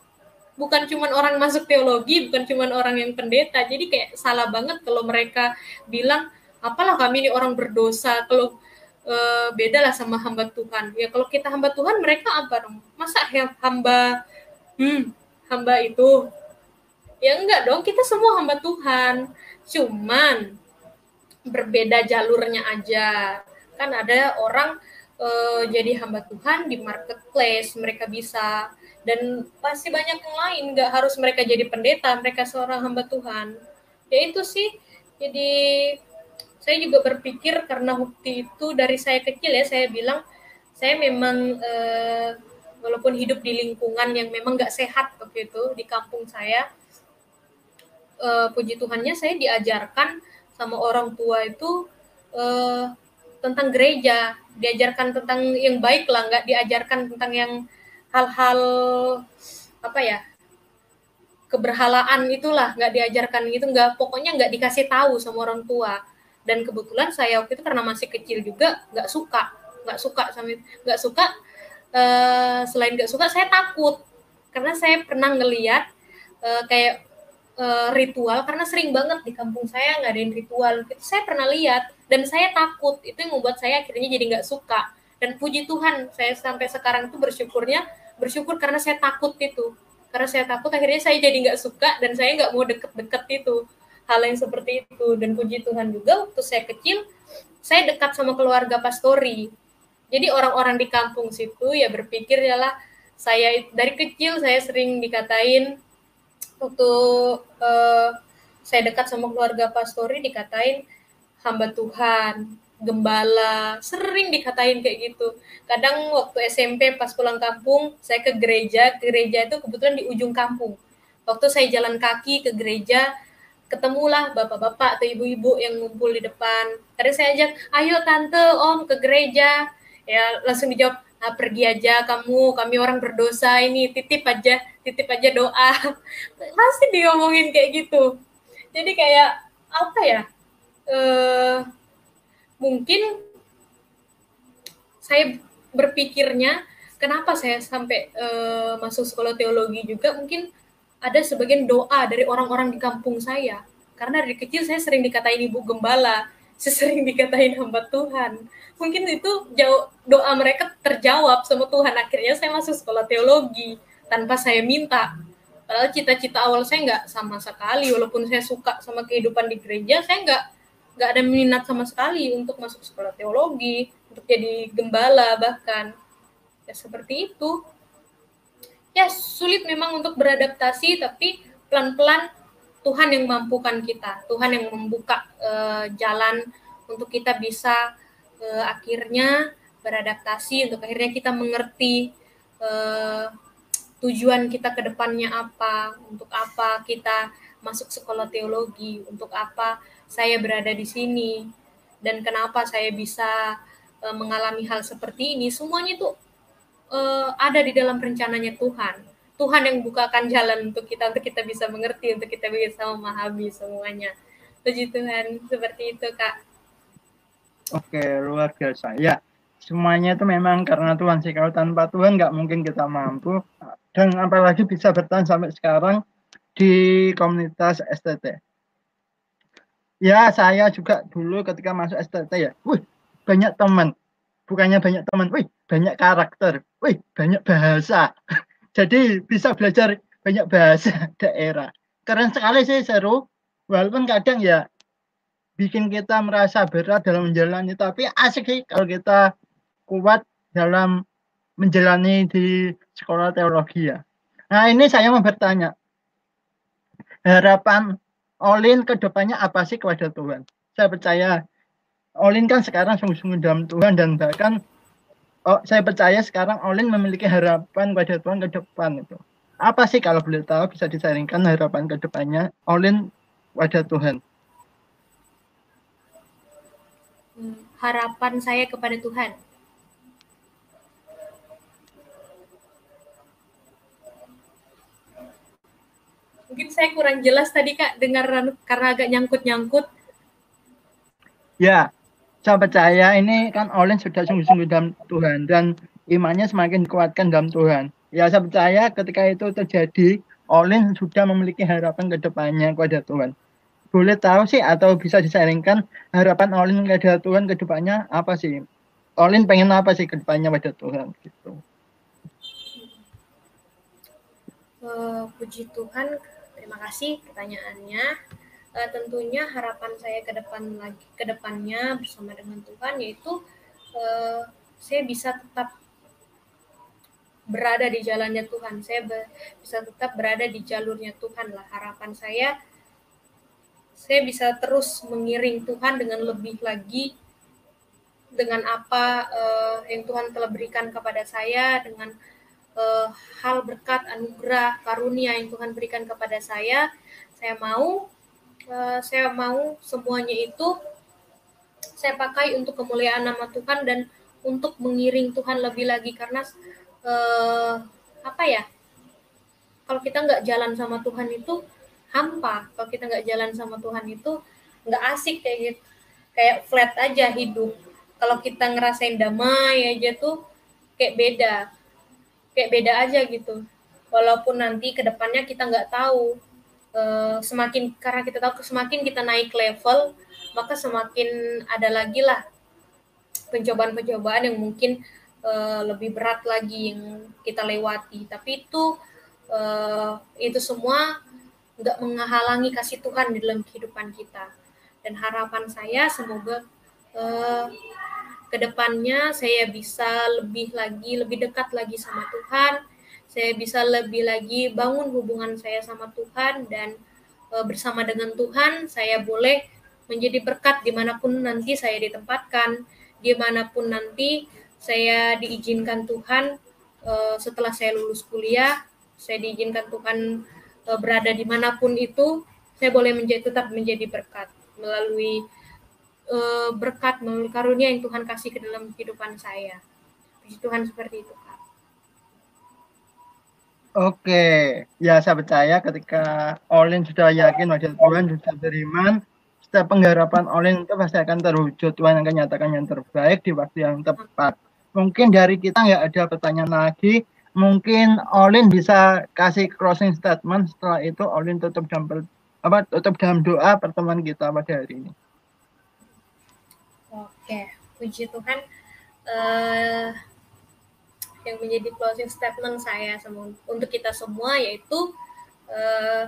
bukan cuma orang masuk teologi bukan cuma orang yang pendeta. Jadi kayak salah banget kalau mereka bilang apalah kami ini orang berdosa. Kalau e, beda lah sama hamba Tuhan. Ya kalau kita hamba Tuhan mereka apa dong? Masa hamba hmm hamba itu? Ya enggak dong. Kita semua hamba Tuhan. Cuman berbeda jalurnya aja. Kan ada orang uh, jadi hamba Tuhan di marketplace, mereka bisa dan pasti banyak yang lain nggak harus mereka jadi pendeta, mereka seorang hamba Tuhan. Ya itu sih. Jadi saya juga berpikir karena waktu itu dari saya kecil ya saya bilang saya memang uh, walaupun hidup di lingkungan yang memang nggak sehat waktu itu di kampung saya uh, puji Tuhannya saya diajarkan sama orang tua itu uh, tentang gereja, diajarkan tentang yang baik lah, nggak diajarkan tentang yang hal-hal apa ya keberhalaan itulah, nggak diajarkan gitu, nggak pokoknya nggak dikasih tahu sama orang tua. Dan kebetulan saya waktu itu karena masih kecil juga nggak suka, nggak suka sama nggak suka. Uh, selain nggak suka, saya takut karena saya pernah ngeliat uh, kayak uh, ritual karena sering banget di kampung saya nggak ada ritual. Itu saya pernah lihat dan saya takut itu yang membuat saya akhirnya jadi nggak suka dan puji Tuhan saya sampai sekarang itu bersyukurnya bersyukur karena saya takut itu. Karena saya takut akhirnya saya jadi nggak suka dan saya nggak mau deket-deket itu. Hal yang seperti itu. Dan puji Tuhan juga waktu saya kecil saya dekat sama keluarga pastori. Jadi orang-orang di kampung situ ya berpikir lah saya dari kecil saya sering dikatain waktu uh, saya dekat sama keluarga pastori dikatain hamba Tuhan, gembala, sering dikatain kayak gitu. Kadang waktu SMP pas pulang kampung, saya ke gereja, gereja itu kebetulan di ujung kampung. Waktu saya jalan kaki ke gereja, ketemulah bapak-bapak atau ibu-ibu yang ngumpul di depan. Tadi saya ajak, ayo tante, om ke gereja. Ya langsung dijawab, ah, pergi aja kamu, kami orang berdosa ini, titip aja, titip aja doa. Pasti diomongin kayak gitu. Jadi kayak apa ya? uh, mungkin saya berpikirnya kenapa saya sampai uh, masuk sekolah teologi juga mungkin ada sebagian doa dari orang-orang di kampung saya. Karena dari kecil saya sering dikatain ibu gembala saya sering dikatain hamba Tuhan. Mungkin itu jauh doa mereka terjawab sama Tuhan. Akhirnya saya masuk sekolah teologi tanpa saya minta. Padahal cita-cita awal saya nggak sama sekali walaupun saya suka sama kehidupan di gereja saya nggak nggak ada minat sama sekali untuk masuk sekolah teologi, untuk jadi gembala bahkan. Ya seperti itu. Ya sulit memang untuk beradaptasi, tapi pelan-pelan Tuhan yang mampukan kita, Tuhan yang membuka uh, jalan untuk kita bisa uh, akhirnya beradaptasi, untuk akhirnya kita mengerti uh, tujuan kita ke depannya apa, untuk apa kita masuk sekolah teologi, untuk apa saya berada di sini dan kenapa saya bisa uh, mengalami hal seperti ini semuanya itu uh, ada di dalam rencananya Tuhan. Tuhan yang bukakan jalan untuk kita untuk kita bisa mengerti untuk kita bisa memahami semuanya. Puji Tuhan seperti itu kak. Oke luar biasa. Ya semuanya itu memang karena Tuhan sih. Kalau tanpa Tuhan nggak mungkin kita mampu. Dan apalagi bisa bertahan sampai sekarang di komunitas STT Ya, saya juga dulu ketika masuk STT ya. Wih, banyak teman. Bukannya banyak teman, wih, banyak karakter. Wih, banyak bahasa. Jadi bisa belajar banyak bahasa daerah. Keren sekali sih seru. Walaupun kadang ya bikin kita merasa berat dalam menjalani, tapi asik sih kalau kita kuat dalam menjalani di sekolah teologi ya. Nah ini saya mau bertanya, harapan Olin ke depannya apa sih kepada Tuhan? Saya percaya Olin kan sekarang sungguh-sungguh dalam Tuhan dan bahkan oh, saya percaya sekarang Olin memiliki harapan kepada Tuhan ke depan itu. Apa sih kalau boleh tahu bisa disaringkan harapan ke depannya Olin kepada Tuhan? Hmm, harapan saya kepada Tuhan. Mungkin saya kurang jelas tadi Kak dengar karena agak nyangkut-nyangkut. Ya, saya percaya ini kan Olin sudah sungguh-sungguh dalam Tuhan dan imannya semakin dikuatkan dalam Tuhan. Ya, saya percaya ketika itu terjadi, Olin sudah memiliki harapan ke depannya kepada Tuhan. Boleh tahu sih atau bisa disaringkan harapan Olin kepada Tuhan ke depannya apa sih? Olin pengen apa sih ke depannya pada Tuhan gitu. Uh, puji Tuhan Terima kasih pertanyaannya. Uh, tentunya harapan saya ke depan lagi ke depannya bersama dengan Tuhan yaitu uh, saya bisa tetap berada di jalannya Tuhan. Saya be bisa tetap berada di jalurnya Tuhan lah. Harapan saya saya bisa terus mengiring Tuhan dengan lebih lagi dengan apa uh, yang Tuhan telah berikan kepada saya dengan uh, hal berkat anugerah karunia yang Tuhan berikan kepada saya saya mau uh, saya mau semuanya itu saya pakai untuk kemuliaan nama Tuhan dan untuk mengiring Tuhan lebih lagi. Karena uh, apa ya kalau kita nggak jalan sama Tuhan itu hampa. Kalau kita nggak jalan sama Tuhan itu nggak asik kayak gitu. Kayak flat aja hidup. Kalau kita ngerasain damai aja tuh kayak beda kayak beda aja gitu. Walaupun nanti ke depannya kita nggak tahu uh, semakin karena kita tahu semakin kita naik level maka semakin ada lagi lah pencobaan-pencobaan yang mungkin uh, lebih berat lagi yang kita lewati. Tapi itu uh, itu semua nggak menghalangi kasih Tuhan di dalam kehidupan kita. Dan harapan saya semoga uh, ke depannya saya bisa lebih lagi lebih dekat lagi sama Tuhan. Saya bisa lebih lagi bangun hubungan saya sama Tuhan dan e, bersama dengan Tuhan saya boleh menjadi berkat di mana pun nanti saya ditempatkan, di mana pun nanti saya diizinkan Tuhan e, setelah saya lulus kuliah, saya diizinkan Tuhan e, berada di mana pun itu, saya boleh menjadi tetap menjadi berkat melalui e, berkat melalui karunia yang Tuhan kasih ke dalam kehidupan saya. Puji Tuhan seperti itu. Oke, ya saya percaya ketika Olin sudah yakin wajah Tuhan, sudah beriman, setiap pengharapan Olin itu pasti akan terwujud. Tuhan akan nyatakan yang terbaik di waktu yang tepat. Mungkin dari kita nggak ada pertanyaan lagi. Mungkin Olin bisa kasih closing statement. Setelah itu Olin tutup dalam apa tutup dalam doa pertemuan kita pada hari ini. Oke, puji Tuhan. Uh, yang menjadi closing statement saya sama, untuk kita semua yaitu uh,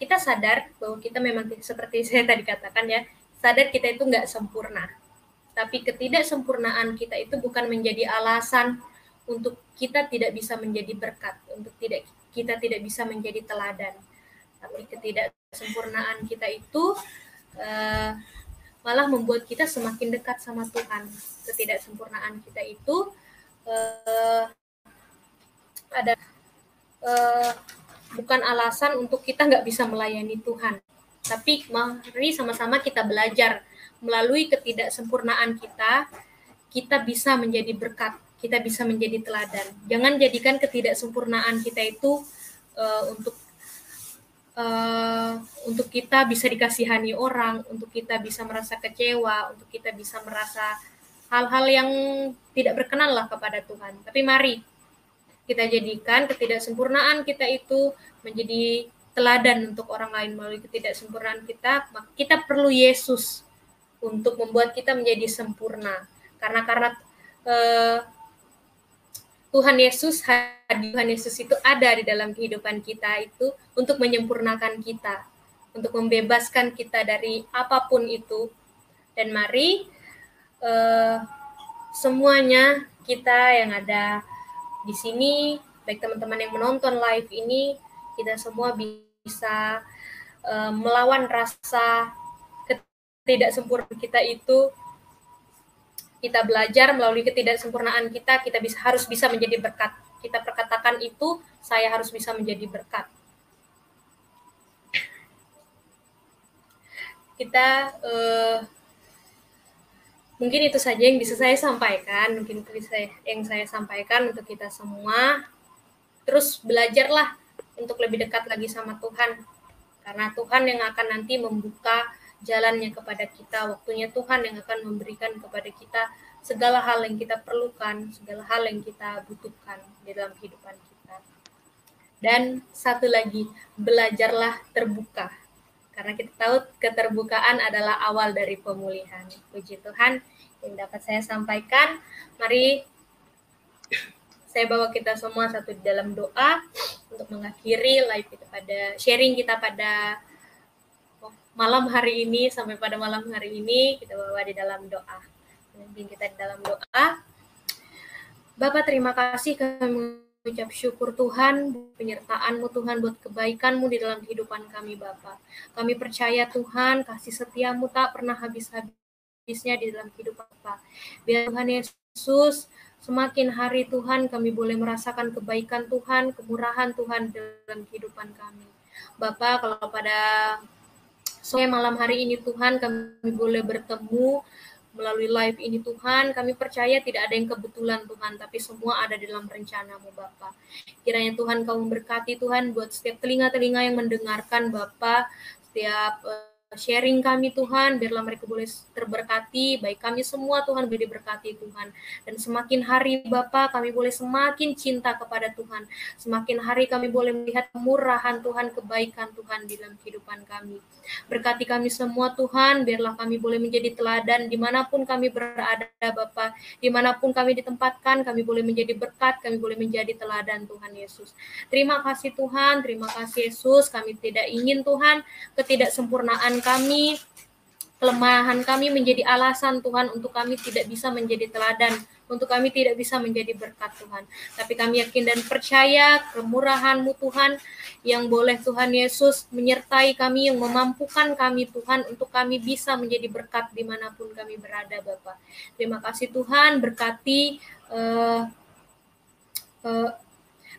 kita sadar bahwa kita memang seperti saya tadi katakan ya sadar kita itu nggak sempurna tapi ketidaksempurnaan kita itu bukan menjadi alasan untuk kita tidak bisa menjadi berkat untuk tidak kita tidak bisa menjadi teladan tapi ketidaksempurnaan kita itu uh, malah membuat kita semakin dekat sama Tuhan ketidaksempurnaan kita itu uh, ada uh, bukan alasan untuk kita nggak bisa melayani Tuhan. Tapi mari sama-sama kita belajar melalui ketidaksempurnaan kita, kita bisa menjadi berkat, kita bisa menjadi teladan. Jangan jadikan ketidaksempurnaan kita itu uh, untuk uh, untuk kita bisa dikasihani orang, untuk kita bisa merasa kecewa, untuk kita bisa merasa hal-hal yang tidak berkenan lah kepada Tuhan. Tapi mari kita jadikan ketidaksempurnaan kita itu menjadi teladan untuk orang lain melalui ketidaksempurnaan kita. Kita perlu Yesus untuk membuat kita menjadi sempurna. Karena karena eh, Tuhan Yesus, Tuhan Yesus itu ada di dalam kehidupan kita itu untuk menyempurnakan kita, untuk membebaskan kita dari apa pun itu. Dan mari uh, semuanya kita yang ada di sini, baik teman-teman yang menonton live ini, kita semua bisa uh, melawan rasa ketidaksempurnaan kita itu kita belajar melalui ketidaksempurnaan kita, kita bisa harus bisa menjadi berkat. Kita perkatakan itu, saya harus bisa menjadi berkat. Kita uh, mungkin itu saja yang bisa saya sampaikan mungkin itu bisa yang saya sampaikan untuk kita semua terus belajarlah untuk lebih dekat lagi sama Tuhan karena Tuhan yang akan nanti membuka jalannya kepada kita waktunya Tuhan yang akan memberikan kepada kita segala hal yang kita perlukan segala hal yang kita butuhkan di dalam kehidupan kita dan satu lagi belajarlah terbuka karena kita tahu keterbukaan adalah awal dari pemulihan. Puji Tuhan yang dapat saya sampaikan. Mari saya bawa kita semua satu di dalam doa untuk mengakhiri live kita pada sharing kita pada malam hari ini sampai pada malam hari ini kita bawa di dalam doa. Mungkin kita di dalam doa. Bapak terima kasih kami ucap syukur Tuhan, penyertaan-Mu Tuhan buat kebaikan-Mu di dalam kehidupan kami Bapak. Kami percaya Tuhan, kasih setiamu tak pernah habis-habisnya di dalam kehidupan Bapak. Biar Tuhan Yesus semakin hari Tuhan kami boleh merasakan kebaikan Tuhan, kemurahan Tuhan dalam kehidupan kami. Bapak, kalau pada sore malam hari ini Tuhan kami boleh bertemu melalui live ini Tuhan, kami percaya tidak ada yang kebetulan Tuhan, tapi semua ada dalam rencanamu Bapa. Kiranya Tuhan kau memberkati Tuhan buat setiap telinga-telinga yang mendengarkan Bapa, setiap sharing kami Tuhan, biarlah mereka boleh terberkati, baik kami semua Tuhan boleh diberkati Tuhan. Dan semakin hari Bapa kami boleh semakin cinta kepada Tuhan, semakin hari kami boleh melihat kemurahan Tuhan, kebaikan Tuhan di dalam kehidupan kami. Berkati kami semua Tuhan, biarlah kami boleh menjadi teladan di mana pun kami berada Bapa, di mana pun kami ditempatkan, kami boleh menjadi berkat, kami boleh menjadi teladan Tuhan Yesus. Terima kasih Tuhan, terima kasih Yesus, kami tidak ingin Tuhan ketidaksempurnaan kami, kelemahan kami menjadi alasan Tuhan untuk kami tidak bisa menjadi teladan, untuk kami tidak bisa menjadi berkat Tuhan. Tapi kami yakin dan percaya kemurahan-Mu Tuhan yang boleh Tuhan Yesus menyertai kami, yang memampukan kami Tuhan untuk kami bisa menjadi berkat di mana pun kami berada Bapak. Terima kasih Tuhan, berkati uh, uh,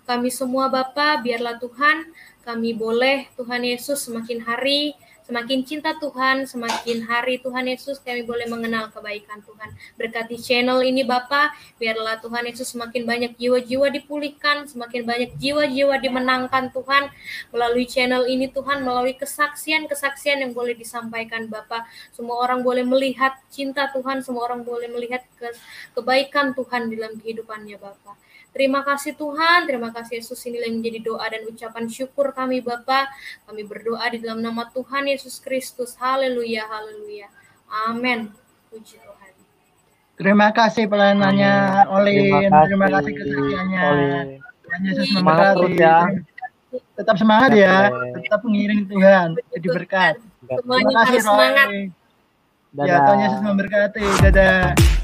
kami semua Bapak, biarlah Tuhan kami boleh Tuhan Yesus semakin hari Semakin cinta Tuhan, semakin hari Tuhan Yesus kami boleh mengenal kebaikan Tuhan. Berkati channel ini Bapa, biarlah Tuhan Yesus semakin banyak jiwa-jiwa dipulihkan, semakin banyak jiwa-jiwa dimenangkan Tuhan melalui channel ini Tuhan, melalui kesaksian-kesaksian yang boleh disampaikan Bapa. Semua orang boleh melihat cinta Tuhan, semua orang boleh melihat kebaikan Tuhan dalam kehidupannya Bapak. Terima kasih Tuhan, terima kasih Yesus inilah yang menjadi doa dan ucapan syukur kami Bapa. Kami berdoa di dalam nama Tuhan Yesus Kristus. Haleluya, haleluya. Amin. Puji Tuhan. Terima kasih pelayanannya Olin. Terima kasih, kesaksiannya. Tuhan Yesus memberkati. Ya. Tetap semangat ya, tetap mengiring Tuhan, jadi berkat. Terima kasih Roy. Ya, Tuhan Yesus memberkati. Dadah.